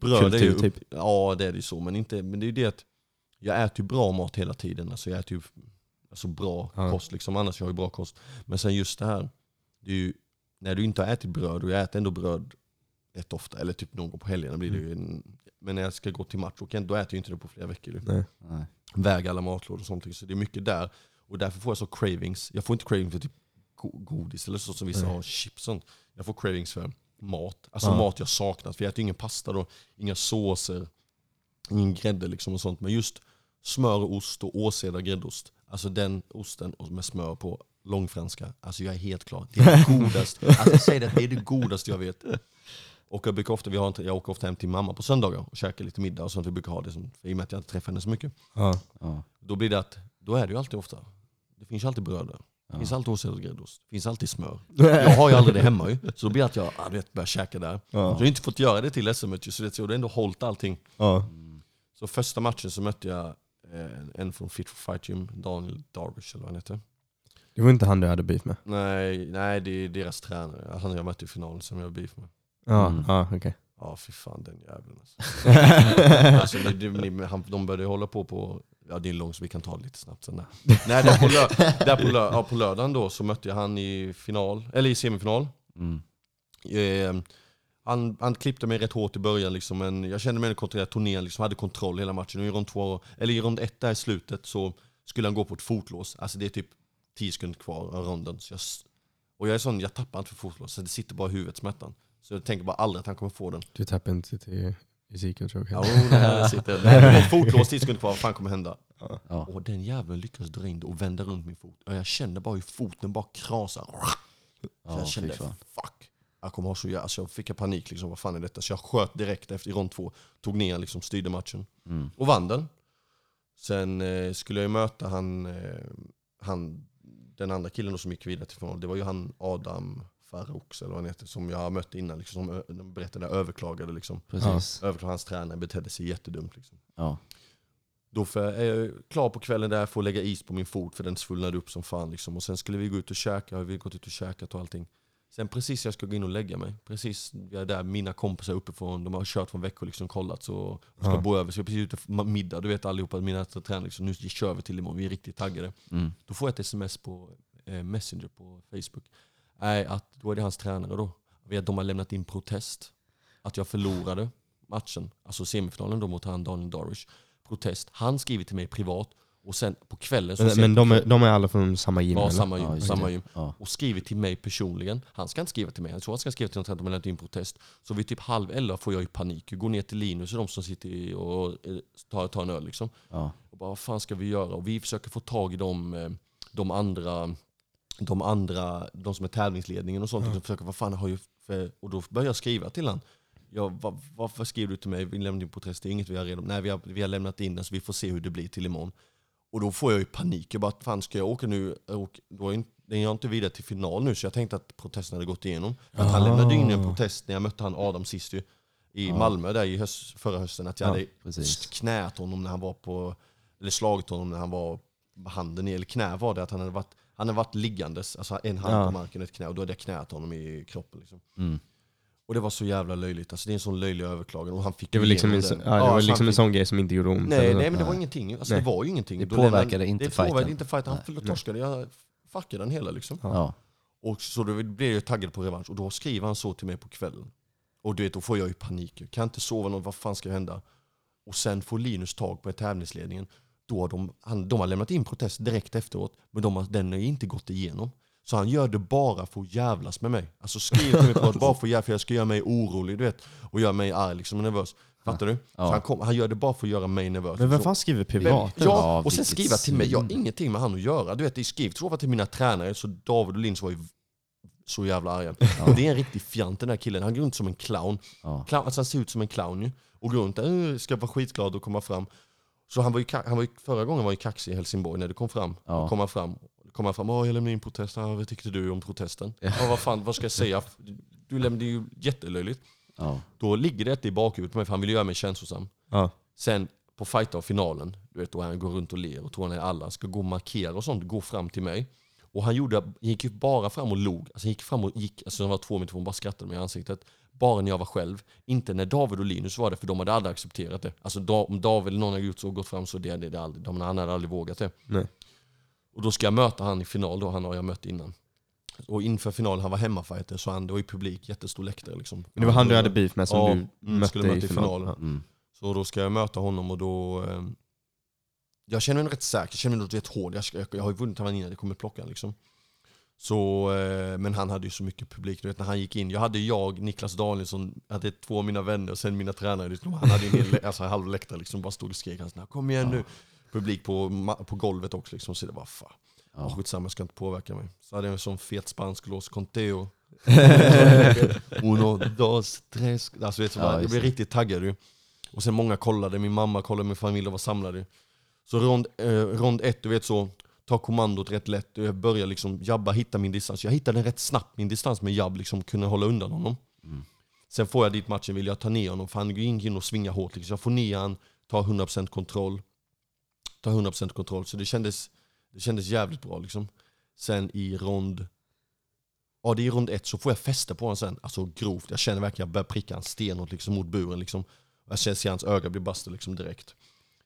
bröd är ju kultur, upp, Ja det är det ju så, men, inte, men det är ju det att jag äter ju bra mat hela tiden. Alltså jag äter ju alltså bra Ja. kost liksom, annars jag har ju bra kost. Men sen just det här, det är ju, när du inte har ätit bröd, och jag äter ändå bröd rätt ofta, eller typ någon gång på helgerna blir det ju en, Men när jag ska gå till match, då äter jag inte det på flera veckor. Nej. Väga alla matlådor och sånt. Så det är mycket där. Och därför får jag så cravings. Jag får inte cravings för typ go- godis eller så som vissa har, chips och sånt. Jag får cravings för mat. Alltså Ja. mat jag saknat. För jag äter ju ingen pasta då, inga såser, ingen grädde liksom och sånt. Men just smör och ost och åsedad gräddost. Alltså den osten och med smör på långfranska. Alltså jag är helt klar. Det är det godaste. Alltså jag säger det, det är det godaste jag vet. Och jag, brukar ofta, vi har inte, jag åker ofta hem till mamma på söndagar och käkar lite middag och sånt. Vi brukar ha det som, i och med att jag inte träffar henne så mycket. Ja. Ja. Då blir det att, då är det ju alltid ofta, det finns alltid bröd där. Ja. Finns alltid ost eller gräddost. Finns alltid smör. Jag har ju aldrig det hemma ju. Så då blir det att jag ah, du vet, börjar käka där. Så jag Ja. har inte fått göra det till SM ju, så det- jag har ändå hållit allting. Ja. Så första matchen så mötte jag eh, en från Fit for Fight Gym, Daniel Darvish eller vad han heter. Det var inte han du hade beef med? Nej, nej det är deras tränare. Han jag mötte i finalen som jag har beef med. Ja, Mm. ja okej. Ja fy fan den jäveln alltså. alltså det, det, han, de började hålla på på, ja det är långt så vi kan ta det lite snabbt sen där. Nej där på, lö, där på, lö, ja, på lördagen då så mötte jag han i final, eller i semifinal. Mm. Eh, han, han klippte mig rätt hårt i början liksom, men jag kände mig ändå kontrollerad turneringen, liksom, hade kontroll hela matchen. Och i rond två, eller i rond ett där i slutet så skulle han gå på ett fotlås. Alltså det är typ 10 sekunder kvar av ronden. Så jag, och jag är sån, jag tappar inte för fotlås, så det sitter bara i huvudet smärtan. Så jag tänker bara aldrig att han kommer få den. Du tappade inte till Ezekiel choke? Ja, oh, det här sitter. Är fotlås 10 sekunder kvar, vad fan kommer hända? Ja. Och den jäveln lyckas dra in och vända runt min fot. Och jag kände bara hur foten bara krasar. Så Ja, jag kände, fan. fuck. Jag kommer ha så jävla... Så jag fick panik liksom, vad fan är detta? Så jag sköt direkt efter i rond två. Tog ner liksom, styrde matchen. Mm. Och vann den. Sen eh, skulle jag ju möta han, eh, han, den andra killen då som gick vidare till final. Det var ju han Adam Faroux eller vad han heter. Som jag har mött innan. Liksom, som de berättade överklagade liksom. Precis. Överklagade hans tränare betedde sig jättedumt liksom. Ja. Då är jag klar på kvällen där, får lägga is på min fot för den svullnade upp som fan. Liksom. Och sen skulle vi gå ut och käka, vi har gått ut och käkat och allting. Sen precis jag ska gå in och lägga mig, precis jag är där, mina kompisar uppifrån, de har kört från veckor liksom kollat så och ska Ja. bo över. Så jag är precis ute för middag, du vet allihopa, mina tränare liksom, nu kör vi till imorgon, vi är riktigt taggade. Mm. Då får jag ett sms på eh, Messenger på Facebook. Nej, att då är det hans tränare då. Vet, De har lämnat in protest. Att jag förlorade matchen, alltså semifinalen då mot han Daniel Darvish. Protest. Han skriver till mig privat och sen på kvällen så Men, men de, är, de är alla från samma gym Ja, eller? samma gym. Ja, just samma gym. Ja. Och skriver till mig personligen. Han ska inte skriva till mig, jag tror han ska skriva till någon att de har lämnat in protest. Så vid typ halv elva får jag ju panik. Jag går ner till Linus och de som sitter i och eh, tar, tar en öl liksom. Ja. Och bara, vad fan ska vi göra? Och vi försöker få tag i de, eh, de andra, de andra, de som är tävlingsledningen och sånt. Liksom, försöker, vad fan har jag för... Och då börjar jag skriva till han. Ja, va, varför skriver du till mig? Vi lämnade in protest, det är inget vi har redan... Nej, vi har, vi har lämnat in den så vi får se hur det blir till imorgon. Och då får jag ju panik. Jag bara, fan ska jag åka nu? Och då är den jag inte vidare till final nu, så jag tänkte att protesten hade gått igenom. För att han Ah. lämnade in en protest när jag mötte han Adam sist ju. I Ja. Malmö där i höst, förra hösten. Att jag Ja, hade precis. knät honom när han var på, eller slagit honom när han var handen i, eller knä var det, att han hade varit, han hade varit liggandes, alltså en hand Ja. på marken ett knä, och då hade jag knät honom i kroppen. Liksom. Mm. Och det var så jävla löjligt, alltså det är en sån löjlig överklagan och han fick Det var liksom, en, så, ja, det var så han liksom en fick- sån grej som inte gjorde ont? Nej, eller så. nej men det var ingenting, alltså Nej. det var ju ingenting. Det Då påverkade lämnade- inte det påverkade fighten. inte fighten, han Nej. torskade, jag fuckade den hela liksom. Ja. Och så då blev jag taggad på revansch och då skriver han så till mig på kvällen. Och du vet, då får jag ju panik. Jag kan inte sova något, vad fan ska hända? Och sen får Linus tag på tävlingsledningen. Då har de, han, de har lämnat in protest direkt efteråt, men de har, den har inte gått igenom. Så han gör det bara för att jävlas med mig. Alltså skriver till mig privat bara för att jävlas, för jag ska göra mig orolig du vet. Och göra mig arg liksom, och nervös. Fattar du? Ja. Han, kom, han gör det bara för att göra mig nervös. Men vem Så- fan skriver privat? Ja, Ja, och sen skriva till mig. Jag har ingenting med han att göra. Du vet, det skrivs så till mina tränare, så David och Linus var ju så jävla arga. Det är en riktig fjant den där killen. Han går runt som en clown. Ja. clown alltså han ser ut som en clown ju. Och går runt där, "Äh, ska vara skitglad och komma fram. Så han var ju, han var ju, förra gången var ju kaxig i Helsingborg när det kom fram. Ja. Då kom han fram. Kom han fram, åh jag lämnade in protest, ah, vad tyckte du om protesten? Ja. vad fan, vad ska jag säga? Du lämnade ju jättelöjligt. Ja. Då ligger det i bakhuvudet på mig, för han vill göra mig känslosam. Ja. Sen på fighter och finalen, du vet, då han går runt och ler och tror han är alla, ska gå och markera och sånt, gå fram till mig. Och han gjorde, gick ju bara fram och log. Alltså han gick fram och gick, alltså han var två meter från bara skrattade mig i ansiktet. Bara när jag var själv. Inte när David och Linus var det, för de hade aldrig accepterat det. Alltså om David eller någon hade gjort så och gått fram så det, det, det aldrig, de, han hade aldrig vågat det. Nej. Och då ska jag möta han i final då, han har jag mött innan. Och inför finalen, han var hemmafighter, så han, det var ju publik, jättestor läktare liksom. Men det var han du hade beef med som Ja, du mm, mötte skulle möta i i final? finalen. Ja. Mm. Så då ska jag möta honom och då... Jag känner mig rätt säker, jag känner mig rätt hård. Jag, jag, jag har ju vunnit honom innan, det kommer plocka liksom. Så, eh, men han hade ju så mycket publik, du vet när han gick in. Jag hade jag, Niklas Danielsson, hade två av mina vänner och sen mina tränare. Liksom, han hade en hel, alltså, halv läktare liksom, bara stod och skrek. Han sa, kom igen nu. Publik på, på golvet också liksom, så det var fan. Ja. Skitsamma, jag ska inte påverka mig. Så hade jag en sån fet spansk lås, Conteo. Uno, dos, tres. Alltså, vet du, Ja, jag blev riktigt taggad ju. Och sen många kollade, min mamma kollade, min familj var samlade. Så rond, eh, rond ett, du vet så, tar kommandot rätt lätt. Jag börjar liksom jabba, hitta min distans. Jag hittade den rätt snabbt, min distans med jabb, liksom kunna hålla undan honom. Mm. Sen får jag dit matchen, vill jag ta ner honom, för han går in och svingar hårt. Liksom. Jag får ner han, tar 100% kontroll. Tar 100% kontroll, så det kändes, det kändes jävligt bra. Liksom. Sen i rond Ja det är i rond ett så får jag fästa på honom sen, alltså grovt. Jag känner verkligen att jag börjar pricka han stenhårt liksom, mot buren. Liksom. Jag känner ser hans öga bli bastad liksom, direkt.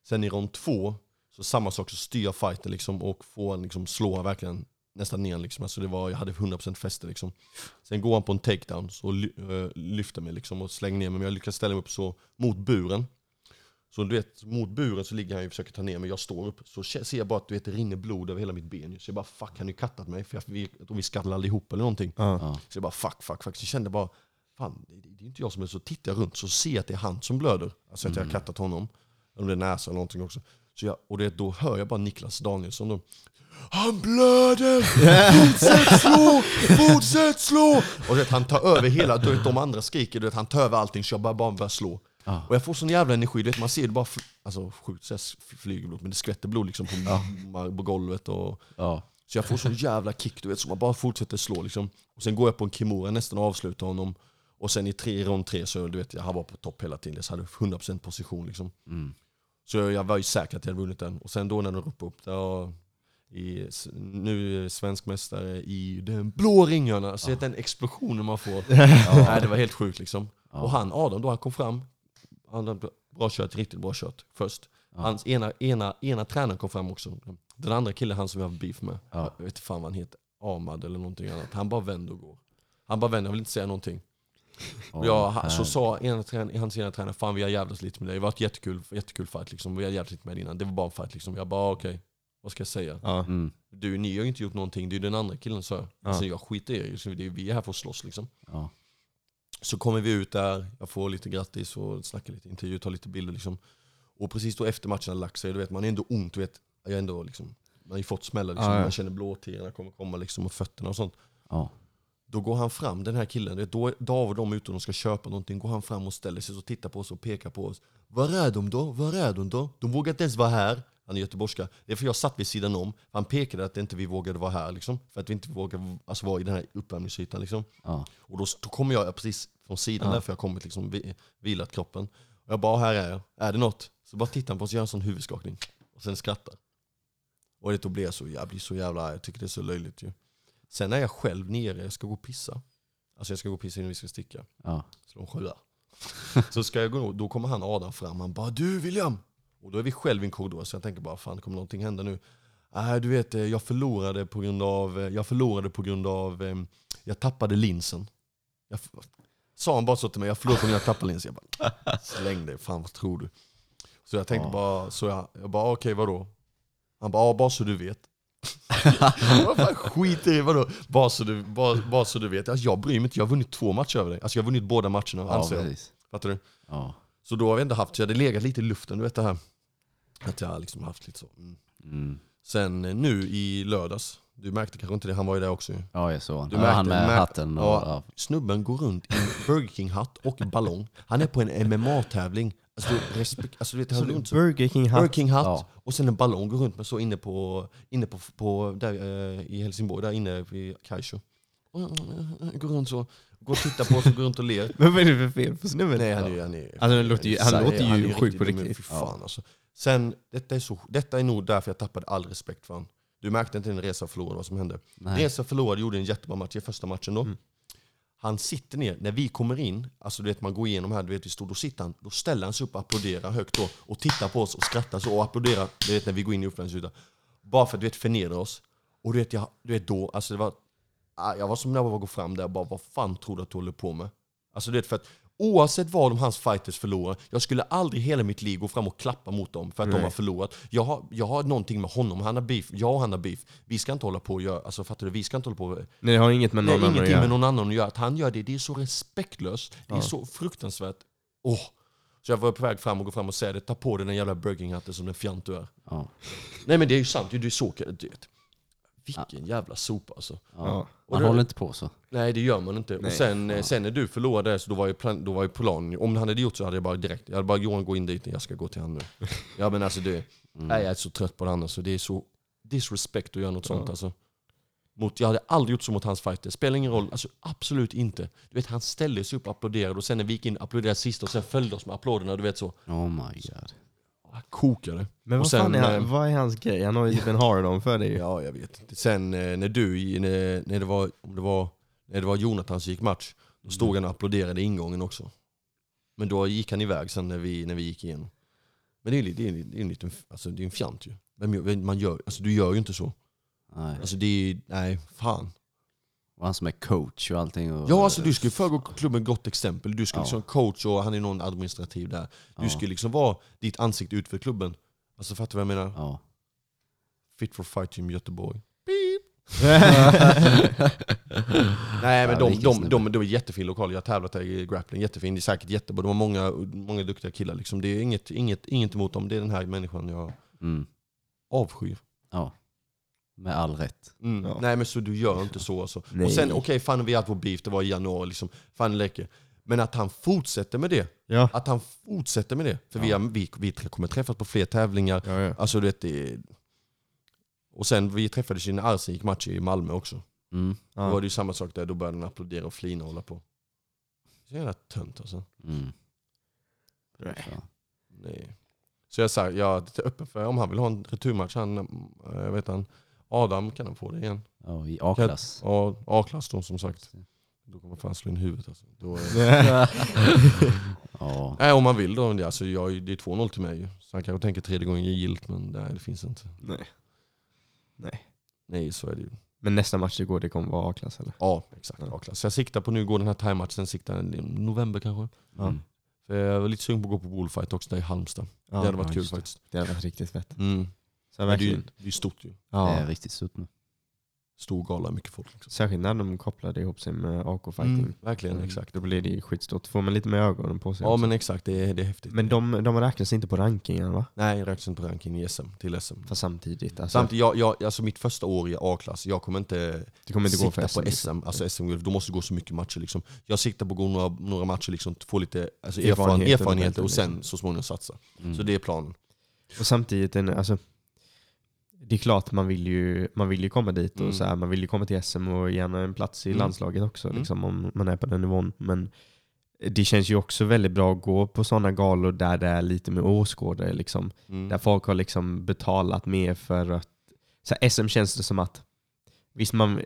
Sen i rond två, så samma sak, så styr jag fighten liksom, och får han liksom, slå verkligen nästan ner. Liksom. Alltså, det var, jag hade 100% fäste. Liksom. Sen går han på en takedown, så ly äh, lyfter mig liksom, och slänger ner mig. Men jag lyckas ställa mig upp så mot buren. Så du vet, mot buren så ligger han och försöker ta ner mig, jag står upp. Så ser jag bara att du vet, det rinner blod över hela mitt ben. Så jag bara fuck, han har ju kattat mig. För jag, vi, jag tror vi skallade ihop eller någonting. Ja. Så jag bara fuck, fuck, fuck. Så jag kände bara, fan det, det är inte jag som är så. tittar jag runt så ser jag att det är han som blöder. Alltså att jag har kattat honom. Eller om det är näsa eller någonting också. Så jag, och det, då hör jag bara Niklas Danielsson då. Han blöder! Fortsätt slå! Fortsätt slå! Och du vet, han tar över hela, du vet, de andra skriker, du vet, han tar över allting så jag bara, bara börjar slå. Ja. Och jag får sån jävla energi, du vet, man ser det bara alltså, sjukt flyger blod, men det skvätter blod liksom på, på golvet. Och, Ja. så jag får sån jävla kick, du vet, så man bara fortsätter slå liksom. Och sen går jag på en Kimura nästan och avslutar honom. Och sen i tre, rond tre så du vet, jag var på topp hela tiden, så jag hade 100% position liksom. Mm. Så jag var ju säker att jag hade vunnit den. Och sen då när de ropade upp, där, i, nu svensk mästare i den blå ringhörnan. Så den explosionen man får. Nej, det var helt sjukt liksom. Ja. Och han, Adam, då han kom fram, han hade bra kört, riktigt bra kört först. Ja. Hans ena, ena, ena tränaren kom fram också. Den andra killen, han som jag har beef med, Ja. jag vet inte fan vad han heter, Ahmad eller någonting annat. Han bara vänder och går. Han bara vänder, jag vill inte säga någonting. Och jag, så sa trän, hans ena tränare, fan vi har jävlats lite med dig. Det var ett jättekul, jättekul fight liksom. Vi har jävlat lite med dig innan. Det var bara en fight liksom. Jag bara okej, vad ska jag säga? Mm. Du, ni har ju inte gjort någonting, det är den andra killen sa jag. Ja. Alltså, jag skiter i er, vi är här för att slåss liksom. Ja. Så kommer vi ut där, jag får lite grattis och snackar lite intervju, tar lite bilder liksom. Och precis då efter matchen har lagt sig, du vet, man är ändå ont, du vet. Jag är ändå liksom, man har ju fått smällar liksom. Ja, ja. Man känner blåtirarna kommer komma liksom och fötterna och sånt. Ja. Då går han fram, den här killen, då David och de är ute och de ska köpa någonting, går han fram och ställer sig och tittar på oss och pekar på oss. Var är de då? Var är de då? De vågar inte ens vara här. Han är göteborgska. Det är för jag satt vid sidan om. Han pekade att inte vi vågade vara här liksom. För att vi inte vågade alltså, vara i den här uppvärmningsytan liksom. Ja. Och då, då kommer jag precis från sidan Ja. där, för jag har kommit liksom, vi, vilat kroppen. Och jag bara, här är jag. Är det något? Så bara tittar han på oss och gör en sån huvudskakning. Och sen skrattar. Och det då blir jag så, jag blir så jävla arg. Jag tycker det är så löjligt ju. Sen är jag själv nere, jag ska gå och pissa. Alltså jag ska gå och pissa innan vi ska sticka. Ja. Slå en sjua. så ska jag gå, då kommer han Adam fram, han bara du William! Och då är vi själv i en korridor, så jag tänker bara fan kommer någonting hända nu? Nej du vet, eh, jag förlorade på grund av, eh, jag förlorade på grund av, eh, jag tappade linsen. Jag, sa han bara så till mig, jag förlorade på grund av att jag tappade linsen. Jag bara, släng dig, fan vad tror du? Så jag tänkte Ja. bara, så jag, jag bara okej vadå? Han bara, ja, bara så du vet. Jag bara, Skit i vadå? Bara så du, bara, bara så du vet. Alltså, jag bryr mig inte, jag har vunnit två matcher över dig. Alltså jag har vunnit båda matcherna Ja, anser jag. precis. Fattar du? Ja. Så då har vi ändå haft, så jag hade legat lite i luften, du vet det här. Att jag liksom haft lite så. Mm. Mm. Sen eh, nu i lördags, du märkte kanske inte det, han var ju där också. Ja, jag såg Du ja, han märkte- med märk- hatten och... ja. Ja. Snubben går runt i en Burger King-hatt och ballong. Han är på en MMA-tävling. Alltså, du, respekt, alltså, du vet, går runt så. Burger King Burger hatt. King-hatt Ja. och sen en ballong går runt med så inne på, inne på, på där, eh, i Helsingborg, där inne vid Kaijo. Går runt så, går och tittar på oss och går runt och ler. Men vad är det för fel på snubben? Nej, han är, han är, Alltså, han låter ju- han låter ju han är sjuk på riktigt. Fy fan, alltså. Sen, detta är, så, detta är nog därför jag tappade all respekt för honom. Du märkte inte när Reza förlorade vad som hände. Nej. Reza förlorade, gjorde en jättebra match i första matchen då. Mm. Han sitter ner, när vi kommer in, alltså du vet man går igenom här, du vet vi står, då sitter han, då ställer han sig upp och applåderar högt då och tittar på oss och skrattar så och applåderar, du vet när vi går in i uppvärmningsytan. Bara för att du vet förnedra oss. Och du vet, jag, du vet då, alltså det var, ah, jag var som när jag var gå fram där och bara vad fan tror du att du håller på med? Alltså du vet för att oavsett vad de hans fighters förlorar, jag skulle aldrig hela mitt liv gå fram och klappa mot dem för att de Nej. har förlorat. Jag har, jag har någonting med honom, han har beef, jag och han har beef. Vi ska inte hålla på och göra, alltså fattar du? Vi ska inte hålla på och Nej, det har inget med Nej, någon annan att göra. med någon annan att göra. Att han gör det, det är så respektlöst. Det är så fruktansvärt. Åh. Så jag var på väg fram och gå fram och säga det. Ta på dig den jävla Burger som den fjant du är. Ja. Nej men det är ju sant, du är så du vet. Vilken jävla sopa alltså. Ja. Man håller inte på så. Nej det gör man inte. Nej. Och sen, eh, Ja. sen när du förlorade så då var ju, plan, då var ju planen, om han hade gjort så hade jag bara direkt, jag hade bara Johan gå in dit, jag ska gå till han nu. ja men alltså det, Mm. nej, jag är så trött på det andra så det är så, disrespect att göra något Ja. sånt alltså. Mot, jag hade aldrig gjort så mot hans fighter. Spelar ingen roll, alltså absolut inte. Du vet han ställde sig upp och applåderade och sen när vi gick in applåderade sist och sen följde oss med applåderna, du vet så. Oh my god. Kokade. Men vad, sen, fan är han, eh, vad är hans grej? Han har ju typ en hard-on för dig. Ja, jag vet inte. Sen eh, när du, när, när, det var, om det var, när det var Jonathan som gick match, då stod han och applåderade ingången också. Men då gick han iväg sen när vi, när vi gick igenom. Men det är, det är, det är en liten, alltså det är en fjant ju. Man gör, alltså du gör ju inte så. Nej. Alltså det är, nej, fan. Och han som är coach och allting. Och, Ja alltså du ska ju föregå klubben gott exempel. Du ska Ja. liksom coach och han är någon administrativ där. Du Ja. ska liksom vara ditt ansikte ut för klubben. Alltså fattar du vad jag menar? Ja. Fit for fight Team Göteborg. Nej men de, de, snubbe. de, det var jättefin lokal, jag har tävlat där i grappling, jättefin, det är säkert jättebra, de har många, många duktiga killar liksom. Det är inget, inget, inget emot dem, det är den här människan jag Mm. avskyr. ja. Med all rätt. Ja. Nej men så du gör inte så alltså. Nej. Och sen okej, fan vi haft vår beef, det var i januari liksom, fan läcker. Men att han fortsätter med det, Ja. att han fortsätter med det. För vi, har, vi, vi kommer träffas på fler tävlingar, Ja, ja. alltså du vet det Och sen vi träffades ju när Arsen gick match i Malmö också. Mm. Då var det ju samma sak där, då började han applådera och flina och hålla på. Så jävla tönt alltså. Mm. Nej. Så. Nej. Så jag sa, jag är öppen för om han vill ha en returmatch, han, eh, jag vet han, Adam kan han få det igen. Ja, i A-klass. Ja, A-klass då som sagt. Då kommer fan slå in huvudet alltså. Då är... Ja. Nej om man vill då, alltså jag, det är 2-0 till mig ju. Så han kanske tänker tredje gången gilt men nej det finns inte. Nej. Nej. Nej så är det ju. Men nästa match igår, det kommer vara A-klass eller? Ja exakt, Ja. A-klass. Så jag siktar på nu, går den här time-matchen, siktar i november kanske. Mm. För jag var lite sugen på att gå på bullfight också där i Halmstad. Ja, det hade varit ja, kul det. faktiskt. Det hade varit riktigt fett. Mm. Så Men Det är ju verkligen. det är stort ju. Det Ja. är riktigt stort nu. Stor gala, mycket folk. Liksom. Särskilt när de kopplade ihop sig med AK-fighting. Mm, verkligen, Mm. exakt. Då blir det ju skitstort. får man lite mer ögonen på sig Ja också. men exakt, det är, det är häftigt. Men de, de räknas inte på rankingen va? Nej, jag räknas inte på ranking i SM, till SM. Fast samtidigt. Alltså, Samtidigt, jag, jag, alltså mitt första år i A-klass, jag kommer inte det kommer inte gå sikta för på SM. SM, alltså SM då måste det gå så mycket matcher liksom. Jag siktar på att gå några, några matcher, liksom, få lite alltså, Erfarenhet erfarenhet, under erfarenheter och sen liksom. så småningom satsa. Mm. Så det är planen. Och samtidigt, en, alltså, det är klart man vill ju, man vill ju komma dit och Mm. så här, man vill ju komma till SM och gärna en plats i Mm. landslaget också Mm. liksom, om man är på den nivån. Men det känns ju också väldigt bra att gå på sådana galor där det är lite mer åskådare. Liksom. Mm. Där folk har liksom betalat mer för att... Så här, SM känns det som att visst man,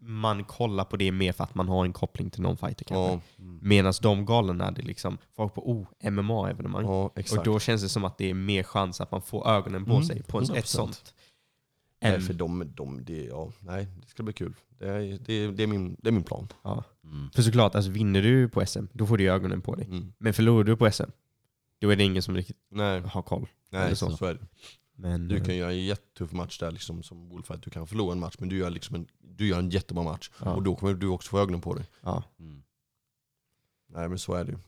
man kollar på det mer för att man har en koppling till någon fighter kanske. Ja, Mm. Medan de galorna, det är liksom folk på oh, MMA-evenemang. ja. Och då känns det som att det är mer chans att man får ögonen på Mm, sig på en, 100%. ett sånt. Nej, för de, de, det, ja, nej, det ska bli kul. Det är, det, är- det, är, min, det är min plan. ja. Mm. För såklart, alltså, vinner du på SM, då får du ögonen på dig. Mm. Men förlorar du på SM, då är det ingen som riktigt Nej, har koll. nej så. så är det. Men, Du kan göra en jättetuff match där liksom, som Bullfight. Du kan förlora en match men du gör, liksom en, du gör en jättebra match. Ja. Och då kommer du också få ögonen på dig. ja. Mm. Nej men så är det ju.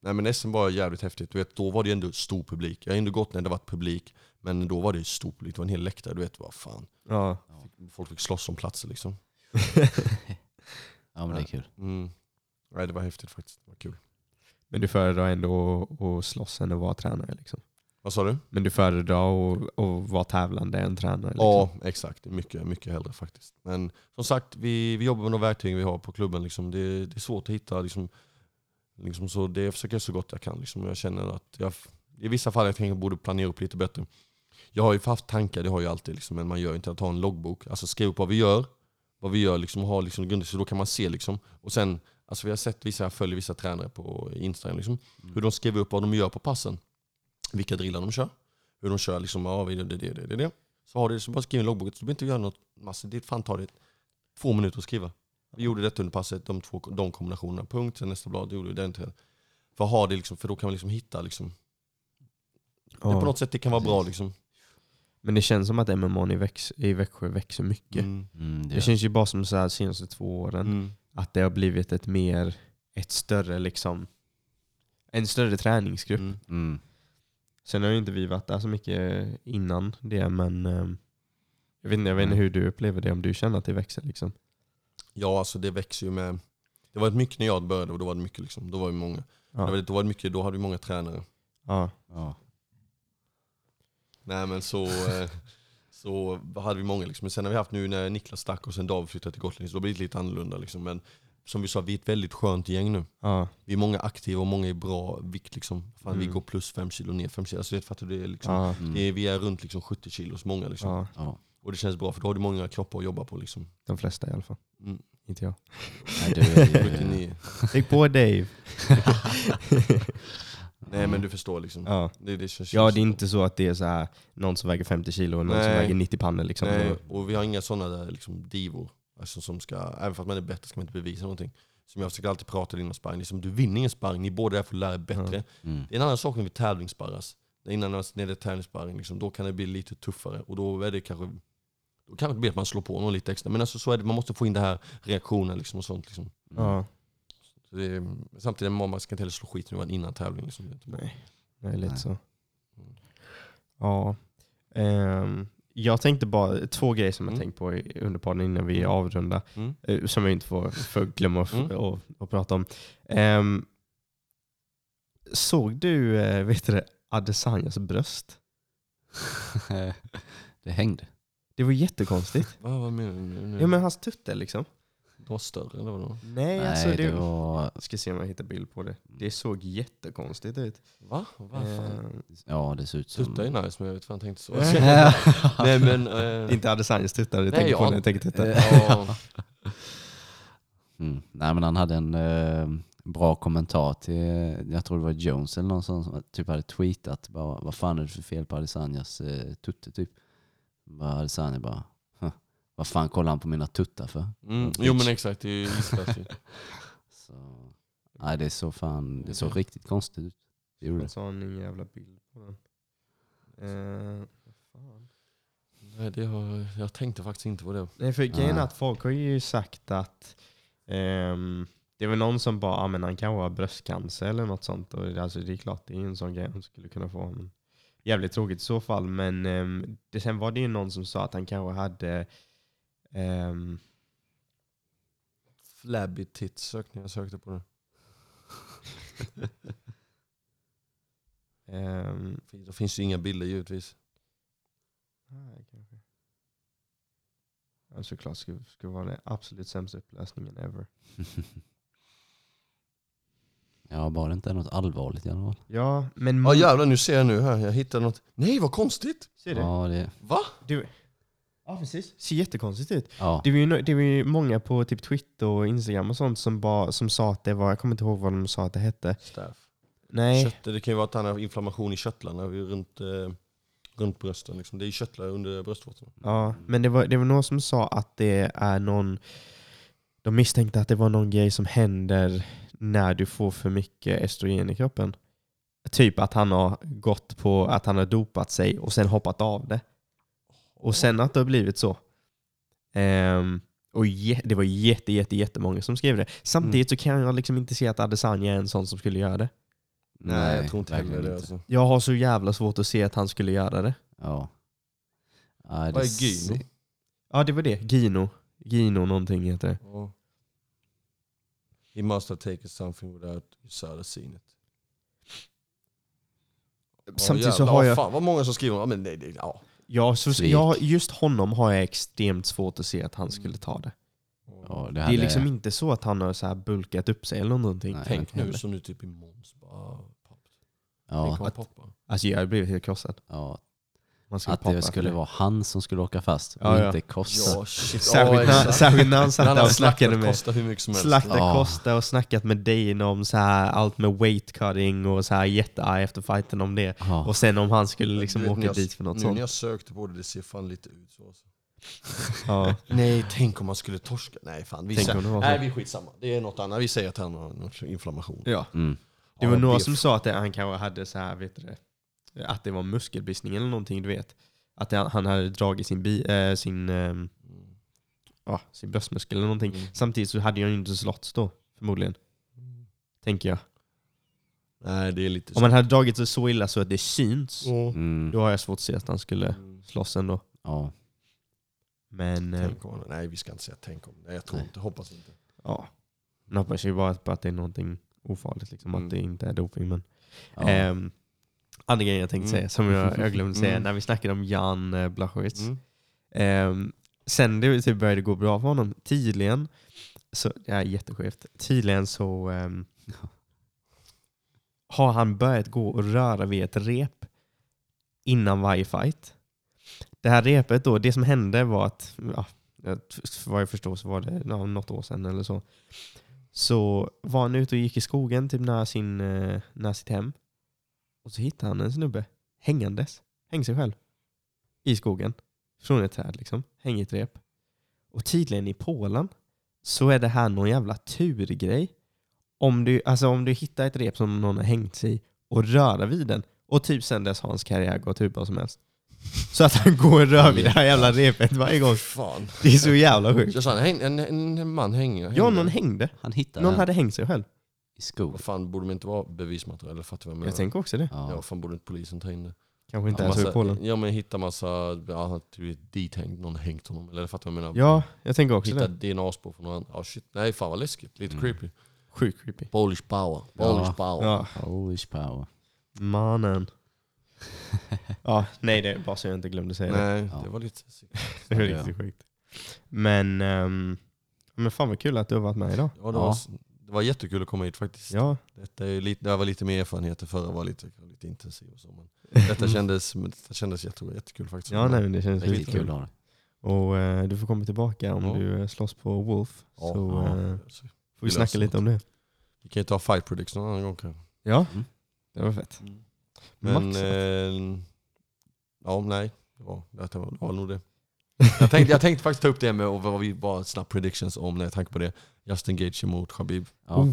Nej men SM var jävligt häftigt. Du vet, då var det ändå stor publik. Jag har ändå gått när det varit publik. Men då var det ju stor publik. Det var en hel läktare. Du vet vad fan. Ja. Folk fick slåss om platser liksom. Ja men det är kul. Mm. Nej det var häftigt faktiskt. Det var kul. Men du föredrar ändå att- att slåss än att vara tränare? Liksom. Vad sa du? Men du föredrar att, att vara tävlande än tränare? Liksom. Ja exakt. Mycket, mycket hellre faktiskt. Men som sagt, vi, vi jobbar med de verktyg vi har på klubben. Liksom. Det, det är svårt att hitta. Liksom, liksom så det försöker jag så gott jag kan. Liksom. Jag känner att jag, i vissa fall jag tänker jag borde planera upp lite bättre. Jag har ju haft tankar, det har jag alltid, liksom, men man gör inte att ha en loggbok. Alltså skriva upp vad vi gör, vad vi gör liksom, och ha liksom, grunder, så då kan man se. Liksom. Och sen, alltså, vi har sett vissa, jag följer vissa tränare på Instagram, liksom, hur de skriver upp vad de gör på passen. Vilka drillar de kör. Hur de kör, liksom, ja, det, det, det, det, det, det. Så har du så bara skriv en loggbok, så du behöver inte göra något massa. Det fan tar det två minuter att skriva. Vi gjorde detta under passet, de, två, de kombinationerna. Punkt, sen nästa blad, gjorde vi den till. För, ha det, liksom, för då kan man liksom hitta, liksom, Ja. det på något sätt det kan vara bra. Liksom. Men det känns som att MMA i, Väx, i Växjö växer mycket. Mm. Mm, det Det känns ju bara som så här senaste två åren Mm. att det har blivit ett mer, ett större liksom, en större träningsgrupp. Mm. Mm. Sen har ju inte vi varit där så mycket innan det, men eh, jag vet inte, jag vet inte hur du upplever det, om du känner att det växer liksom. Ja, alltså det växer ju med... Det var mycket när jag började och då var det mycket. Liksom. Då var det många. Ja. Det var- Då, var det mycket, då hade vi många tränare. Ja. Ja. Nej men så, eh, så hade vi många. Liksom. Men sen har vi haft nu när Niklas stack och sen David flyttade till Gotland, så då blir det lite annorlunda. Liksom. Men som vi sa, vi är ett väldigt skönt gäng nu. Ja. Vi är många aktiva och många är bra vikt. Liksom. Fan, Vi Mm. går plus 5 kilo, ner 5 kilo. Alltså, det fattar du, det är liksom, Ja. Mm. det är, vi är runt liksom 70 kilos många. Liksom. ja, Ja. Och det känns bra för då har du många kroppar att jobba på. Liksom. de flesta i alla fall. Mm. Inte jag. Nej, du är ju, 79. Lägg på Dave. Nej men du förstår liksom. Ja. Det, det känns ja, det är inte så att det är så här, någon som väger 50 kilo och någon som Nej. väger 90 pannor. Liksom. Nej, och vi har inga sådana där liksom divor. Alltså, som ska, även fast man är bättre ska man inte bevisa någonting. Som jag försöker alltid prata innan sparring. Liksom, du vinner ingen sparring, ni båda där för att lära er bättre. mm. Det är en annan sak när vi tävlingssparras. Innan när det är tävlingssparring, liksom, då kan det bli lite tuffare. Och då är det kanske då kan det bli att man slår på någon lite extra. Men alltså, så är det, man måste få in den här reaktionen liksom, och sånt. Liksom. Ja. Så det är, samtidigt, man ska inte heller slå ur varandra innan tävling. Liksom. Nej, det är lite Nej. så. Ja. Ehm, jag tänkte bara, två grejer som jag Mm. tänkt på under podden innan vi Mm. avrundar. Mm. eh, Som jag inte får, får glömma att Mm. och, och prata om. Ehm, såg du eh, vet du det, Adesanyas bröst? det hängde. Det var jättekonstigt. Va, vad menar du? Ja men hans tuttar liksom. De var större eller vadå? Nej, Nej, alltså det, det var... Jag ska se om jag hittar bild på det. Det såg jättekonstigt ut. Va? Va fan? Ehm, Ja, det ser ut som... Tuttar är nice men jag vet vad han tänkte så. Nej men... det är Eh, inte Adesanyas tuttar, det tänker på när jag tänker tuttar. ja, Mm. Nej men han hade en eh, bra kommentar till, jag tror det var Jones eller någon som som typ hade tweetat bara, vad fan är det för fel på Adesanyas eh, tutte typ. Bara Adesanya bara, "Huh, vad fan kollar han på mina tuttar för? mm, jo men exakt, det är ju. Så, nej det såg fan, det såg riktigt konstigt ut. Det gjorde Jag det. sa ingen jävla bild på den. Eh, vad fan. Nej, det har, jag tänkte faktiskt inte på det. Nej för grejen är att folk har ju sagt att ehm, det är väl någon som bara, ah, men han kan ha bröstcancer eller något sånt. Och det, alltså, det är klart, det är ju en sån grej han skulle kunna få. Men jävligt tråkigt i så fall. Men ehm, det, sen var det ju någon som sa att han kanske hade ehm, Flabby tits sökte jag sökte på det. ehm, Det finns ju inga bilder givetvis. nej, kanske. Ja, såklart skulle, skulle vara den absolut sämsta upplösningen ever. Ja, bara det inte är något allvarligt i alla fall. Ja, men... Ja jävlar, nu ser jag nu här. Jag hittade något. Nej vad konstigt! Ser du? Ja, det, Va? du? Ja precis, ser jättekonstigt ut. ja. Det var, ju, no- det var ju många på typ Twitter och Instagram och sånt som, bara, som sa att det var, jag kommer inte ihåg vad de sa att det hette. Staff. Nej, Kött, det kan ju vara att han har inflammation i körtlarna runt, eh, runt brösten. Liksom. Det är ju körtlar under bröstvårtorna. ja, men det var, det var någon som sa att det är någon, de misstänkte att det var någon grej som händer när du får för mycket estrogen i kroppen. Typ att han har gått på, att han har dopat sig och sen hoppat av det. Och sen att det har blivit så. Ehm, och je, det var jätte, jätte, jättemånga som skrev det. Samtidigt så kan jag liksom inte se att Adesanya är en sån som skulle göra det. Nej, jag tror inte heller det. inte. Alltså. Jag har så jävla svårt att se att han skulle göra det. Ja. Nej, Vad det är Gino? Ja, det var det. Gino. Gino någonting heter det. Ja. He must have taken something without Usada seen it. Samtidigt så jävlar, har ja, jag, Fan vad många som skriver ja, men nej, det, ja. Ja, så, ja, just honom har jag extremt svårt att se att han skulle ta det. Ja, det, Det hade, är liksom inte så att han har så här bulkat upp sig eller någonting. Nej. Tänk nu heller. som nu typ i Måns bara ja, Tänk om han att- poppar. Alltså jag hade blivit helt krossad. ja, att det skulle vara han som skulle åka fast och Ja, inte Costa. Ja shit. Särskilt, när, särskilt när han satt där och snackade med Costa hur mycket som helst. Ja. Costa och snackat med Dane om så här, allt med weight cutting och så här jättearg efter fighten om det. Ja. Och sen om han skulle liksom vet, åka när jag- dit för något Nu när sånt. jag sökte på det, det ser fan lite ut så. Alltså. Ja. Nej, tänk om man skulle torska. Nej fan, vi, Tänk säger, om det var så. nej, vi är skitsamma. Det är något annat. Vi säger att han har inflammation. ja. Mm. Det var Ja, några som sa att han kanske hade så här, vet du det, att det var muskelbristning eller någonting, du vet. Att det, han hade dragit sin, bi, äh, sin, Mm. ja, sin bröstmuskel eller någonting. Mm. Samtidigt så hade jag ju inte slått då, förmodligen. Tänker jag. Nej, det är lite Om man hade dragit sig så illa så att det syns, Mm. då har jag svårt att se att han skulle Mm. slåss ändå. Ja. Men eh, Tänk om, nej, vi ska inte säga tänk om. Nej, jag tror Nej. inte. Hoppas inte. ja, nu hoppas jag bara på att det är någonting ofarligt, liksom, Mm. att det inte är doping. Men, Ja. Ehm, andra grejen jag tänkte Mm. säga, som jag, jag glömde säga, Mm. när vi snackade om Jan eh, Blachowicz. Mm. Ehm, sen det typ började gå bra för honom, tydligen, så, är jätteskevt, tydligen så ehm, har han börjat gå och röra vid ett rep innan varje fight. Det här repet då, det som hände var att, ja, vad jag förstår så var det ja, något år sedan eller så, så var han ute och gick i skogen typ nära, sin, eh, nära sitt hem. Och så hittade han en snubbe hängandes, häng sig själv, i skogen. Från ett träd liksom, hänger i ett rep. Och tydligen i Polen så är det här någon jävla turgrej. Om du, alltså om du hittar ett rep som någon har hängt sig i och röra vid den och typ sen dess har hans karriär gått hur bra som helst. Så att han går och rör vid det här jävla repet varje gång. Fan. Det är så jävla sjukt. Jag sa, en, en, en, man hänger. Ja, hänger. någon hängde. Han hittade Någon den hade hängt sig själv. I skog. Vad fan, borde de inte vara bevismaterial? Eller fattar du vad jag menar? Jag tänker också det. Ja, Ja. vad fan borde inte polisen ta in det? Kanske inte Ja, ens massa, i Polen. Ja men hitta massa, ja han typ dithängd, någon hängt honom. Eller fattar du vad jag menar? Ja, jag tänker också Hitta det. DNA-spår från någon annan. Ja shit, nej fan vad läskigt. Lite Mm. creepy. Sjukt creepy. Polish power. Ja. Polish power. Ja, Polish power. mannen. Ja, nej det är bara så jag inte glömde säga det. Nej, Ja. det var lite... Det var Ja. riktigt sjukt. Men, um, men fan vad kul att du har varit med idag. Ja, det, Ja. Var, det var jättekul att komma hit faktiskt. Ja, Detta är lite, det här var lite mer erfarenhet, det förra var lite, lite intensiv och så. Men detta kändes, men detta kändes jätte, jättekul faktiskt. ja nej, men det känns Riktigt kul det. Och eh, du får komma tillbaka om Ja. du eh, slåss på Wolf. Ja. så Ja. eh, får vi Vi snacka lite om det. Vi kan ju ta fight predicts någon annan gång kanske. Ja, Mm. det var fett. Men, Maxat. eh, ja nej, det var, det var, det var nog det. Jag tänkte, jag tänkte faktiskt ta upp det med och vad vi bara snabbt predictions om när jag tänker på det. Justin Gage emot Khabib. Ja. Oh.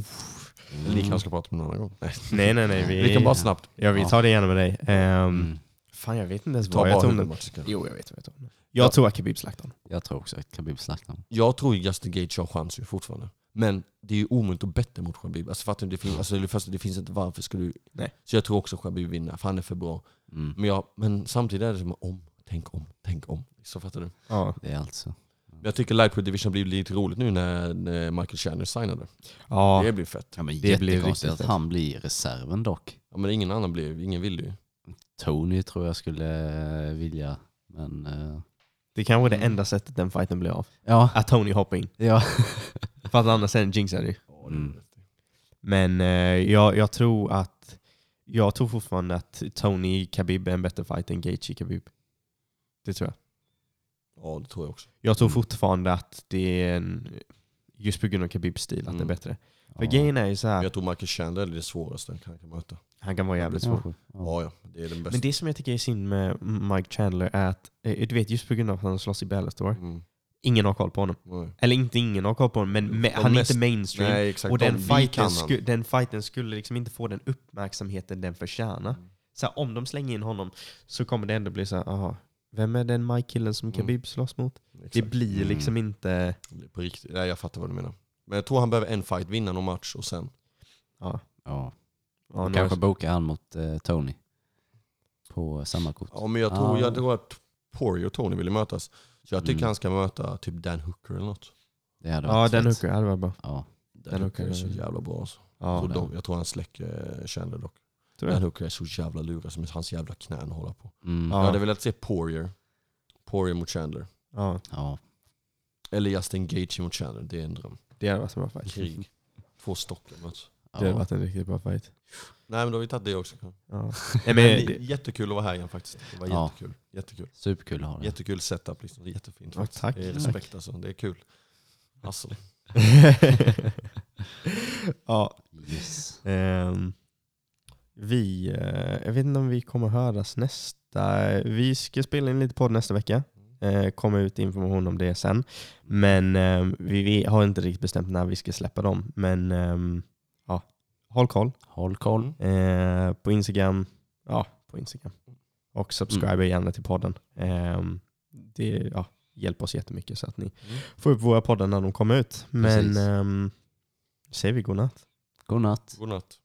Eller ni kanske ska prata om det någon annan gång. Nej. Nej, nej, nej. Vi, Vi kan bara snabbt ja, vi tar det gärna med dig. Ehm, Mm. Fan, jag vet inte ens vad jag om den. Jo, jag vet jag den. Jag Ja. tror att Khabib slaktar. Jag tror också att Khabib slaktar. Jag tror Justin Gage har chans ju fortfarande. Men det är ju omöjligt att betta mot Khabib. Alltså fattar du? Det finns, alltså, det, första, det finns inte varför ska du... Nej. Så jag tror också Khabib vinner, för han är för bra. Mm. Men, jag, men samtidigt är det som om, tänk om, tänk om. Så fattar du? Ja. Det är alltså. Jag tycker Lightweight Division blir lite roligt nu när, när Michael Chandler signade. ja. Det blir fett. Ja, men Det blir riktigt att han blir reserven dock. Ja, men ingen annan blir, ingen vill det ju. Tony tror jag skulle eh, vilja. Men eh, Det kanske är det enda sättet den fighten blir av. ja. Att Tony hoppar in. ja. För att annars jinxar det ju. Mm. Men eh, jag, jag tror att jag tror fortfarande att Tony Khabib är en bättre fight än Gaethje Khabib. Det tror jag. Ja det tror jag också. Jag tror Mm. fortfarande att det är en, just på grund av Khabibs stil, att det är Mm. bättre. För Ja. grejen är ju så Men här, jag tror Michael Chandler är det svåraste han kan möta. han kan vara jävligt svår. Kanske. Ja. Ja det är den bästa. Men det som jag tycker är synd med Mike Chandler är att, eh, du vet just på grund av att han slåss i Bellator, Mm. ingen har koll på honom. Nej. Eller inte ingen har koll på honom, men me- De han är mest- inte mainstream. Nej exakt, och de den vi fighten, kan sku, den fighten skulle liksom inte få den uppmärksamheten den förtjänar. Mm. Så här, om de slänger in honom så kommer det ändå bli så här, aha, vem är den Mike-killen som Mm. Khabib slåss mot? Det Exakt. blir Mm. liksom inte... Det blir På riktigt. Nej, jag fattar vad du menar. Men jag tror han behöver en fight, vinna någon match och sen... Ja, Ja. ja, Och kanske boka han mot eh, Tony. På samma kort. Ja, men jag tror, Ja. jag tror att Poirier och Tony vill mötas. Så jag tycker Mm. han ska möta typ Dan Hooker eller något. Det hade ja, varit fett. hooker hade varit bra. Ja. Dan, Dan Hooker är så jävla bra alltså. Ja, jag, tror de, jag tror han släcker eh, Chandler dock. Jag. Hooker är så jävla lurig som hans jävla knän håller på. Mm. Ja. Ja. Jag hade velat se Poirier. Poirier mot Chandler. Ja, Eller Justin Gaethje mot Chandler. Det är en dröm. det hade varit en bra fight. Krig. Två stockar möts. Det hade varit en riktigt bra fight. Nej men då har vi tagit det också. Ja. Men det jättekul att vara här igen faktiskt. Det var Ja. jättekul. Jättekul. Superkul att ha det. Jättekul setup liksom. Det är jättefint Ja, tack. Det är respekt alltså. Det är kul. Hustle. ja, Yes. ehm, vi, eh, jag vet inte om vi kommer höras nästa. Vi ska spela in lite podd nästa vecka. Eh, kommer ut information om det sen. Men ehm, vi, vi har inte riktigt bestämt när vi ska släppa dem. Men ehm, ja, håll koll. Håll koll. Eh, på Instagram. Ja, på Instagram. Och subscribe Mm. gärna till podden. Ehm, det ja, hjälper oss jättemycket så att ni Mm. får upp våra poddar när de kommer ut. Men um, säger vi godnatt. God natt. God natt.